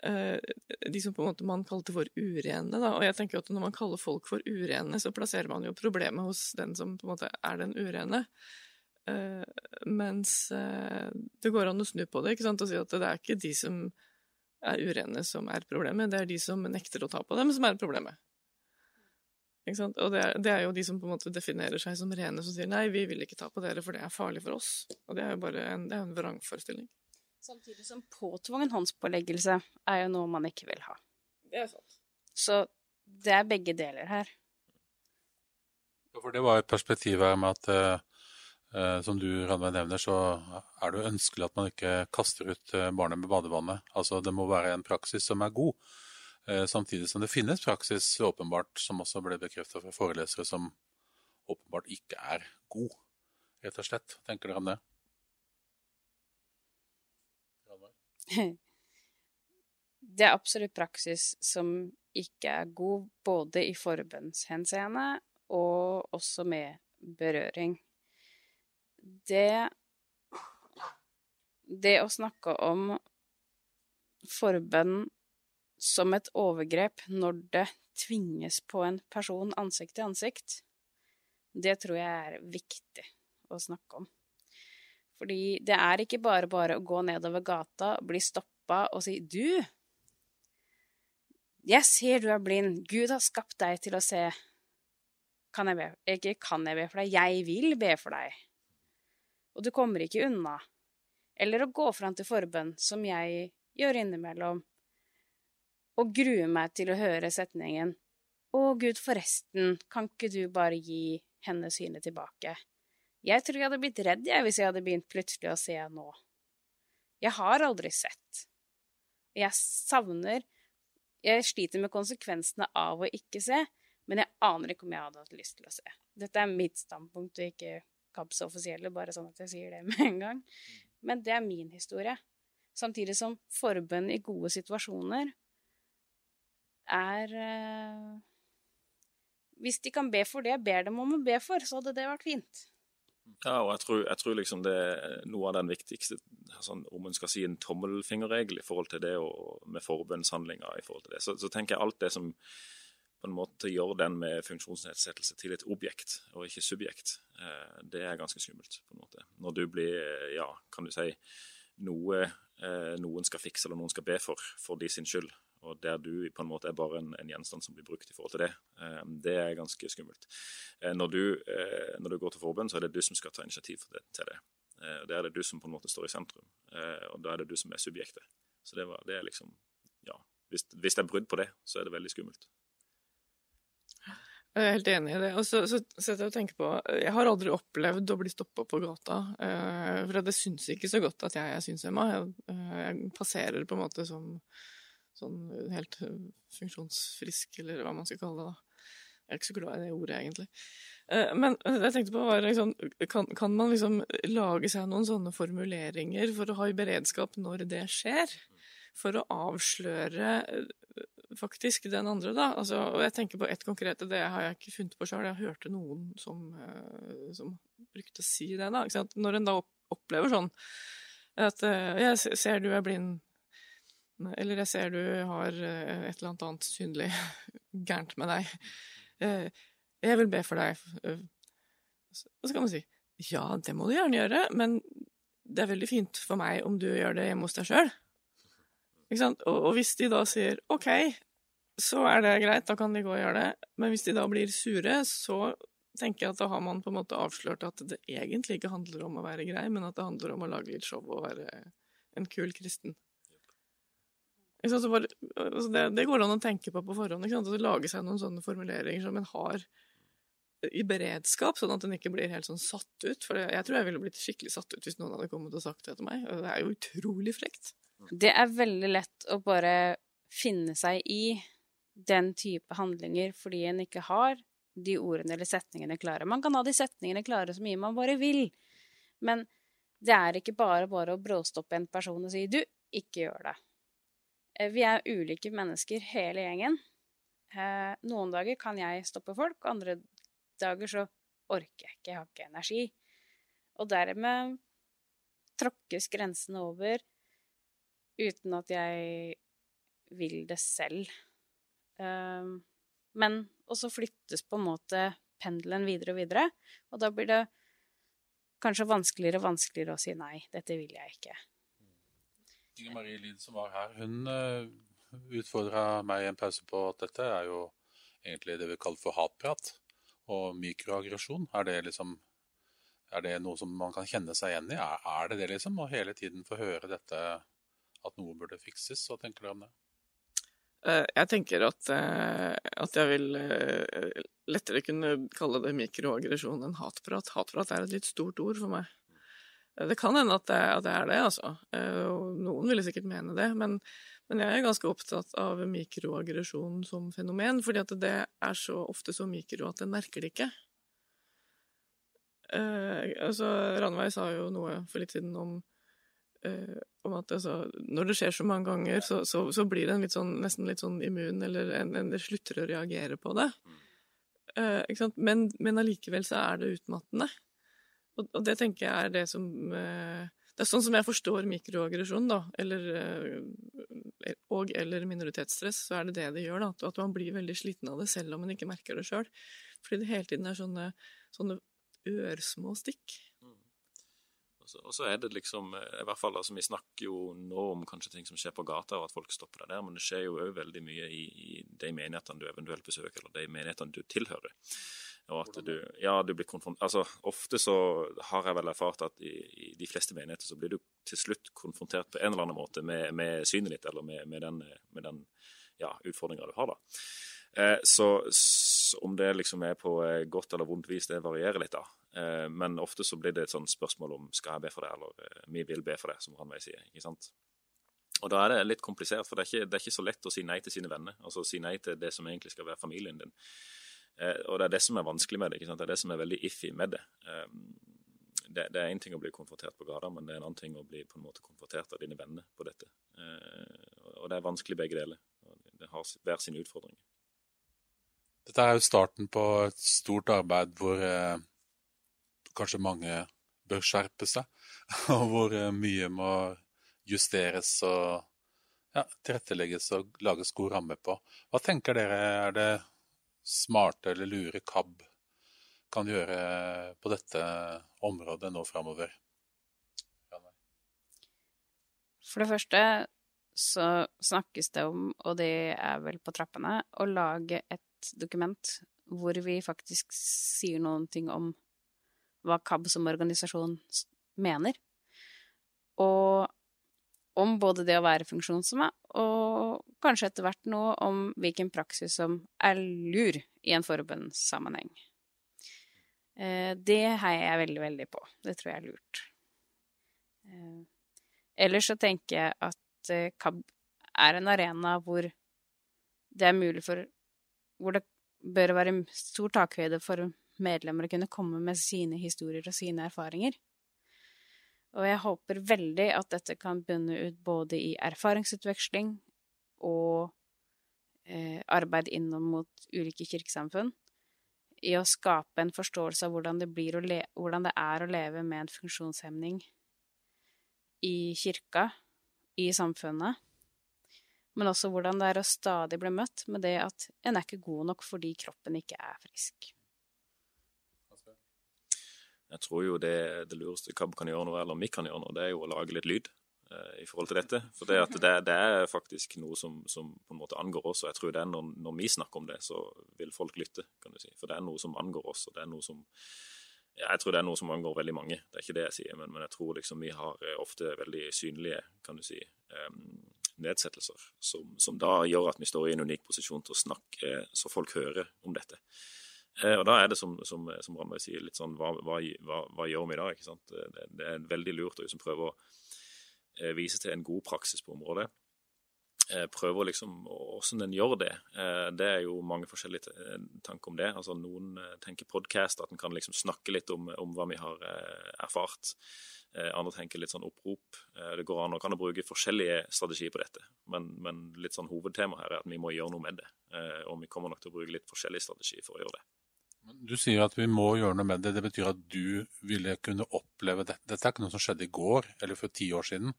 Speaker 24: eh, de som på en måte man kalte for urene. Da. Og jeg tenker at når man kaller folk for urene, så plasserer man jo problemet hos den som på en måte er den urene. Uh, mens det går an å snu på det ikke sant? og si at det er ikke de som er urene som er problemet, det er de som nekter å ta på dem, som er problemet. Og det er, det er, jo de som på en måte definerer seg som rene, som sier nei, vi vil ikke ta på dere, for det er farlig for oss. Og det er jo bare en, det er en vrangforestilling.
Speaker 26: Samtidig som påtvungen håndspåleggelse er jo noe man ikke vil ha.
Speaker 24: Det er sant.
Speaker 26: Så det er begge deler her.
Speaker 6: Ja, for det var et perspektiv her med at eh, som du Ranveig nevner, så er det jo ønskelig at man ikke kaster ut barnet med badevannet. Altså det må være en praksis som er god. Eh, samtidig som det finnes praksis åpenbart, som også ble bekreftet fra forelesere, som åpenbart ikke er god, rett og slett. Tenker dere om det?
Speaker 26: Det er absolutt praksis som ikke er god, både i forbønnshenseende og også med berøring. Det Det å snakke om forbønn som et overgrep når det tvinges på en person ansikt til ansikt, det tror jeg er viktig å snakke om. Fordi det er ikke bare bare å gå nedover gata, bli stoppa og si 'du'. Jeg ser du er blind. Gud har skapt deg til å se. Kan jeg be? Ikke kan jeg be for deg, jeg vil be for deg. Og du kommer ikke unna. Eller å gå fram til forbønn, som jeg gjør innimellom og gruer meg til å høre setningen Å, Gud, forresten, kan ikke du bare gi henne synet tilbake? Jeg tror jeg hadde blitt redd jeg hvis jeg hadde begynt plutselig å se nå. Jeg har aldri sett. Jeg savner Jeg sliter med konsekvensene av å ikke se, men jeg aner ikke om jeg hadde hatt lyst til å se. Dette er mitt standpunkt og ikke KABs offisielle, bare sånn at jeg sier det med en gang. Men det er min historie. Samtidig som forbønn i gode situasjoner er eh, Hvis de kan be for det jeg ber dem om å be for, så hadde det vært fint.
Speaker 25: Ja, og jeg tror, jeg tror liksom det er noe av den viktigste, sånn, om man skal si en tommelfingerregel i forhold til det og med forbønnshandlinger i forhold til det, så, så, tenker jeg alt det som på en måte gjør den med funksjonsnedsettelse til et objekt og ikke subjekt, eh, det er ganske skummelt. på en måte. Når du blir, ja, kan du si, noe eh, noen skal fikse eller noen skal be for, for de sin skyld, og der du på en måte er bare en, en, gjenstand som blir brukt i forhold til det. Eh, det er ganske skummelt. Eh, når, du, eh, når, du, går til forbund, så er det du som skal ta initiativ det, til det. Eh, Der er det du som på en måte står i sentrum, og da er det du som er subjektet. Så det, var, det er liksom Ja. Hvis, hvis det er brudd på det, så er det veldig skummelt.
Speaker 24: Jeg er helt enig i det. Og så, så så jeg og tenker på Jeg har aldri opplevd å bli stoppa på gata. For det syns ikke så godt at jeg er synshemma. Jeg, jeg passerer på en måte som sånn helt eh, funksjonsfrisk, eller hva man skal kalle det. da. Jeg er ikke så glad i det ordet, egentlig. Eh, Men jeg tenkte på var liksom, kan, kan man liksom lage seg noen sånne formuleringer for å ha i beredskap når det skjer? For å avsløre eh, faktisk den andre, da. Altså, og jeg tenker på ett konkret, det har jeg ikke funnet på sjøl. Jeg hørte noen som, eh, som brukte å si det, da. Når en da opplever sånn at eh, jeg ser du er blind, eller jeg ser du har eh, et eller annet synlig gærent med deg. Eh, Jeg vil be for deg. Og Så kan man si ja, det må du gjerne gjøre, men det er veldig fint for meg om du gjør det hjemme hos deg sjøl. Og hvis de da sier OK, så er det greit, da kan de gå og gjøre det. Men hvis de da blir sure, så tenker jeg at da har man på en måte avslørt at det egentlig ikke handler om å være grei, men at det handler om å lage litt show og være en kul kristen. Så bare, altså det, det går an å tenke på på forhånd. Ikke sant? Å lage seg noen sånne formuleringer som en har i beredskap, sånn at en ikke blir helt sånn satt ut. For jeg tror jeg ville blitt skikkelig satt ut hvis noen hadde kommet og sagt det til meg. Det er jo utrolig frekt.
Speaker 26: Det er veldig lett å bare finne seg i den type handlinger fordi en ikke har de ordene eller setningene klare. Man kan ha de setningene klare så mye man bare vil, men det er ikke bare bare å bråstoppe en person og si 'du, ikke gjør det'. Eh, Vi er ulike mennesker, hele gjengen. Eh, Noen dager kan jeg stoppe folk, andre dager så orker jeg ikke, jeg har ikke energi. Og dermed tråkkes grensene over uten at jeg vil det selv. Men men også flyttes på en måte pendelen videre og videre, og da blir det kanskje vanskeligere og vanskeligere å si nei, dette vil jeg ikke.
Speaker 8: Inger Marie Lid som var her, hun utfordra meg i en pause på at dette er jo egentlig det vi kaller for hatprat og mikroaggresjon. Er det liksom er det noe som man kan kjenne seg igjen i? Er, er det det, liksom? Å hele tiden få høre dette at noe burde fikses? Hva tenker dere om det?
Speaker 24: Eh, Jeg tenker at, eh, at jeg vil eh, lettere kunne kalle det mikroaggresjon enn hatprat. Hatprat er et litt stort ord for meg. Eh, Det kan hende at det, at det er det, altså. Eh, Og noen ville sikkert mene det. Men, men jeg er ganske opptatt av mikroaggresjon som fenomen, fordi at det er så ofte så mikro at en merker det ikke. Eh, altså, Ranveig sa jo noe for litt siden om eh, om at altså, når det skjer så mange ganger, så, så, så blir en litt sånn, nesten litt sånn immun, eller en, en slutter å reagere på det. Eh, ikke sant? Men, men allikevel så er det utmattende. Og, og det tenker jeg er det som eh, Det er sånn som jeg forstår mikroaggresjon, da, eller eh, og eller minoritetsstress, så er det det det gjør, da. At man blir veldig sliten av det, selv om man ikke merker det sjøl. Fordi det hele tiden er sånne, sånne ørsmå stikk.
Speaker 25: Og så- er det liksom, eh, i hvert fall altså Vi snakker jo nå om kanskje ting som skjer på gata, og at folk stopper deg der, men det skjer jo òg veldig mye i, i de menighetene du eventuelt besøker, eller de menighetene du tilhører. Og at du, ja, du blir konfrontert Altså, ofte så har jeg vel erfart at i, i de fleste menigheter så blir du til slutt konfrontert på en eller annen måte med, med synet ditt, eller med, med den, med den ja, utfordringa du har, da. Eh, så, s om det liksom er på eh, godt eller vondt vis, det varierer litt, da. Eh, men ofte så blir det et sånt spørsmål om skal jeg be for det, eller vi vil be for det, som Ranveig sier. ikke sant? Og da er det litt komplisert, for det er, ikke, det er ikke så lett å si nei til sine venner. Altså si nei til det som egentlig skal være familien din. Eh, og det er det som er vanskelig med det. ikke sant? Det er det som er veldig iffy med det. Eh, det, er én ting å bli konfrontert på gata, men det er en annen ting å bli på en måte konfrontert av dine venner på dette. Eh, og det er vanskelig begge deler. Det har hver sine utfordringer.
Speaker 8: Dette er jo starten på et stort arbeid hvor eh, kanskje mange bør skjerpe seg, og hvor eh, mye må justeres og ja, tilrettelegges og lages god ramme på. Hva tenker dere er det smarte eller lure KAB kan gjøre på dette området nå framover?
Speaker 26: For det første så snakkes det om, og det er vel på trappene, å lage et dokument hvor vi faktisk sier noen ting om hva KAB som organisasjon mener. Og om både det å være funksjonshemma, og kanskje etter hvert noe om hvilken praksis som er lur i en forbundssammenheng. Eh, det heier jeg veldig, veldig på. Det tror jeg er lurt. Eh, ellers så tenker jeg at eh, KAB er en arena hvor det er mulig for Hvor det bør være stor takhøyde for medlemmer å kunne komme med sine historier og sine erfaringer. Og jeg håper veldig at dette kan bunne ut både i erfaringsutveksling og eh, arbeid innom mot ulike kirkesamfunn, i å skape en forståelse av hvordan det, hvordan det er å leve med en funksjonshemning i kirka, i samfunnet, men også hvordan det er å stadig bli møtt med det at en er ikke god nok fordi kroppen ikke er frisk.
Speaker 25: Jeg tror jo det, det lureste KAB kan gjøre nå, eller vi kan gjøre nå, det er jo å lage litt lyd eh, i forhold til dette. For det, det, det, er faktisk noe som, som, på en måte angår oss, og jeg tror det er når, når, vi snakker om det, så vil folk lytte, kan du si. For det er noe som angår oss, og det er noe som ja, Jeg tror det er noe som angår veldig mange, det er ikke det jeg sier, men, men jeg tror liksom vi har eh, ofte veldig synlige, kan du si, um, nedsettelser, som, som, da gjør at vi står i en unik posisjon til å snakke så folk hører om dette. Eh, og da er det som, som, som Randberg sier, litt sånn hva, hva, hva, hva, gjør vi da? ikke sant? Det, det er veldig lurt å liksom prøve å eh, vise til en god praksis på området. Eh, prøve liksom Åssen en gjør det. Det er jo mange forskjellige tanker om det. Altså Noen tenker podkast, at en kan liksom snakke litt om, om hva vi har erfart. Andre tenker litt sånn opprop. Det går an å kan bruke forskjellige strategier på dette, men, men litt sånn hovedtema her er at vi må gjøre noe med det. Og vi kommer nok til å bruke litt forskjellige strategier for å gjøre det.
Speaker 6: Du sier at vi må gjøre noe med det. Det betyr at du ville kunne oppleve dette. Dette er ikke noe som skjedde i går eller for ti år siden.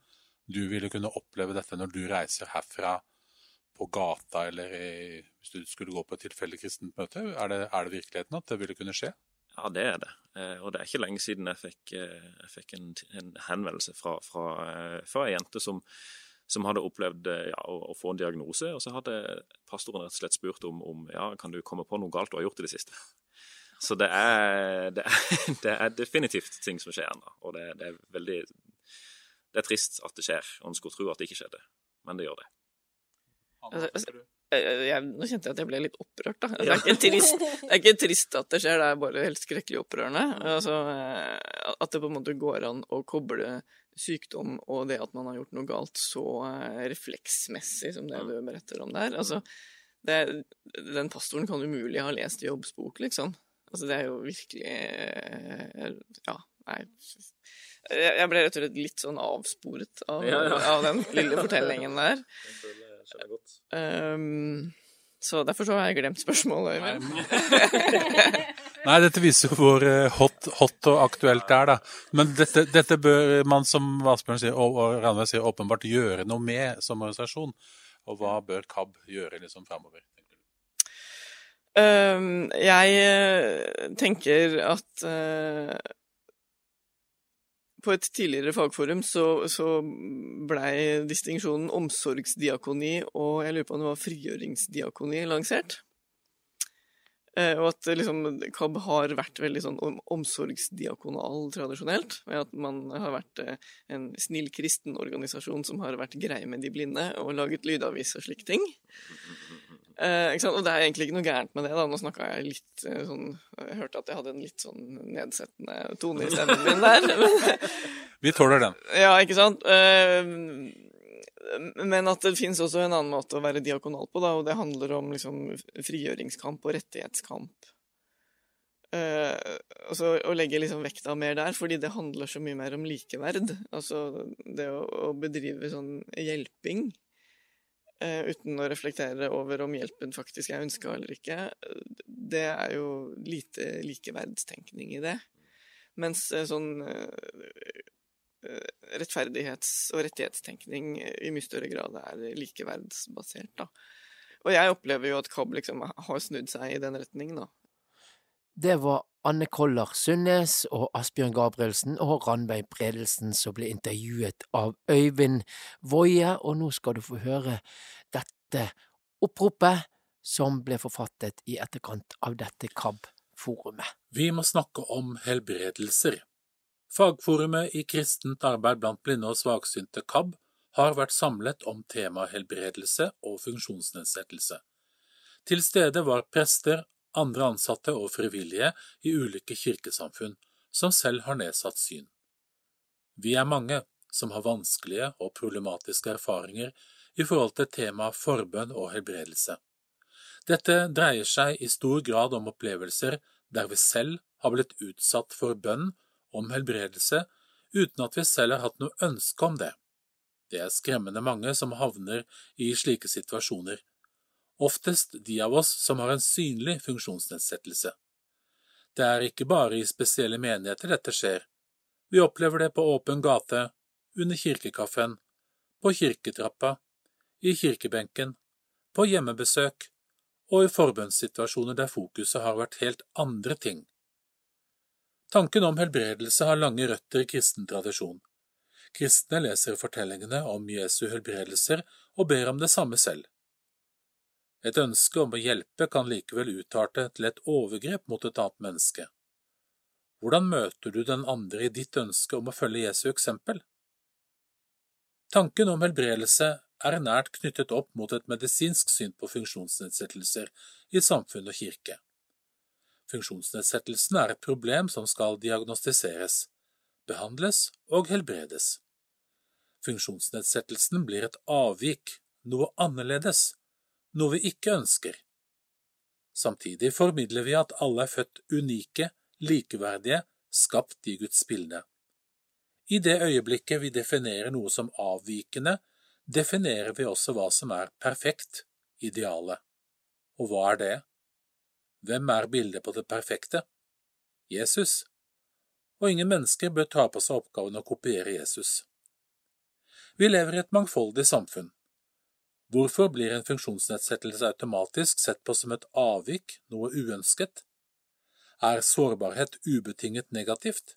Speaker 6: Du ville kunne oppleve dette når du reiser herfra på gata eller i, hvis du skulle gå på et tilfeldig kristent møte. Er det, er det, virkeligheten at det ville kunne skje?
Speaker 25: Ja, det er det. Eh, og det er ikke lenge siden jeg fikk, eh, jeg fikk en, en, henvendelse fra, fra, eh, fra ei jente som, som hadde opplevd ja, å, få en diagnose. Og så hadde pastoren rett og slett spurt om, om ja, kan du komme på noe galt du har gjort i det siste. Så det er, det, er, det er, definitivt ting som skjer ennå. Og det, det, er veldig Det er trist at det skjer. Og en skulle tro at det ikke skjedde, men det gjør det.
Speaker 24: Altså, altså, jeg, nå kjente jeg at jeg ble litt opprørt, da. Det er, ikke trist, det er ikke trist at det skjer, det er bare helt skrekkelig opprørende. Altså, eh, at det på en måte går an å koble sykdom og det at man har gjort noe galt, så eh, refleksmessig som det du beretter om der. Altså, det, den pastoren kan umulig ha lest Jobbs bok, liksom. Altså, det er jo virkelig eh, Ja, nei Jeg ble rett og slett litt sånn avsporet av, ja, ja. av den lille fortellingen der. Um, så derfor så har jeg glemt spørsmålet, Øyvind.
Speaker 6: Nei, dette viser jo hvor eh, hot, hot, og aktuelt det er, da. Men dette, dette bør man, som Asbjørn sier, og, og Ranveig sier, åpenbart gjøre noe med som organisasjon. Og hva bør KAB gjøre liksom framover?
Speaker 24: Ehm, jeg eh, tenker at eh, på et tidligere fagforum så, så blei distinksjonen omsorgsdiakoni og jeg lurer på om det var frigjøringsdiakoni lansert. Eh, og at liksom, KAB har vært veldig sånn omsorgsdiakonal tradisjonelt. Ved at man har vært en snill kristen organisasjon som har vært grei med de blinde og laget lydavis og slike ting. Eh, og det er egentlig ikke noe gærent med det. da, Nå snakka jeg litt eh, sånn Jeg hørte at jeg hadde en litt sånn nedsettende tone i stemmen min der.
Speaker 6: Vi tåler den.
Speaker 24: Ja, ikke sant. Eh, men at det fins også en annen måte å være diakonal på, da, og det handler om liksom frigjøringskamp og rettighetskamp. Uh, altså Å legge liksom vekta mer der, fordi det handler så mye mer om likeverd. Altså det å, å bedrive sånn hjelping Eh, uten å reflektere over om hjelpen faktisk er ønska eller ikke, det er jo lite likeverdstenkning i det. Mens eh, sånn eh, rettferdighets- og rettighetstenkning i mye større grad er likeverdsbasert, da. Og jeg opplever jo at KAB liksom har snudd seg i den retningen, da.
Speaker 1: Det var Anne Koller Sundnes og Asbjørn Gabrielsen og Ranveig Bredelsen som ble intervjuet av Øyvind Woie, og nå skal du få høre dette oppropet som ble forfattet i etterkant av dette KAB-forumet.
Speaker 8: Vi må snakke om helbredelser. Fagforumet i kristent arbeid blant blinde og svaksynte, KAB, har vært samlet om temaet helbredelse og funksjonsnedsettelse. Til stede var prester, andre ansatte og frivillige i ulike kirkesamfunn som selv har nedsatt syn. Vi er mange som har vanskelige og problematiske erfaringer i forhold til temaet forbønn og helbredelse. Dette dreier seg i stor grad om opplevelser der vi selv har blitt utsatt for bønn om helbredelse uten at vi selv har hatt noe ønske om det. Det er skremmende mange som havner i slike situasjoner, oftest de av oss som har en synlig funksjonsnedsettelse. Det er ikke bare i spesielle menigheter dette skjer, vi opplever det på åpen gate, under kirkekaffen, på kirketrappa, i kirkebenken, på hjemmebesøk og i forbønnssituasjoner der fokuset har vært helt andre ting. Tanken om helbredelse har lange røtter i kristen tradisjon. Kristne leser fortellingene om Jesu helbredelser og ber om det samme selv. Et ønske om å hjelpe kan likevel utarte til et overgrep mot et annet menneske. Hvordan møter du den andre i ditt ønske om å følge Jesu eksempel? Tanken om helbredelse er nært knyttet opp mot et medisinsk syn på funksjonsnedsettelser i samfunn og kirke. Funksjonsnedsettelsen er et problem som skal diagnostiseres, behandles og helbredes. Funksjonsnedsettelsen blir et avvik, noe annerledes, noe vi ikke ønsker. Samtidig formidler vi at alle er født unike, likeverdige, skapt i Guds bilde. I det øyeblikket vi definerer noe som avvikende, definerer vi også hva som er perfekt, idealet. Og hva er det? Hvem er bildet på det perfekte? Jesus. Og ingen mennesker bør ta på seg oppgaven å kopiere Jesus. Vi lever i et mangfoldig samfunn. Hvorfor blir en funksjonsnedsettelse automatisk sett på som et avvik, noe uønsket? Er sårbarhet ubetinget negativt?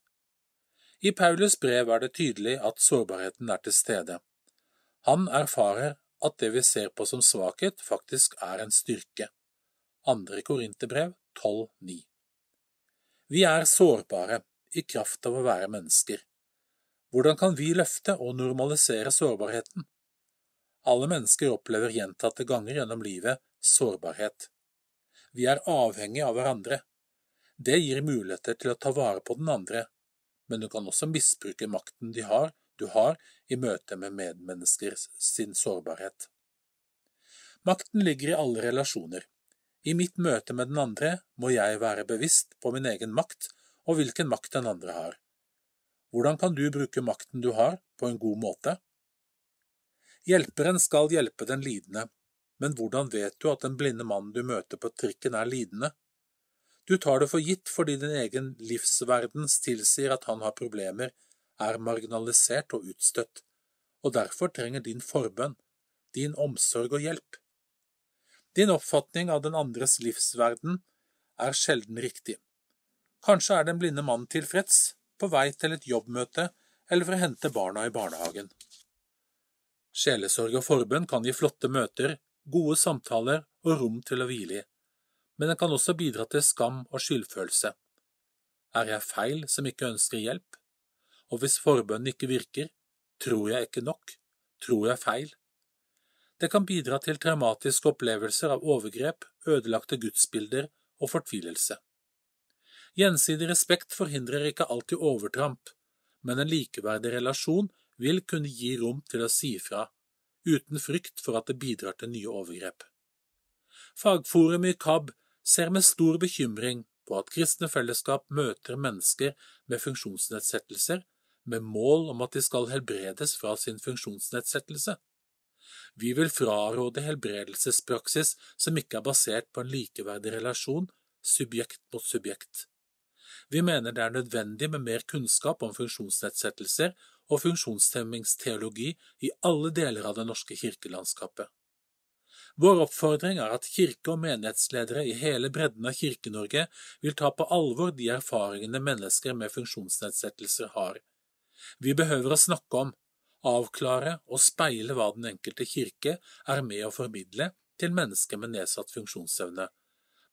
Speaker 8: I Paulus brev er det tydelig at sårbarheten er til stede. Han erfarer at det vi ser på som svakhet, faktisk er en styrke. Andre Korinterbrev 12,9 Vi er sårbare i kraft av å være mennesker. Hvordan kan vi løfte og normalisere sårbarheten? Alle mennesker opplever gjentatte ganger gjennom livet sårbarhet. Vi er avhengige av hverandre. Det gir muligheter til å ta vare på den andre, men du kan også misbruke makten de har, du har i møte med medmennesker sin sårbarhet. Makten ligger i alle relasjoner. I mitt møte med den andre må jeg være bevisst på min egen makt og hvilken makt den andre har. Hvordan kan du bruke makten du har, på en god måte? Hjelperen skal hjelpe den lidende, men hvordan vet du at den blinde mannen du møter på trikken er lidende? Du tar det for gitt fordi din egen livsverdens tilsier at han har problemer, er marginalisert og utstøtt, og derfor trenger din forbønn, din omsorg og hjelp. Din oppfatning av den andres livsverden er sjelden riktig. Kanskje er den blinde mannen tilfreds, på vei til et jobbmøte eller for å hente barna i barnehagen. Sjelesorg og forbønn kan gi flotte møter, gode samtaler og rom til å hvile i, men den kan også bidra til skam og skyldfølelse. Er jeg feil som ikke ønsker hjelp? Og hvis forbønnen ikke virker, tror jeg ikke nok, tror jeg feil? Det kan bidra til traumatiske opplevelser av overgrep, ødelagte gudsbilder og fortvilelse. Gjensidig respekt forhindrer ikke alltid overtramp, men en likeverdig relasjon vil kunne gi rom til å si fra, uten frykt for at det bidrar til nye overgrep. Fagforum i KAB ser med stor bekymring på at kristne fellesskap møter mennesker med funksjonsnedsettelser med mål om at de skal helbredes fra sin funksjonsnedsettelse. Vi vil fraråde helbredelsespraksis som ikke er basert på en likeverdig relasjon, subjekt mot subjekt. Vi mener det er nødvendig med mer kunnskap om funksjonsnedsettelser og funksjonshemmingsteologi i alle deler av det norske kirkelandskapet. Vår oppfordring er at kirke- og menighetsledere i hele bredden av Kirke-Norge vil ta på alvor de erfaringene mennesker med funksjonsnedsettelser har. Vi behøver å snakke om avklare og speile hva den enkelte kirke er med å formidle til mennesker med nedsatt funksjonsevne,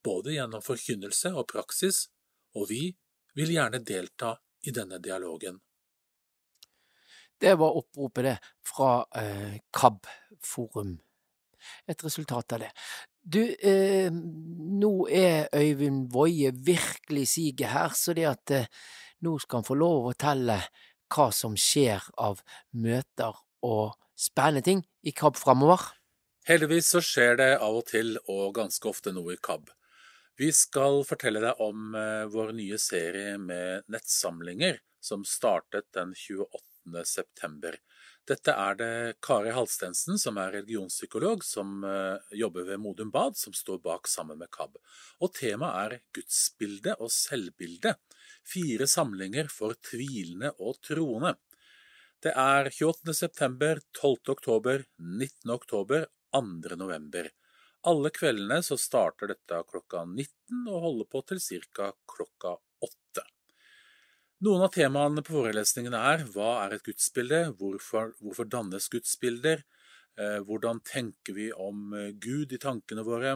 Speaker 8: både gjennom forkynnelse og praksis, og vi vil gjerne delta i denne dialogen.
Speaker 1: Det var oppropet, det, fra eh, KAB Forum. Et resultat av det. Du, eh, nå er Øyvind Woie virkelig siget her, så det at eh, nå skal han få lov å fortelle hva som skjer av møter og spennende ting i KAB framover.
Speaker 8: Heldigvis så skjer det av og til, og ganske ofte, noe i KAB. Vi skal fortelle deg om eh, vår nye serie med nettsamlinger, som startet den 28. september. Dette er det Kari Halstensen, som er religionspsykolog, som eh, jobber ved Modum Bad, som står bak sammen med KAB. Og temaet er gudsbilde og selvbilde. Fire samlinger for tvilende og troende. Det er 28. september, 12. oktober, 19. oktober, 2. november. Alle kveldene så starter dette klokka 19 og holder på til ca. klokka 8. Noen av temaene på forelesningene er hva er et gudsbilde, hvorfor, hvorfor dannes gudsbilder, eh, hvordan tenker vi om eh, Gud i tankene våre,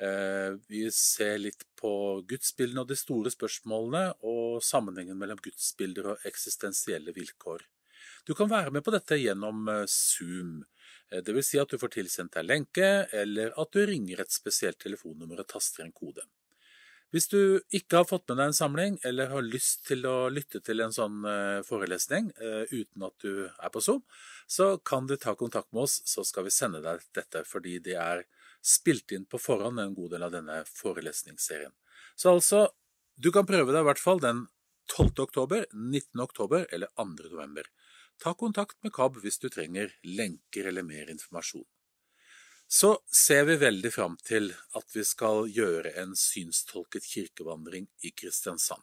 Speaker 8: eh, vi ser litt på gudsbildene og de store spørsmålene, og sammenhengen mellom gudsbilder og eksistensielle vilkår. Du kan være med på dette gjennom eh, Zoom. Eh, det vil si at du får tilsendt deg lenke, eller at du ringer et spesielt telefonnummer og taster en kode. Hvis du ikke har fått med deg en samling, eller har lyst til å lytte til en sånn eh, forelesning eh, uten at du er på Zoom, så kan du ta kontakt med oss, så skal vi sende deg dette, fordi det er spilt inn på forhånd en god del av denne forelesningsserien. Så altså, du kan prøve deg i hvert fall den 12. oktober, 19. oktober eller 2. november. Ta kontakt med KAB hvis du trenger lenker eller mer informasjon. Så ser vi veldig fram til at vi skal gjøre en synstolket kirkevandring i Kristiansand.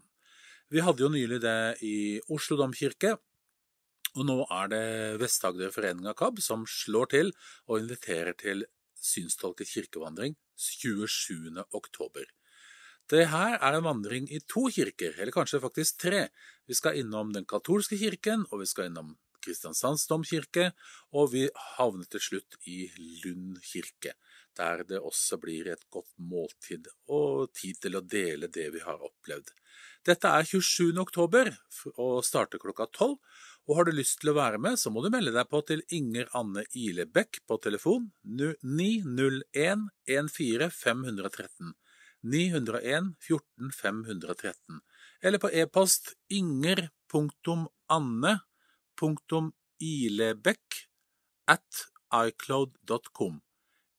Speaker 8: Vi hadde jo nylig det i Oslo domkirke, og nå er det Vest-Agder Forening av KAB som slår til og inviterer til synstolket kirkevandring 27. oktober. Det her er en vandring i to kirker, eller kanskje faktisk tre. Vi skal innom den katolske kirken, og vi skal innom Kristiansands domkirke, og vi havner til slutt i Lund kirke, der det også blir et godt måltid og tid til å dele det vi har opplevd. Dette er 27. oktober og starter klokka tolv, og har du lyst til å være med, så må du melde deg på til Inger Anne Ilebekk på telefon 901 14 513. 901 14 513, eller på e-post inger.anne.ilebekk at icloud.com.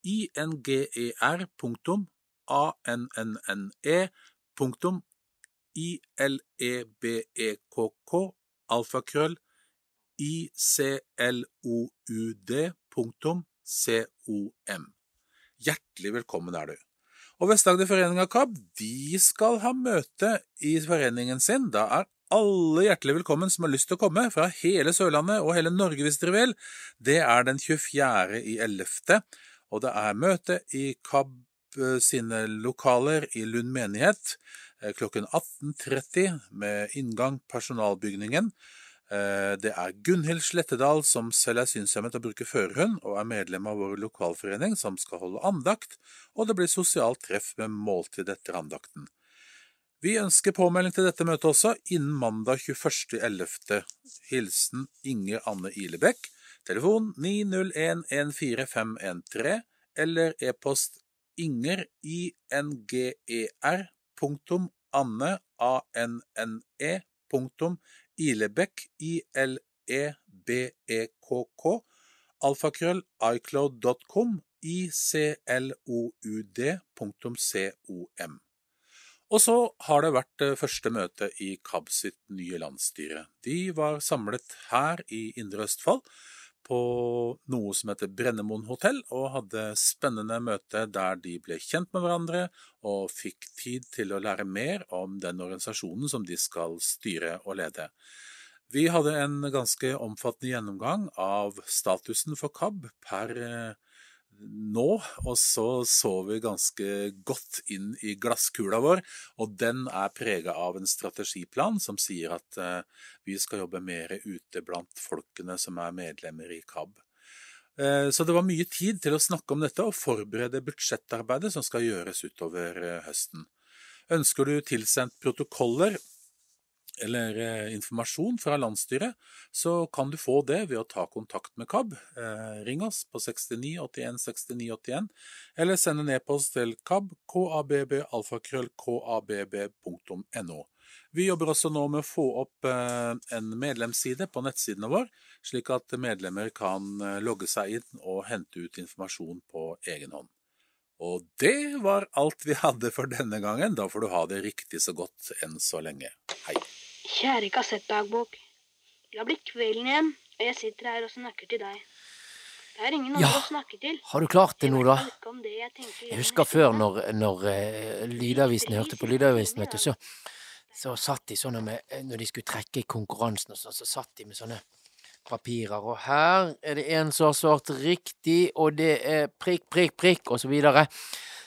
Speaker 8: I-n-g-e-r.a-n-n-n-e punktum i-l-e-b-e-k-k alfakrøll i-c-l-o-u-d punktum c-o-m. Hjertelig velkommen er du. Og Vest-Agder Forening av KAB de skal ha møte i foreningen sin. Da er alle hjertelig velkommen som har lyst til å komme, fra hele Sørlandet og hele Norge hvis dere vil. Det er den 24. i 11., og det er møte i KAB sine lokaler i Lund menighet klokken 18.30 med inngang personalbygningen. Det er Gunhild Slettedal, som selv er synshemmet og bruker førerhund, og er medlem av vår lokalforening, som skal holde andakt, og det blir sosialt treff med måltid etter andakten. Vi ønsker påmelding til dette møtet også innen mandag 21.11. Hilsen Inger Anne Ilebekk, telefon 901141513, eller e-post inger, i-n-g-e-r, punktum, anne, a-n-n-e, punktum, Ilebekk, I-L-E-B-E-K-K, alfakrøll, icloud.com, icloud.com. Og så har det vært første møte i KAB sitt nye landsstyre. De var samlet her i Indre Østfold på noe som heter Brennemoen hotell, og hadde spennende møte der de ble kjent med hverandre og fikk tid til å lære mer om den organisasjonen som de skal styre og lede. Vi hadde en ganske omfattende gjennomgang av statusen for KAB per nå, og så så vi ganske godt inn i glasskula vår, og den er prega av en strategiplan som sier at vi skal jobbe mer ute blant folkene som er medlemmer i KAB. Så det var mye tid til å snakke om dette og forberede budsjettarbeidet som skal gjøres utover høsten. Ønsker du tilsendt protokoller eller eh, informasjon fra landsstyret, så kan du få det ved å ta kontakt med KAB. Eh, ring oss på 69 81 69 81, eller send en e-post til kab, kabb, kabb.no. Vi jobber også nå med å få opp eh, en medlemsside på nettsidene våre, slik at medlemmer kan logge seg inn og hente ut informasjon på egen hånd. Og det var alt vi hadde for denne gangen. Da får du ha det riktig så godt enn så lenge. Hei.
Speaker 27: Kjære kassettdagbok. Det har blitt kvelden igjen, og jeg sitter her og snakker til deg. Det er ingen
Speaker 1: Ja.
Speaker 27: å snakke til.
Speaker 1: Har du klart det nå, da?
Speaker 27: Jeg
Speaker 1: Jeg husker før når, når uh, Lydavisen, jeg hørte på Lydavisen, vet du, så, så satt de sånn med Når de skulle trekke i konkurransen og sånn, så satt de med sånne papirer, og her er det en som har svart riktig, og det er prikk, prikk, prikk, og så videre.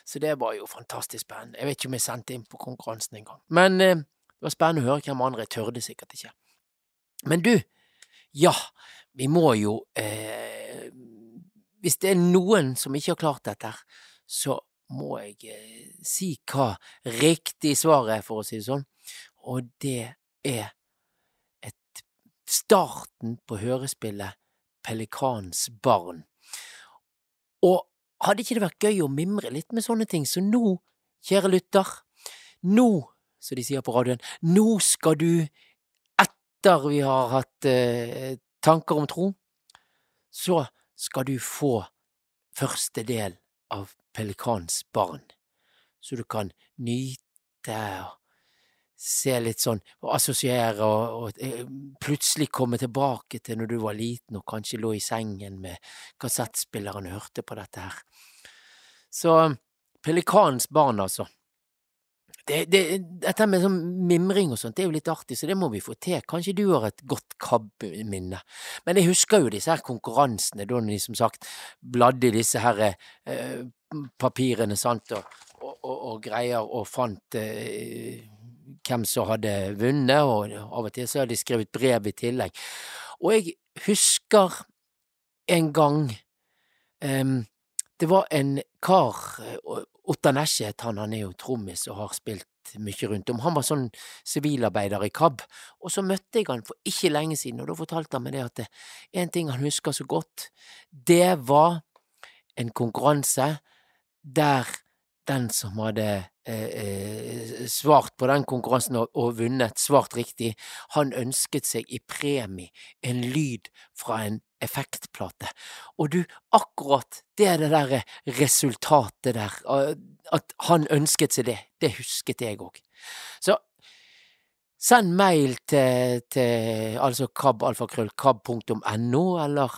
Speaker 1: Så det var jo fantastisk spennende. Jeg vet ikke om jeg sendte inn på konkurransen engang. Men eh, det var spennende å høre hvem andre. Jeg tørde sikkert ikke. Men du, ja, vi må jo eh, Hvis det er noen som ikke har klart dette, så må jeg eh, si hva riktig svar er, for å si det sånn. Og det er et starten på hørespillet Pelikans barn. Og hadde ikke det vært gøy å mimre litt med sånne ting, så nå, kjære lytter, nå, som de sier på radioen, nå skal du, etter vi har hatt eh, tanker om tro, så skal du få første del av Pelikans barn, så du kan nyte og se litt sånn, og assosiere og, og eh, plutselig komme tilbake til når du var liten og kanskje lå i sengen med kassettspilleren og hørte på dette her. Så Pelikans barn, altså. Det, det, dette med sånn mimring og sånt, det er jo litt artig, så det må vi få til. Kanskje du har et godt KAB-minne. Men jeg husker jo disse her konkurransene, da de som sagt bladde i disse her eh, papirene, sant, og, og, og, og greier, og fant eh, hvem som hadde vunnet, og av og til så hadde de skrevet brev i tillegg. Og jeg husker en gang eh, Det var en kar, eh, Ottar Nesje han, han er jo trommis og har spilt mye rundt om. Han var sånn sivilarbeider i KAB, og så møtte jeg han for ikke lenge siden, og da fortalte han meg det at det, en ting han husker så godt, det var en konkurranse der den som hadde eh, eh, svart på den konkurransen og, og vunnet, svart riktig, han ønsket seg i premie en lyd fra en effektplate. Og du, akkurat det det der resultatet der, eh, at han ønsket seg det, det husket jeg òg. Så send mail til, til altså kabalfakrøll.kab.no, eller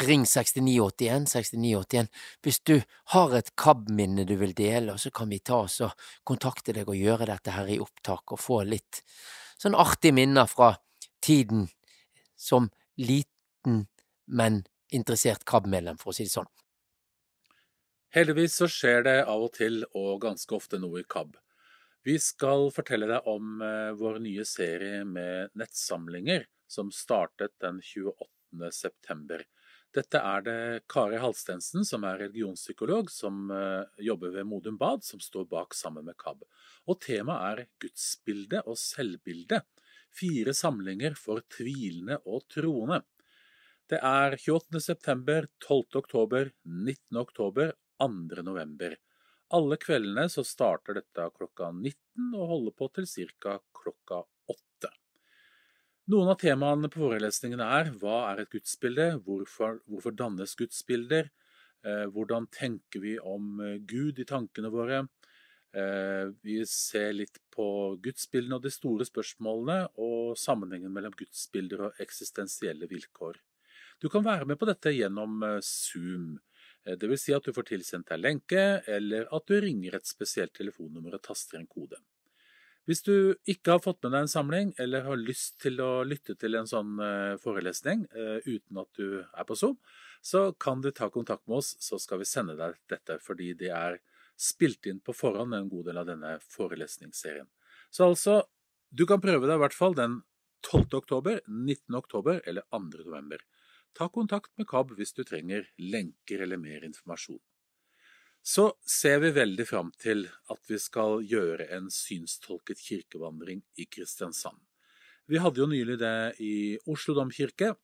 Speaker 1: ring 6981 6981 hvis du har et KAB-minne du vil dele, så kan vi ta oss og kontakte deg og gjøre dette her i opptak og få litt sånn artige minner fra tiden som liten, men interessert KAB-medlem, for å si det sånn.
Speaker 8: Heldigvis så skjer det av og til, og ganske ofte, noe i KAB. Vi skal fortelle deg om eh, vår nye serie med nettsamlinger, som startet den 28. september. Dette er det Kari Halstensen, som er religionspsykolog, som eh, jobber ved Modum Bad, som står bak sammen med KAB. Og temaet er gudsbilde og selvbilde. Fire samlinger for tvilende og troende. Det er 28. september, 12. oktober, 19. oktober, 2. november. Alle kveldene så starter dette klokka 19 og holder på til ca. klokka 8. Noen av temaene på forelesningene er hva er et gudsbilde, hvorfor, hvorfor dannes gudsbilder, eh, hvordan tenker vi om eh, Gud i tankene våre, eh, vi ser litt på gudsbildene og de store spørsmålene, og sammenhengen mellom gudsbilder og eksistensielle vilkår. Du kan være med på dette gjennom eh, Zoom. Eh, Det vil si at du får tilsendt deg lenke, eller at du ringer et spesielt telefonnummer og taster en kode. Hvis du ikke har fått med deg en samling, eller har lyst til å lytte til en sånn eh, forelesning uten at du er på Zoom, så kan du ta kontakt med oss, så skal vi sende deg dette, fordi det er spilt inn på forhånd en god del av denne forelesningsserien. Så altså, du kan prøve deg i hvert fall den 12. oktober, 19. oktober eller 2. november. Ta kontakt med KAB hvis du trenger lenker eller mer informasjon. Så ser vi veldig fram til at vi skal gjøre en synstolket kirkevandring i Kristiansand. Vi hadde jo nylig det i Oslo domkirke,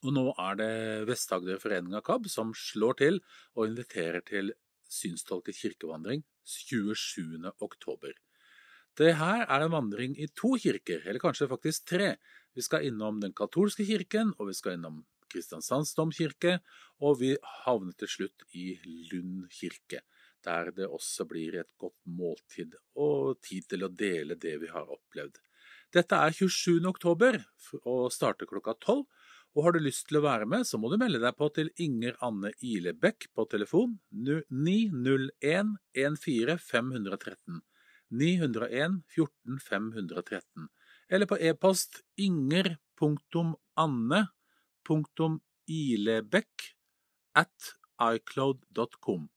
Speaker 8: og nå er det Vest-Agder Forening av KAB som slår til og inviterer til synstolket kirkevandring 27. oktober. Det her er en vandring i to kirker, eller kanskje faktisk tre. Vi skal innom den katolske kirken, og vi skal innom Kristiansands domkirke, og vi havner til slutt i Lund kirke, der det også blir et godt måltid og tid til å dele det vi har opplevd. Dette er 27. oktober og starter klokka tolv. Og har du lyst til å være med, så må du melde deg på til Inger Anne Ilebekk på telefon 901 14 513. 901 14 513. Eller på e-post inger.anne.ilebekk at icloud.com.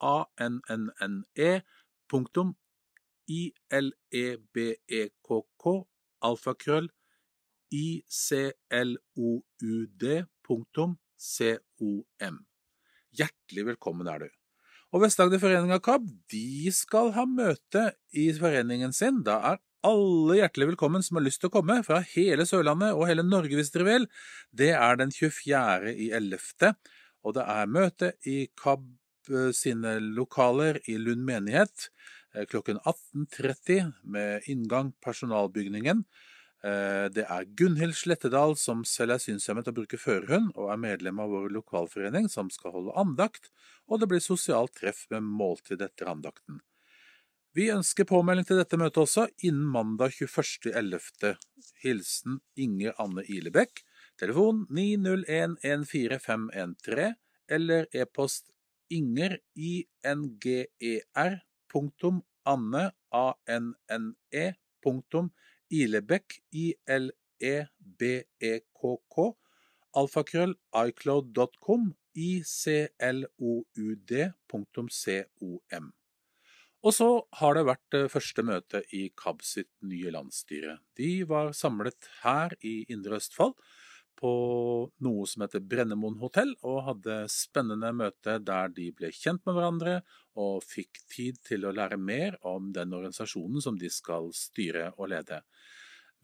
Speaker 8: A-n-n-n-e punktum i-l-e-b-e-k-k alfakrøll. Hjertelig velkommen er du. Og Vest-Agder Forening av KAB de skal ha møte i foreningen sin. Da er alle hjertelig velkommen som har lyst til å komme, fra hele Sørlandet og hele Norge hvis dere vil. Det er den 24. i 11. Og det er møte i KAB sine lokaler i Lund menighet klokken 18.30 med inngang personalbygningen. Det er Gunhild Slettedal som selv er synshemmet og bruker førerhund, og er medlem av vår lokalforening som skal holde andakt, og det blir sosialt treff med måltid etter andakten. Vi ønsker påmelding til dette møtet også innen mandag 21.11. Hilsen Inger Anne Ilebekk, telefon 901 14513 eller e-post inger, i-n-g-e-r, punktum, anne, a-n-n-e, punktum, Ilebekk, I-L-E-B-E-K-K, alfakrøll, icloud.com, icloud.com. Og så har det vært første møte i KAB sitt nye landsstyre. De var samlet her i Indre Østfold på noe som heter Brennemoen hotell, og hadde spennende møte der de ble kjent med hverandre og fikk tid til å lære mer om den organisasjonen som de skal styre og lede.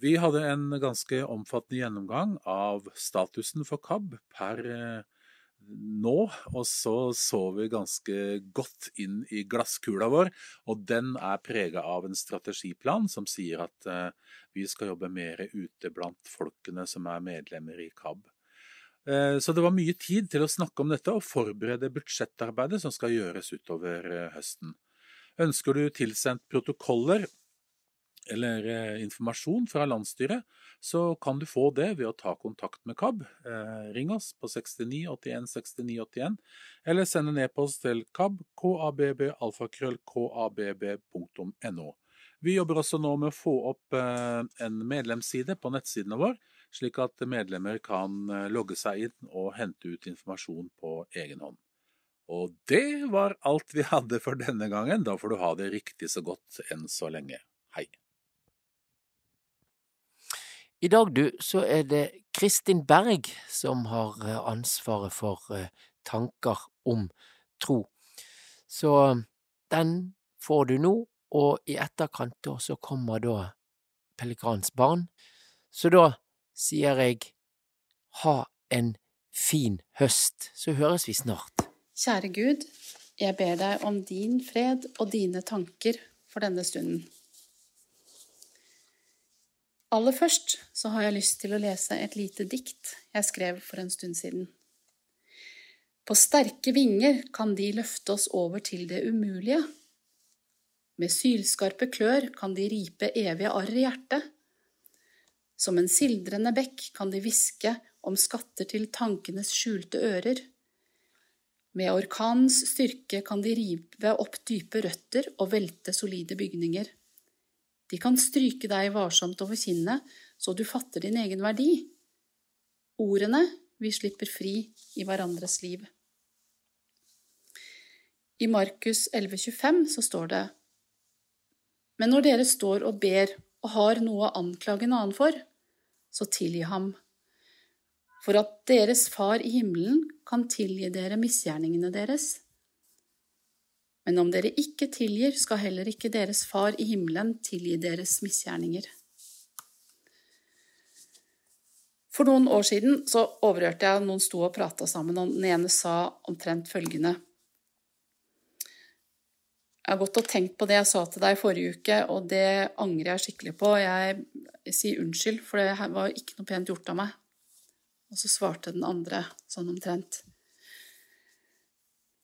Speaker 8: Vi hadde en ganske omfattende gjennomgang av statusen for KAB per nå, og så så vi ganske godt inn i glasskula vår, og den er prega av en strategiplan som sier at vi skal jobbe mer ute blant folkene som er medlemmer i KAB. Så det var mye tid til å snakke om dette og forberede budsjettarbeidet som skal gjøres utover høsten. Ønsker du tilsendt protokoller eller informasjon fra landsstyret, så kan du få det ved å ta kontakt med KAB. ring oss på 69 81 69 81, eller send en e-post til kab, kabbalfakrøll.kabb.no. kabb.no. Vi jobber også nå med å få opp en medlemsside på nettsidene våre, slik at medlemmer kan logge seg inn og hente ut informasjon på egen hånd. Og det var alt vi hadde for denne gangen. Da får du ha det riktig så godt enn så lenge. Hei.
Speaker 1: I dag, du, så er det Kristin Berg som har ansvaret for tanker om tro. Så den får du nå, og i etterkant da så kommer da Pellegrans barn. Så da sier jeg ha en fin høst, så høres vi snart.
Speaker 28: Kjære Gud, jeg ber deg om din fred og dine tanker for denne stunden. Aller først så har jeg lyst til å lese et lite dikt jeg skrev for en stund siden. På sterke vinger kan de løfte oss over til det umulige. Med sylskarpe klør kan de ripe evige arr i hjertet. Som en sildrende bekk kan de hviske om skatter til tankenes skjulte ører. Med orkanens styrke kan de rive opp dype røtter og velte solide bygninger. De kan stryke deg varsomt over kinnet, så du fatter din egen verdi. Ordene vi slipper fri i hverandres liv. I Markus 11,25 så står det Men når dere står og ber og har noe å anklage en annen for, så tilgi ham. for at deres Far i himmelen kan tilgi dere misgjerningene deres. Men om dere ikke tilgir, skal heller ikke deres Far i himmelen tilgi deres misgjerninger. For noen år siden så overhørte jeg noen sto og prata sammen, og den ene sa omtrent følgende Jeg har gått og tenkt på det jeg sa til deg forrige uke, og det angrer jeg skikkelig på. Jeg sier unnskyld, for det var ikke noe pent gjort av meg. Og så svarte den andre sånn omtrent.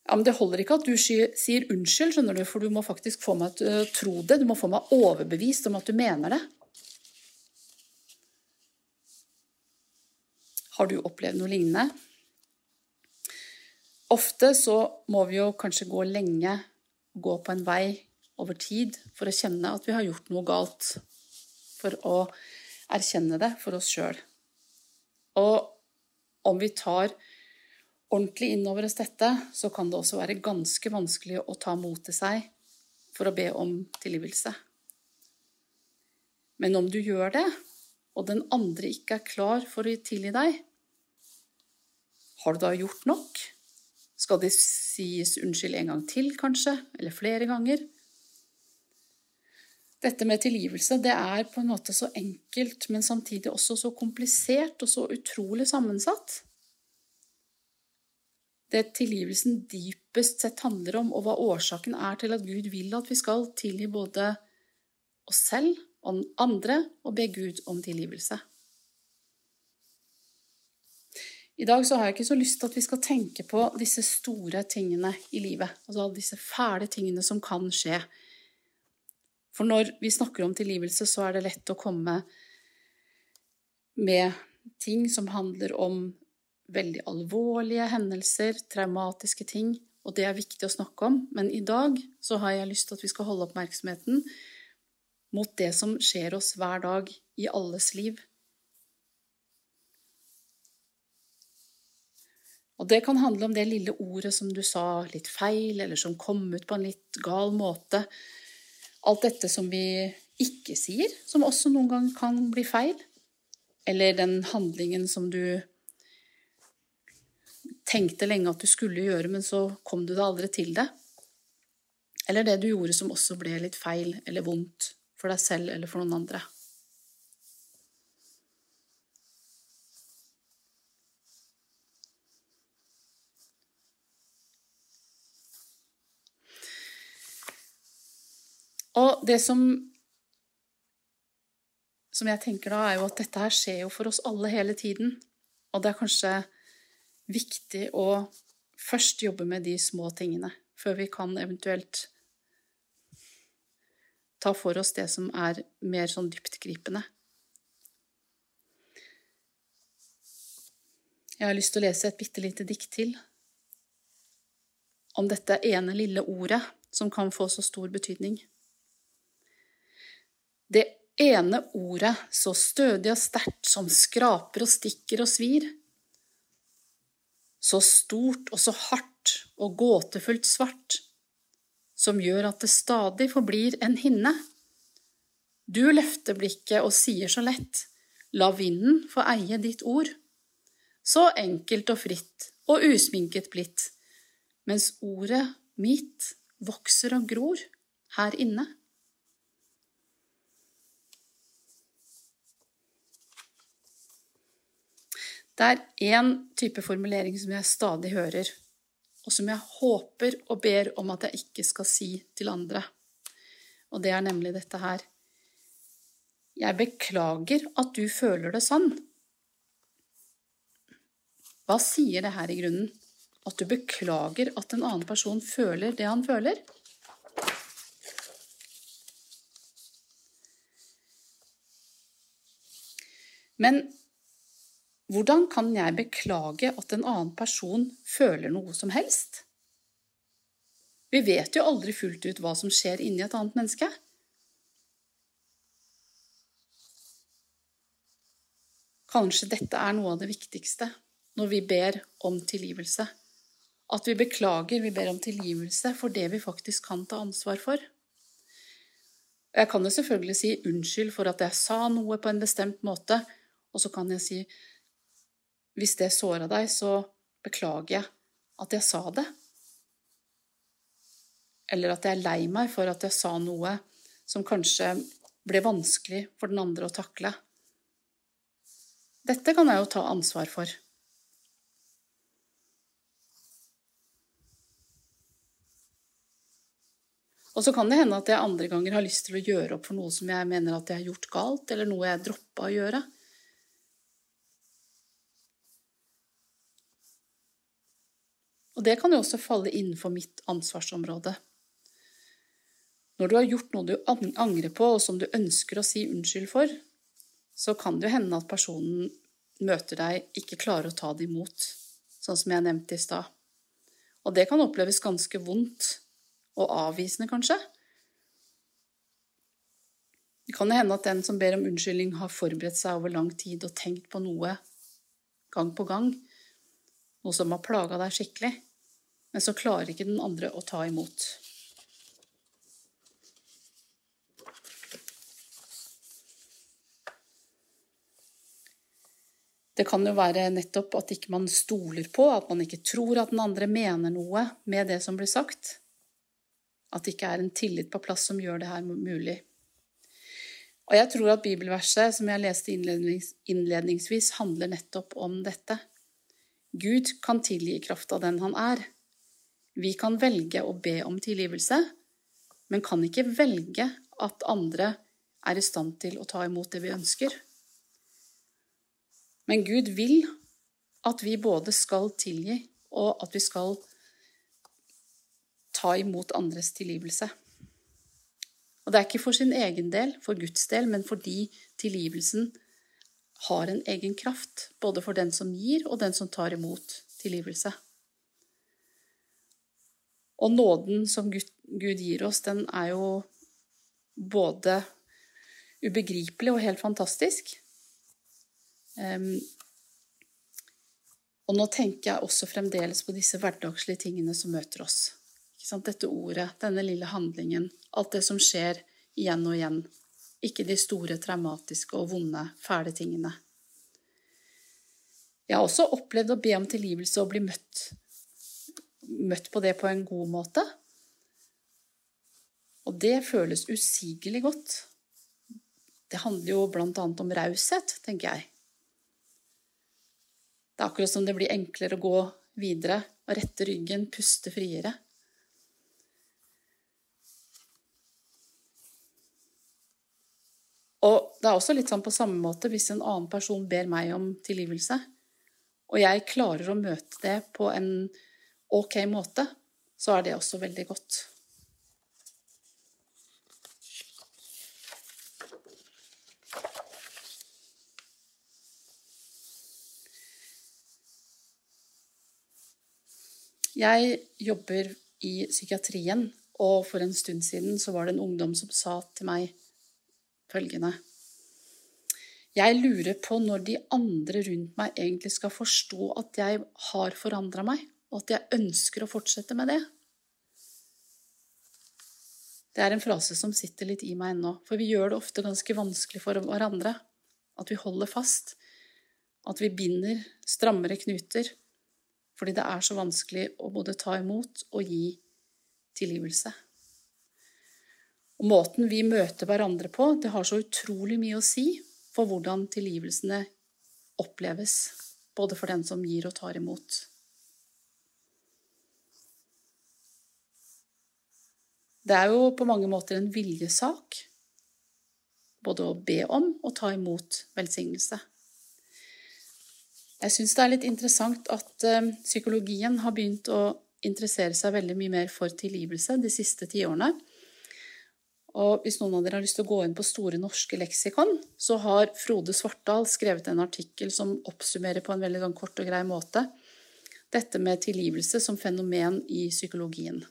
Speaker 28: Ja, men Det holder ikke at du sier unnskyld, skjønner du, for du må faktisk få meg til å tro det. Du må få meg overbevist om at du mener det. Har du opplevd noe lignende? Ofte så må vi jo kanskje gå lenge, gå på en vei over tid, for å kjenne at vi har gjort noe galt. For å erkjenne det for oss sjøl. Og om vi tar ordentlig inn over oss dette, så kan det også være ganske vanskelig å ta mot til seg for å be om tilgivelse. Men om du gjør det, og den andre ikke er klar for å tilgi deg, har du da gjort nok? Skal det sies unnskyld en gang til, kanskje? Eller flere ganger? Dette med tilgivelse det er på en måte så enkelt, men samtidig også så komplisert og så utrolig sammensatt. Det tilgivelsen dypest sett handler om, og hva årsaken er til at Gud vil at vi skal tilgi både oss selv og andre, og be Gud om tilgivelse. I dag så har jeg ikke så lyst til at vi skal tenke på disse store tingene i livet, altså disse fæle tingene som kan skje. For når vi snakker om tilgivelse, så er det lett å komme med ting som handler om veldig alvorlige hendelser, traumatiske ting, og det er viktig å snakke om, men i dag så har jeg lyst til at vi skal holde oppmerksomheten mot det som skjer oss hver dag i alles liv. Og det kan handle om det lille ordet som du sa litt feil, eller som kom ut på en litt gal måte. Alt dette som vi ikke sier, som også noen ganger kan bli feil. Eller den handlingen som du tenkte lenge at du skulle gjøre, men så kom du deg aldri til det. Eller det du gjorde som også ble litt feil eller vondt for deg selv eller for noen andre. Og det som, som jeg tenker da, er jo at dette her skjer jo for oss alle hele tiden. Og det er kanskje viktig å først jobbe med de små tingene, før vi kan eventuelt ta for oss det som er mer sånn dyptgripende. Jeg har lyst til å lese et bitte lite dikt til om dette ene lille ordet som kan få så stor betydning. Det ene ordet, så stødig og sterkt, som skraper og stikker og svir. Så stort og så hardt og gåtefullt svart, som gjør at det stadig forblir en hinne. Du løfter blikket og sier så lett, la vinden få eie ditt ord. Så enkelt og fritt og usminket blitt, mens ordet mitt vokser og gror her inne. Det er én type formulering som jeg stadig hører, og som jeg håper og ber om at jeg ikke skal si til andre. Og det er nemlig dette her. Jeg beklager at du føler det sånn. Hva sier det her i grunnen? At du beklager at en annen person føler det han føler? Men hvordan kan jeg beklage at en annen person føler noe som helst? Vi vet jo aldri fullt ut hva som skjer inni et annet menneske. Kanskje dette er noe av det viktigste når vi ber om tilgivelse. At vi beklager, vi ber om tilgivelse for det vi faktisk kan ta ansvar for. Jeg kan jo selvfølgelig si unnskyld for at jeg sa noe på en bestemt måte, og så kan jeg si Hvis det såra deg, så beklager jeg at jeg sa det. Eller at jeg er lei meg for at jeg sa noe som kanskje ble vanskelig for den andre å takle. Dette kan jeg jo ta ansvar for. Og så kan det hende at jeg andre ganger har lyst til å gjøre opp for noe som jeg mener at jeg har gjort galt, eller noe jeg droppa å gjøre. Og det kan jo også falle innenfor mitt ansvarsområde. Når du har gjort noe du angrer på, og som du ønsker å si unnskyld for, så kan det jo hende at personen møter deg, ikke klarer å ta det imot, sånn som jeg nevnte i stad. Og det kan oppleves ganske vondt og avvisende, kanskje. Det kan hende at den som ber om unnskyldning, har forberedt seg over lang tid og tenkt på noe gang på gang, noe som har plaga deg skikkelig, men så klarer ikke den andre å ta imot. Det kan jo være nettopp at ikke man stoler på, at man ikke tror at den andre mener noe med det som blir sagt. At det ikke er en tillit på plass som gjør det her mulig. Og jeg tror at bibelverset som jeg leste innlednings innledningsvis, handler nettopp om dette. Gud kan tilgi i kraft av den han er. Vi kan velge å be om tilgivelse, men kan ikke velge at andre er i stand til å ta imot det vi ønsker. Men Gud vil at vi både skal tilgi, og at vi skal ta imot andres tilgivelse. Og det er ikke for sin egen del, for Guds del, men fordi tilgivelsen har en egen kraft, både for den som gir, og den som tar imot tilgivelse. Og nåden som Gud, gir oss, den er jo både ubegripelig og helt fantastisk. Um, og nå tenker jeg også fremdeles på disse hverdagslige tingene som møter oss. Dette ordet, denne lille handlingen, alt det som skjer igjen og igjen. Ikke de store, traumatiske og vonde, fæle tingene. Jeg har også opplevd å be om tilgivelse og bli møtt, møtt på det på en god måte. Og det føles usigelig godt. Det handler jo blant annet om raushet, tenker jeg. Det er akkurat som det blir enklere å gå videre og rette ryggen, puste friere. Og det er også litt sånn på samme måte hvis en annen person ber meg om tilgivelse, og jeg klarer å møte det på en ok måte, så er det også veldig godt. Jeg jobber i psykiatrien, og for en stund siden så var det en ungdom som sa til meg følgende Jeg lurer på når de andre rundt meg egentlig skal forstå at jeg har forandra meg, og at jeg ønsker å fortsette med det. Det er en frase som sitter litt i meg ennå, for vi gjør det ofte ganske vanskelig for hverandre. At vi holder fast. At vi binder strammere knuter fordi det er så vanskelig å både ta imot og gi tilgivelse. Og Måten vi møter hverandre på, det har så utrolig mye å si for hvordan tilgivelsene oppleves, både for den som gir og tar imot. Det er jo på mange måter en viljesak, både å be om og ta imot velsignelse. Jeg syns det er litt interessant at uh, psykologien har begynt å interessere seg veldig mye mer for tilgivelse de siste tiårene. Og hvis noen av dere har lyst til å gå inn på Store norske leksikon, så har Frode Svartdal skrevet en artikkel som oppsummerer på en veldig sånn kort og grei måte dette med tilgivelse som fenomen i psykologien.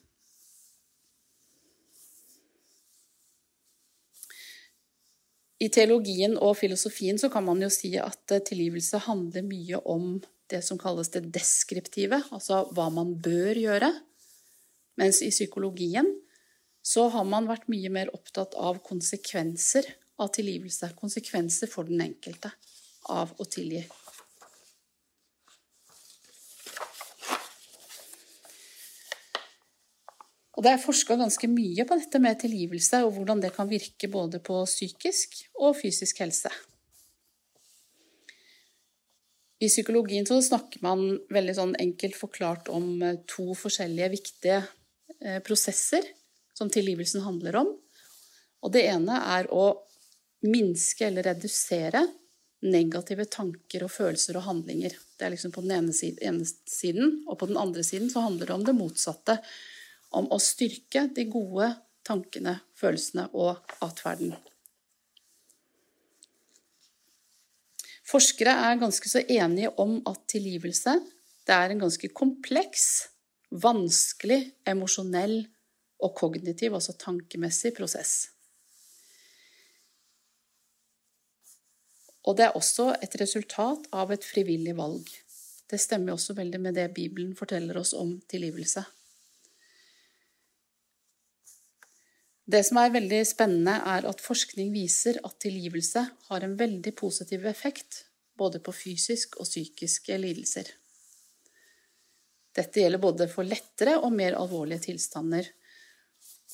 Speaker 28: I teologien og filosofien så kan man jo si at eh, tilgivelse handler mye om det som kalles det deskriptive, altså hva man bør gjøre. Mens i psykologien så har man vært mye mer opptatt av konsekvenser av tilgivelse. Konsekvenser for den enkelte av å tilgi. Og det er forska ganske mye på dette med tilgivelse, og hvordan det kan virke både på psykisk og fysisk helse. I psykologien så snakker man veldig sånn enkelt forklart om eh, to forskjellige viktige eh, prosesser som tilgivelsen handler om. Og det ene er å minske eller redusere negative tanker og følelser og handlinger. Det er liksom på den ene siden, og på den andre siden så handler det om det motsatte. Om å styrke de gode tankene, følelsene og atferden. Forskere er ganske så enige om at tilgivelse er en ganske kompleks, vanskelig, emosjonell og kognitiv, altså tankemessig, prosess. Og det er også et resultat av et frivillig valg. Det stemmer også veldig med det Bibelen forteller oss om tilgivelse. Det som er veldig spennende, er at forskning viser at tilgivelse har en veldig positiv effekt både på fysisk og psykiske lidelser. Dette gjelder både for lettere og mer alvorlige tilstander.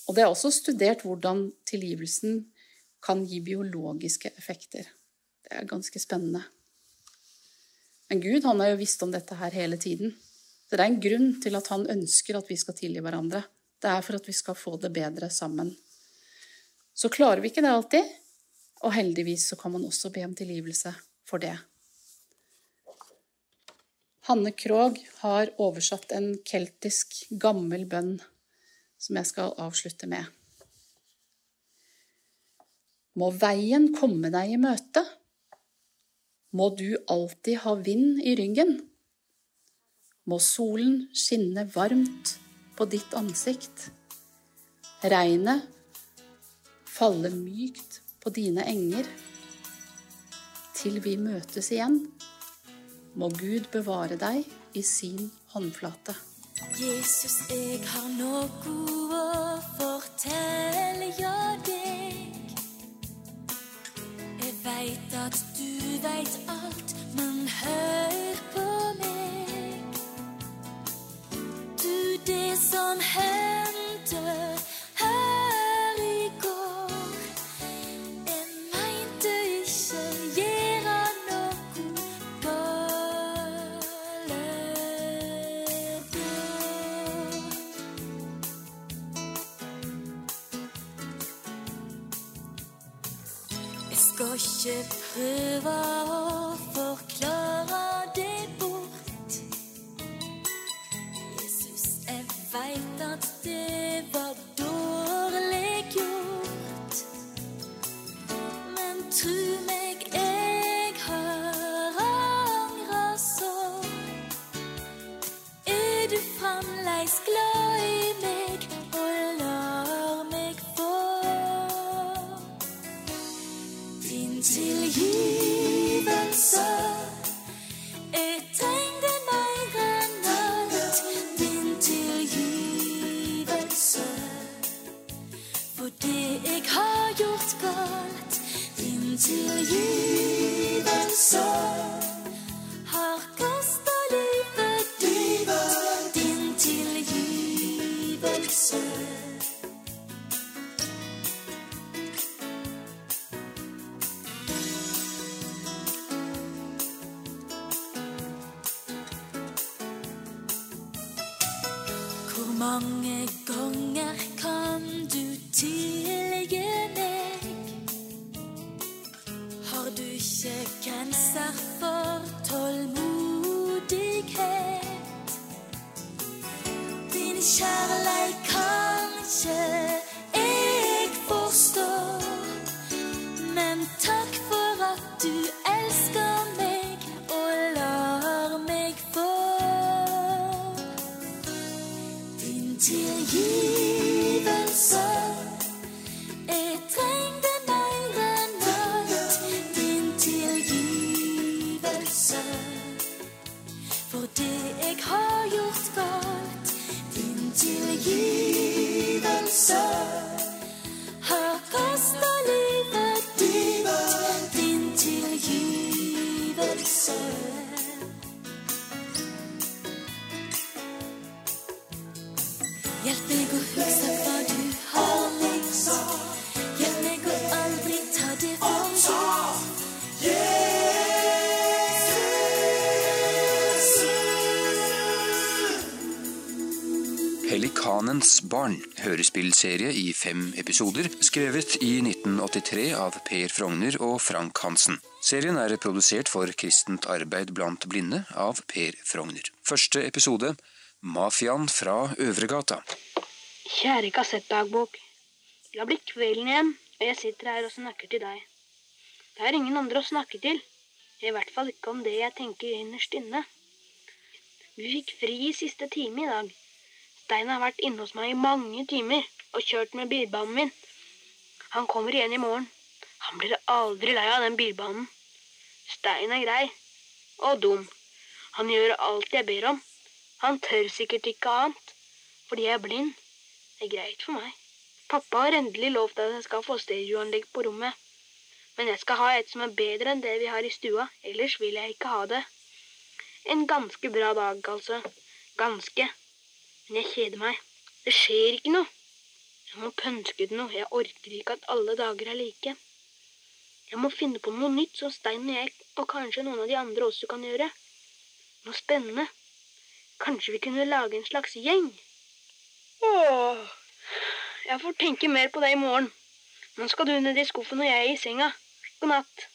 Speaker 28: Og det er også studert hvordan tilgivelsen kan gi biologiske effekter. Det er ganske spennende. Men Gud han har jo visst om dette her hele tiden. Det er en grunn til at han ønsker at vi skal tilgi hverandre. Det er for at vi skal få det bedre sammen. Så klarer vi ikke det alltid, og heldigvis så kan man også be om tilgivelse for det. Hanne Krogh har oversatt en keltisk, gammel bønn som jeg skal avslutte med. Må veien komme deg i møte? Må du alltid ha vind i ryggen? Må solen skinne varmt på ditt ansikt? Regnet falle mykt på dine enger. Til vi møtes igjen, må Gud bevare deg i sin håndflate.
Speaker 29: Jesus, jeg har noe å fortelle deg. Jeg veit at du veit alt, men hør på meg. Du, det som hendte
Speaker 30: hørespillserie i fem episoder, skrevet i 1983 av Per Frogner og Frank Hansen. Serien er produsert for Kristent arbeid blant blinde av Per Frogner. Første episode Mafiaen fra Øvregata.
Speaker 27: Kjære kassettdagbok. Det har kvelden igjen, og jeg sitter her og snakker til deg. Det er ingen andre å snakke til. I hvert fall ikke om det jeg tenker innerst inne. Vi fikk fri i siste time i dag. Stein har vært inne hos meg i mange timer og kjørt med bilbanen min. Han kommer igjen i morgen. Han blir aldri lei av den bilbanen. Stein er grei. Og dum. Han gjør alt jeg ber om. Han tør sikkert ikke annet, fordi jeg er blind. Det er greit for meg. Pappa har endelig lovt at jeg skal få stereoanlegg på rommet. Men jeg skal ha et som er bedre enn det vi har i stua, ellers vil jeg ikke ha det. En ganske bra dag, altså. Ganske. Men jeg kjeder meg. Det skjer ikke noe. Jeg må pønske ut noe. Jeg orker ikke at alle dager er like. Jeg må finne på noe nytt som Stein og jeg, og kanskje noen av de andre også kan gjøre. Noe spennende. Kanskje vi kunne lage en slags gjeng? Åh. Jeg får tenke mer på det i morgen. Nå skal du ned i skuffen og jeg i senga. God natt.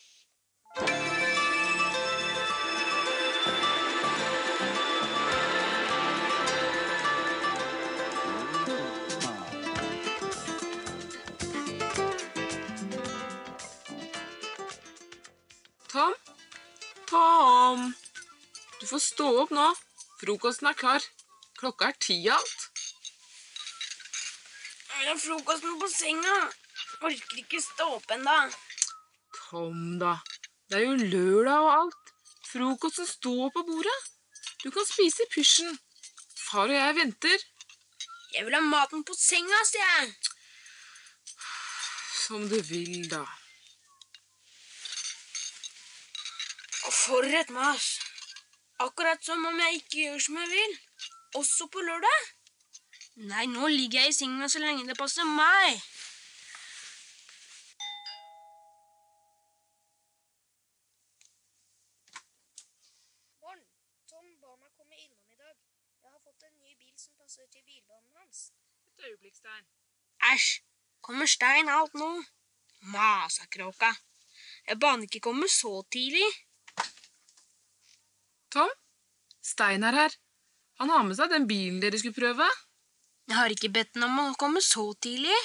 Speaker 31: Du får stå opp nå. Frokosten er klar. Klokka er ti alt.
Speaker 27: Jeg har frokosten på senga. Orker ikke stå opp ennå.
Speaker 31: Kom, da. Det er jo lørdag og alt. Frokosten står på bordet. Du kan spise i pysjen. Far og jeg venter.
Speaker 27: Jeg vil ha maten på senga, sier jeg.
Speaker 31: Som du vil, da.
Speaker 27: Og for et mas. Akkurat som om jeg ikke gjør som jeg vil. Også på lørdag. Nei, nå ligger jeg i senga så lenge det passer meg.
Speaker 32: Morn. Tom ba meg komme innom i dag. Jeg har fått en ny bil som passer til bilbanen hans.
Speaker 31: Et øyeblikk, Stein.
Speaker 27: Æsj. Kommer Stein alt nå? Masakråka. Jeg baner ikke komme så tidlig.
Speaker 31: Tom? Stein er her. Han har med seg den bilen dere skulle prøve.
Speaker 27: Jeg har ikke bedt ham om å komme så tidlig.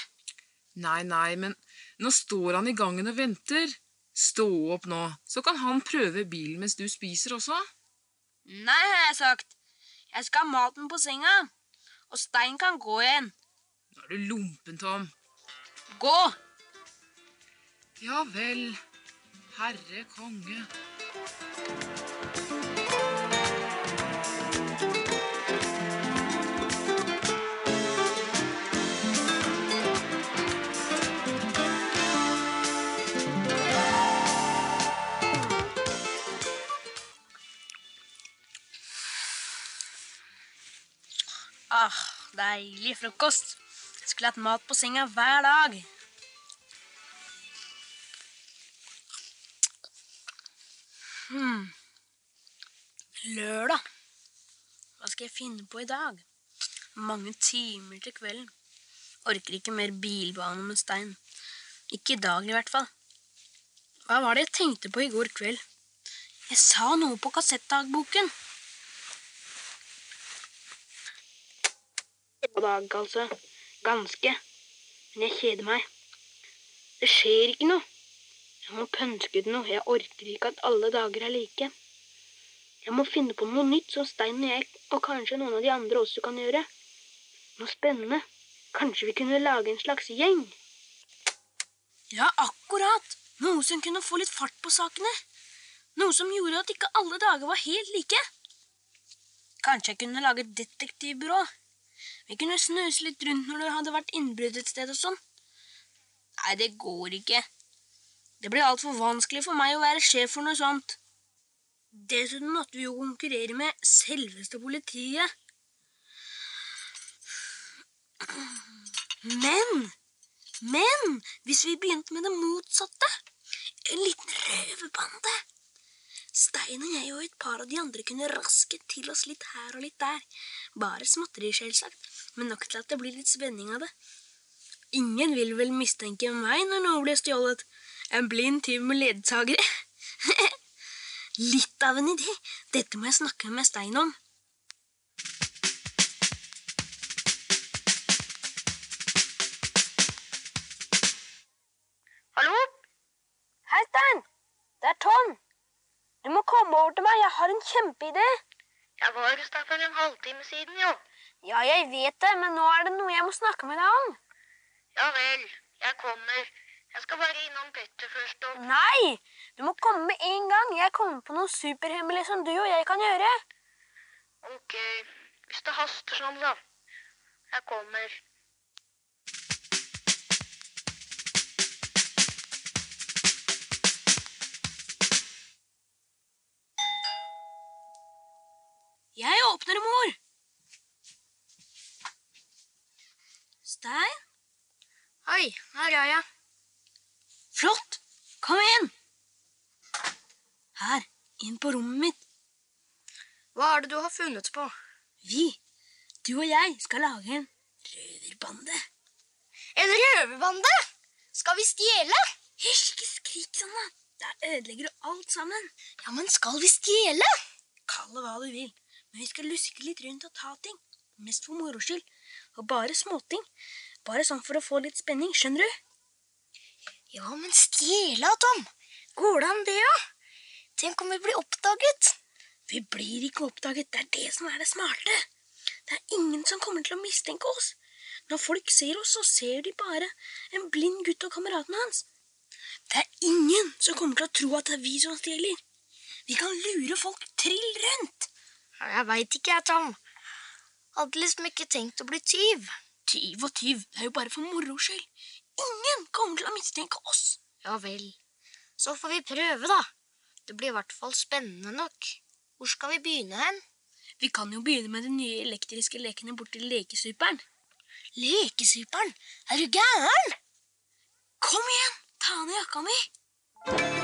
Speaker 31: Nei, nei, men nå står han i gangen og venter. Stå opp nå, så kan han prøve bilen mens du spiser også.
Speaker 27: Nei, har jeg sagt. Jeg skal ha maten på senga. Og Stein kan gå igjen.
Speaker 31: Nå er du lompen, Tom.
Speaker 27: Gå!
Speaker 31: Ja vel. Herre konge.
Speaker 27: Ah, deilig frokost. Skulle hatt mat på senga hver dag. Hmm. Lørdag. Hva skal jeg finne på i dag? Mange timer til kvelden. Orker ikke mer bilbane med Stein. Ikke i dag, i hvert fall. Hva var det jeg tenkte på i går kveld? Jeg sa noe på kassettdagboken. God dag, altså. Ganske. Men jeg kjeder meg. Det skjer ikke noe. Jeg må pønske ut noe. Jeg orker ikke at alle dager er like. Jeg må finne på noe nytt som Stein og jeg, og kanskje noen av de andre også kan gjøre. Noe spennende. Kanskje vi kunne lage en slags gjeng? Ja, akkurat. Noe som kunne få litt fart på sakene. Noe som gjorde at ikke alle dager var helt like. Kanskje jeg kunne lage et detektivbyrå. Vi kunne snuse litt rundt når det hadde vært innbrudd et sted og sånn. Nei, det går ikke. Det blir altfor vanskelig for meg å være sjef for noe sånt. Dessuten måtte vi jo konkurrere med selveste politiet. Men, men, hvis vi begynte med det motsatte, en liten røverbande Stein og jeg og et par av de andre kunne raske til oss litt her og litt der. Bare småtteri, selvsagt. Men nok til at det blir litt spenning av det. Ingen vil vel mistenke meg når noe blir stjålet. En blind tyv med ledsagere. litt av en idé. Dette må jeg snakke med Stein om. Hallo? Hei, Stein. Det er Tom. Du må komme over til meg. Jeg har en kjempeidé. Jeg var hos deg for en halvtime siden, jo. Ja, jeg vet det, men nå er det noe jeg må snakke med deg om. Ja vel. Jeg kommer. Jeg skal bare innom Petter først og Nei! Du må komme med en gang. Jeg kommer på noe superhemmelig som du og jeg kan gjøre. Ok. Hvis det haster sånn, da. Jeg kommer. Jeg åpner, mor. Stein? Oi, her er jeg. Flott. Kom inn. Her, inn på rommet mitt. Hva er det du har funnet på? Vi, du og jeg, skal lage en røverbande. En røverbande? Skal vi stjele? Hysj, ikke skrik sånn, da. Da ødelegger du alt sammen. Ja, men skal vi stjele? Kall det hva du vil. Men vi skal luske litt rundt og ta ting. Mest for moro skyld. Og bare småting. Bare sånn for å få litt spenning, skjønner du? Ja, men stjele, Tom. Går det an, det ja? Tenk om vi blir oppdaget. Vi blir ikke oppdaget. Det er det som er det smarte. Det er ingen som kommer til å mistenke oss. Når folk ser oss, så ser de bare en blind gutt og kameraten hans. Det er ingen som kommer til å tro at det er vi som stjeler. Vi kan lure folk trill rundt. Jeg veit ikke, jeg, Tom. Hadde liksom ikke tenkt å bli tyv. Tyv og tyv, det er jo bare for moro skyld. Ingen kommer til å mistenke oss. Ja vel. Så får vi prøve, da. Det blir i hvert fall spennende nok. Hvor skal vi begynne hen? Vi kan jo begynne med de nye elektriske lekene borti Lekesuperen. Lekesuperen? Er du gæren? Kom igjen, ta ned jakka mi.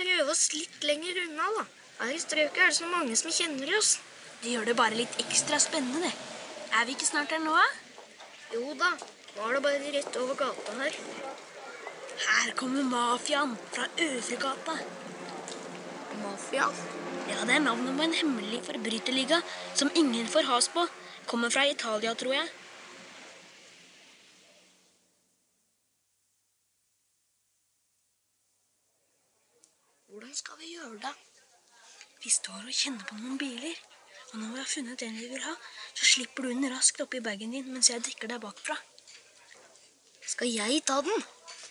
Speaker 27: Prøve oss litt lenger unna, da? Her i strøket er det så mange som kjenner oss. Det gjør det bare litt ekstra spennende, det. Er vi ikke snart her nå, da? Jo da. Nå er det bare rett over gata her. Her kommer mafiaen fra Øvregata. Mafia? Ja, det er navnet på en hemmelig forbryterliga som ingen får has på. Kommer fra Italia, tror jeg. Hvordan skal vi gjøre da? Vi står og kjenner på noen biler. Og når vi har funnet den vi vil ha, så slipper du den raskt oppi bagen din mens jeg dekker deg bakfra. Skal jeg ta den?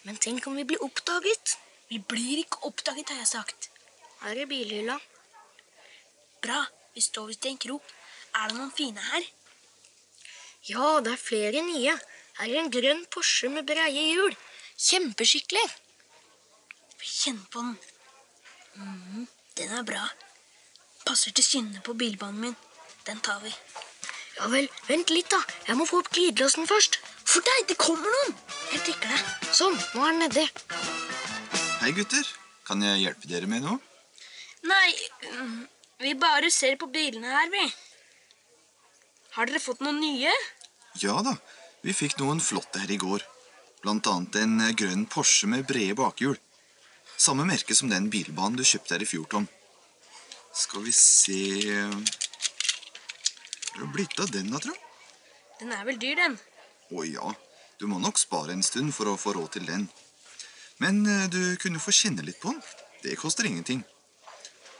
Speaker 27: Men tenk om vi blir oppdaget? Vi blir ikke oppdaget, har jeg sagt. Her er bilhylla. Bra. Vi står visst i en krok. Er det noen fine her? Ja, det er flere nye. Her er en grønn Porsche med breie hjul. Kjempeskikkelig. Kjenn på den. Mhm, den er bra. Passer til skinnene på bilbanen min. Den tar vi. Ja vel, vent litt, da. Jeg må få opp glidelåsen først. For deg, det kommer noen! Jeg trykker det. Sånn, nå er den nedi.
Speaker 33: Hei, gutter. Kan jeg hjelpe dere med noe?
Speaker 27: Nei, mm, vi bare ser på bilene her, vi. Har dere fått noen nye?
Speaker 33: Ja da, vi fikk noen flotte her i går. Blant annet en eh, grønn Porsche med brede bakhjul. Samme merke som den bilbanen du kjøpte her i fjor, Tom. Skal vi se Hvor er det blitt av den, da, tro?
Speaker 27: Den er vel dyr, den.
Speaker 33: Å ja, du må nok spare en stund for å få råd til den. Men eh, du kunne få kjenne litt på den. Det koster ingenting.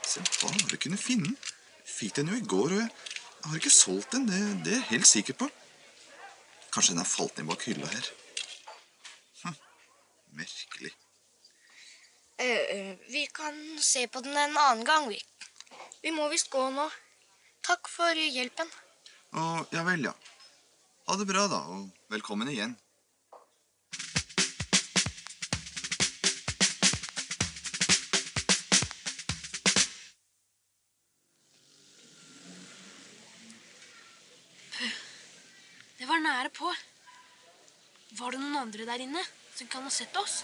Speaker 33: Se hva du kunne finne den. Fikk den jo i går, og jeg har ikke solgt den. Det, det er jeg helt sikker på. Kanskje den har falt ned bak hylla her. Hm, merkelig.
Speaker 32: Eh, eh, vi kan se på den en annen gang, vi. Vi må visst gå nå. Takk for hjelpen.
Speaker 33: Å, ja vel, ja. Ha det bra, da, og velkommen igjen.
Speaker 27: Det var nære på. Var det noen andre der inne som kan ha sett oss?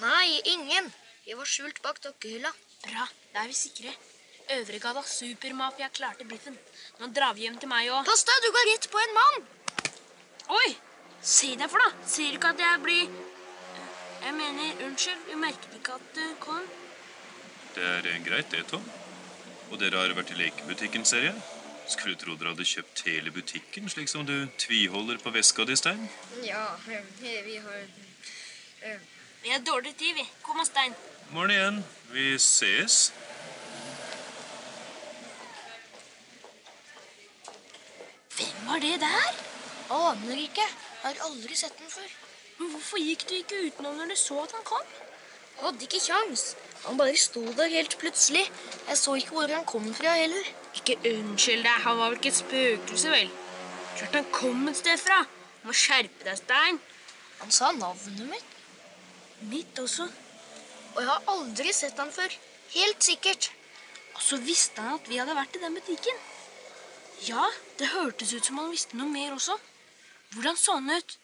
Speaker 32: Nei, ingen. Vi var skjult bak dokkehylla.
Speaker 27: Bra, da er vi sikre. Øvregata supermafia klarte biffen. Nå drar vi hjem til meg og
Speaker 32: Pass deg, du går rett på en mann!
Speaker 27: Oi! Si deg for, da. Sier du ikke at jeg blir Jeg mener, unnskyld, du merket ikke at du kom?
Speaker 34: Det er eh, greit, det, Tom. Og dere har vært i lekebutikken, ser jeg. Skulle tro dere hadde kjøpt hele butikken, slik som du tviholder på veska di, Stein.
Speaker 32: Ja, vi har eh,
Speaker 27: Vi har dårlig tid, vi. Kom og Stein.
Speaker 34: Morgen igjen. Vi ses.
Speaker 27: Hvem var det der?
Speaker 32: Aner ikke. Har aldri sett den før.
Speaker 27: Men hvorfor gikk du ikke utenom når du så at han kom?
Speaker 32: Hadde ikke kjangs. Han bare sto der helt plutselig. Jeg så ikke hvor han kom fra heller.
Speaker 27: Ikke unnskyld deg, han var vel ikke et spøkelse, vel? Klart han kom et sted fra. Du må skjerpe deg, Stein.
Speaker 32: Han sa navnet mitt.
Speaker 27: Mitt også.
Speaker 32: Og jeg har aldri sett han før. Helt sikkert.
Speaker 27: Og så visste han at vi hadde vært i den butikken. Ja, det hørtes ut som han visste noe mer også. Hvordan så han ut?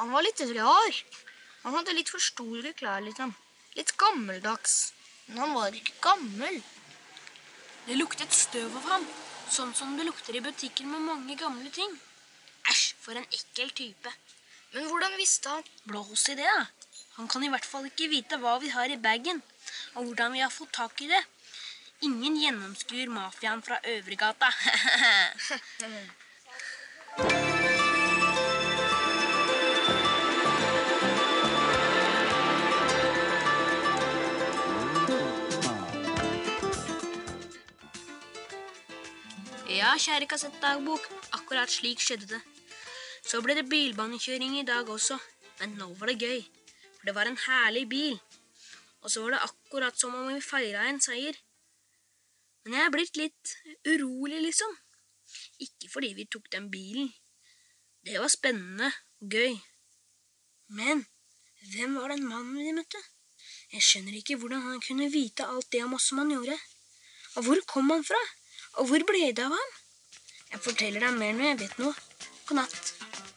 Speaker 32: Han var litt rar. Han hadde litt for store klær, liksom. Litt gammeldags. Men han var ikke gammel.
Speaker 27: Det luktet støv av ham, sånn som det lukter i butikken med mange gamle ting. Æsj, for en ekkel type.
Speaker 32: Men hvordan visste han?
Speaker 27: Blås i det, da. Han kan i hvert fall ikke vite hva vi har i bagen, og hvordan vi har fått tak i det. Ingen gjennomskuer mafiaen fra Øvregata. Ja, kjære kassettdagbok, akkurat slik skjedde det. Så ble det bilbanekjøring i dag også, men nå var det gøy, for det var en herlig bil. Og så var det akkurat som om vi feira en seier. Men jeg er blitt litt urolig, liksom. Ikke fordi vi tok den bilen. Det var spennende og gøy. Men hvem var den mannen vi møtte? Jeg skjønner ikke hvordan han kunne vite alt det om oss som han gjorde. Og hvor kom han fra? Og hvor ble det av ham? Jeg forteller deg mer når jeg vet noe. God natt.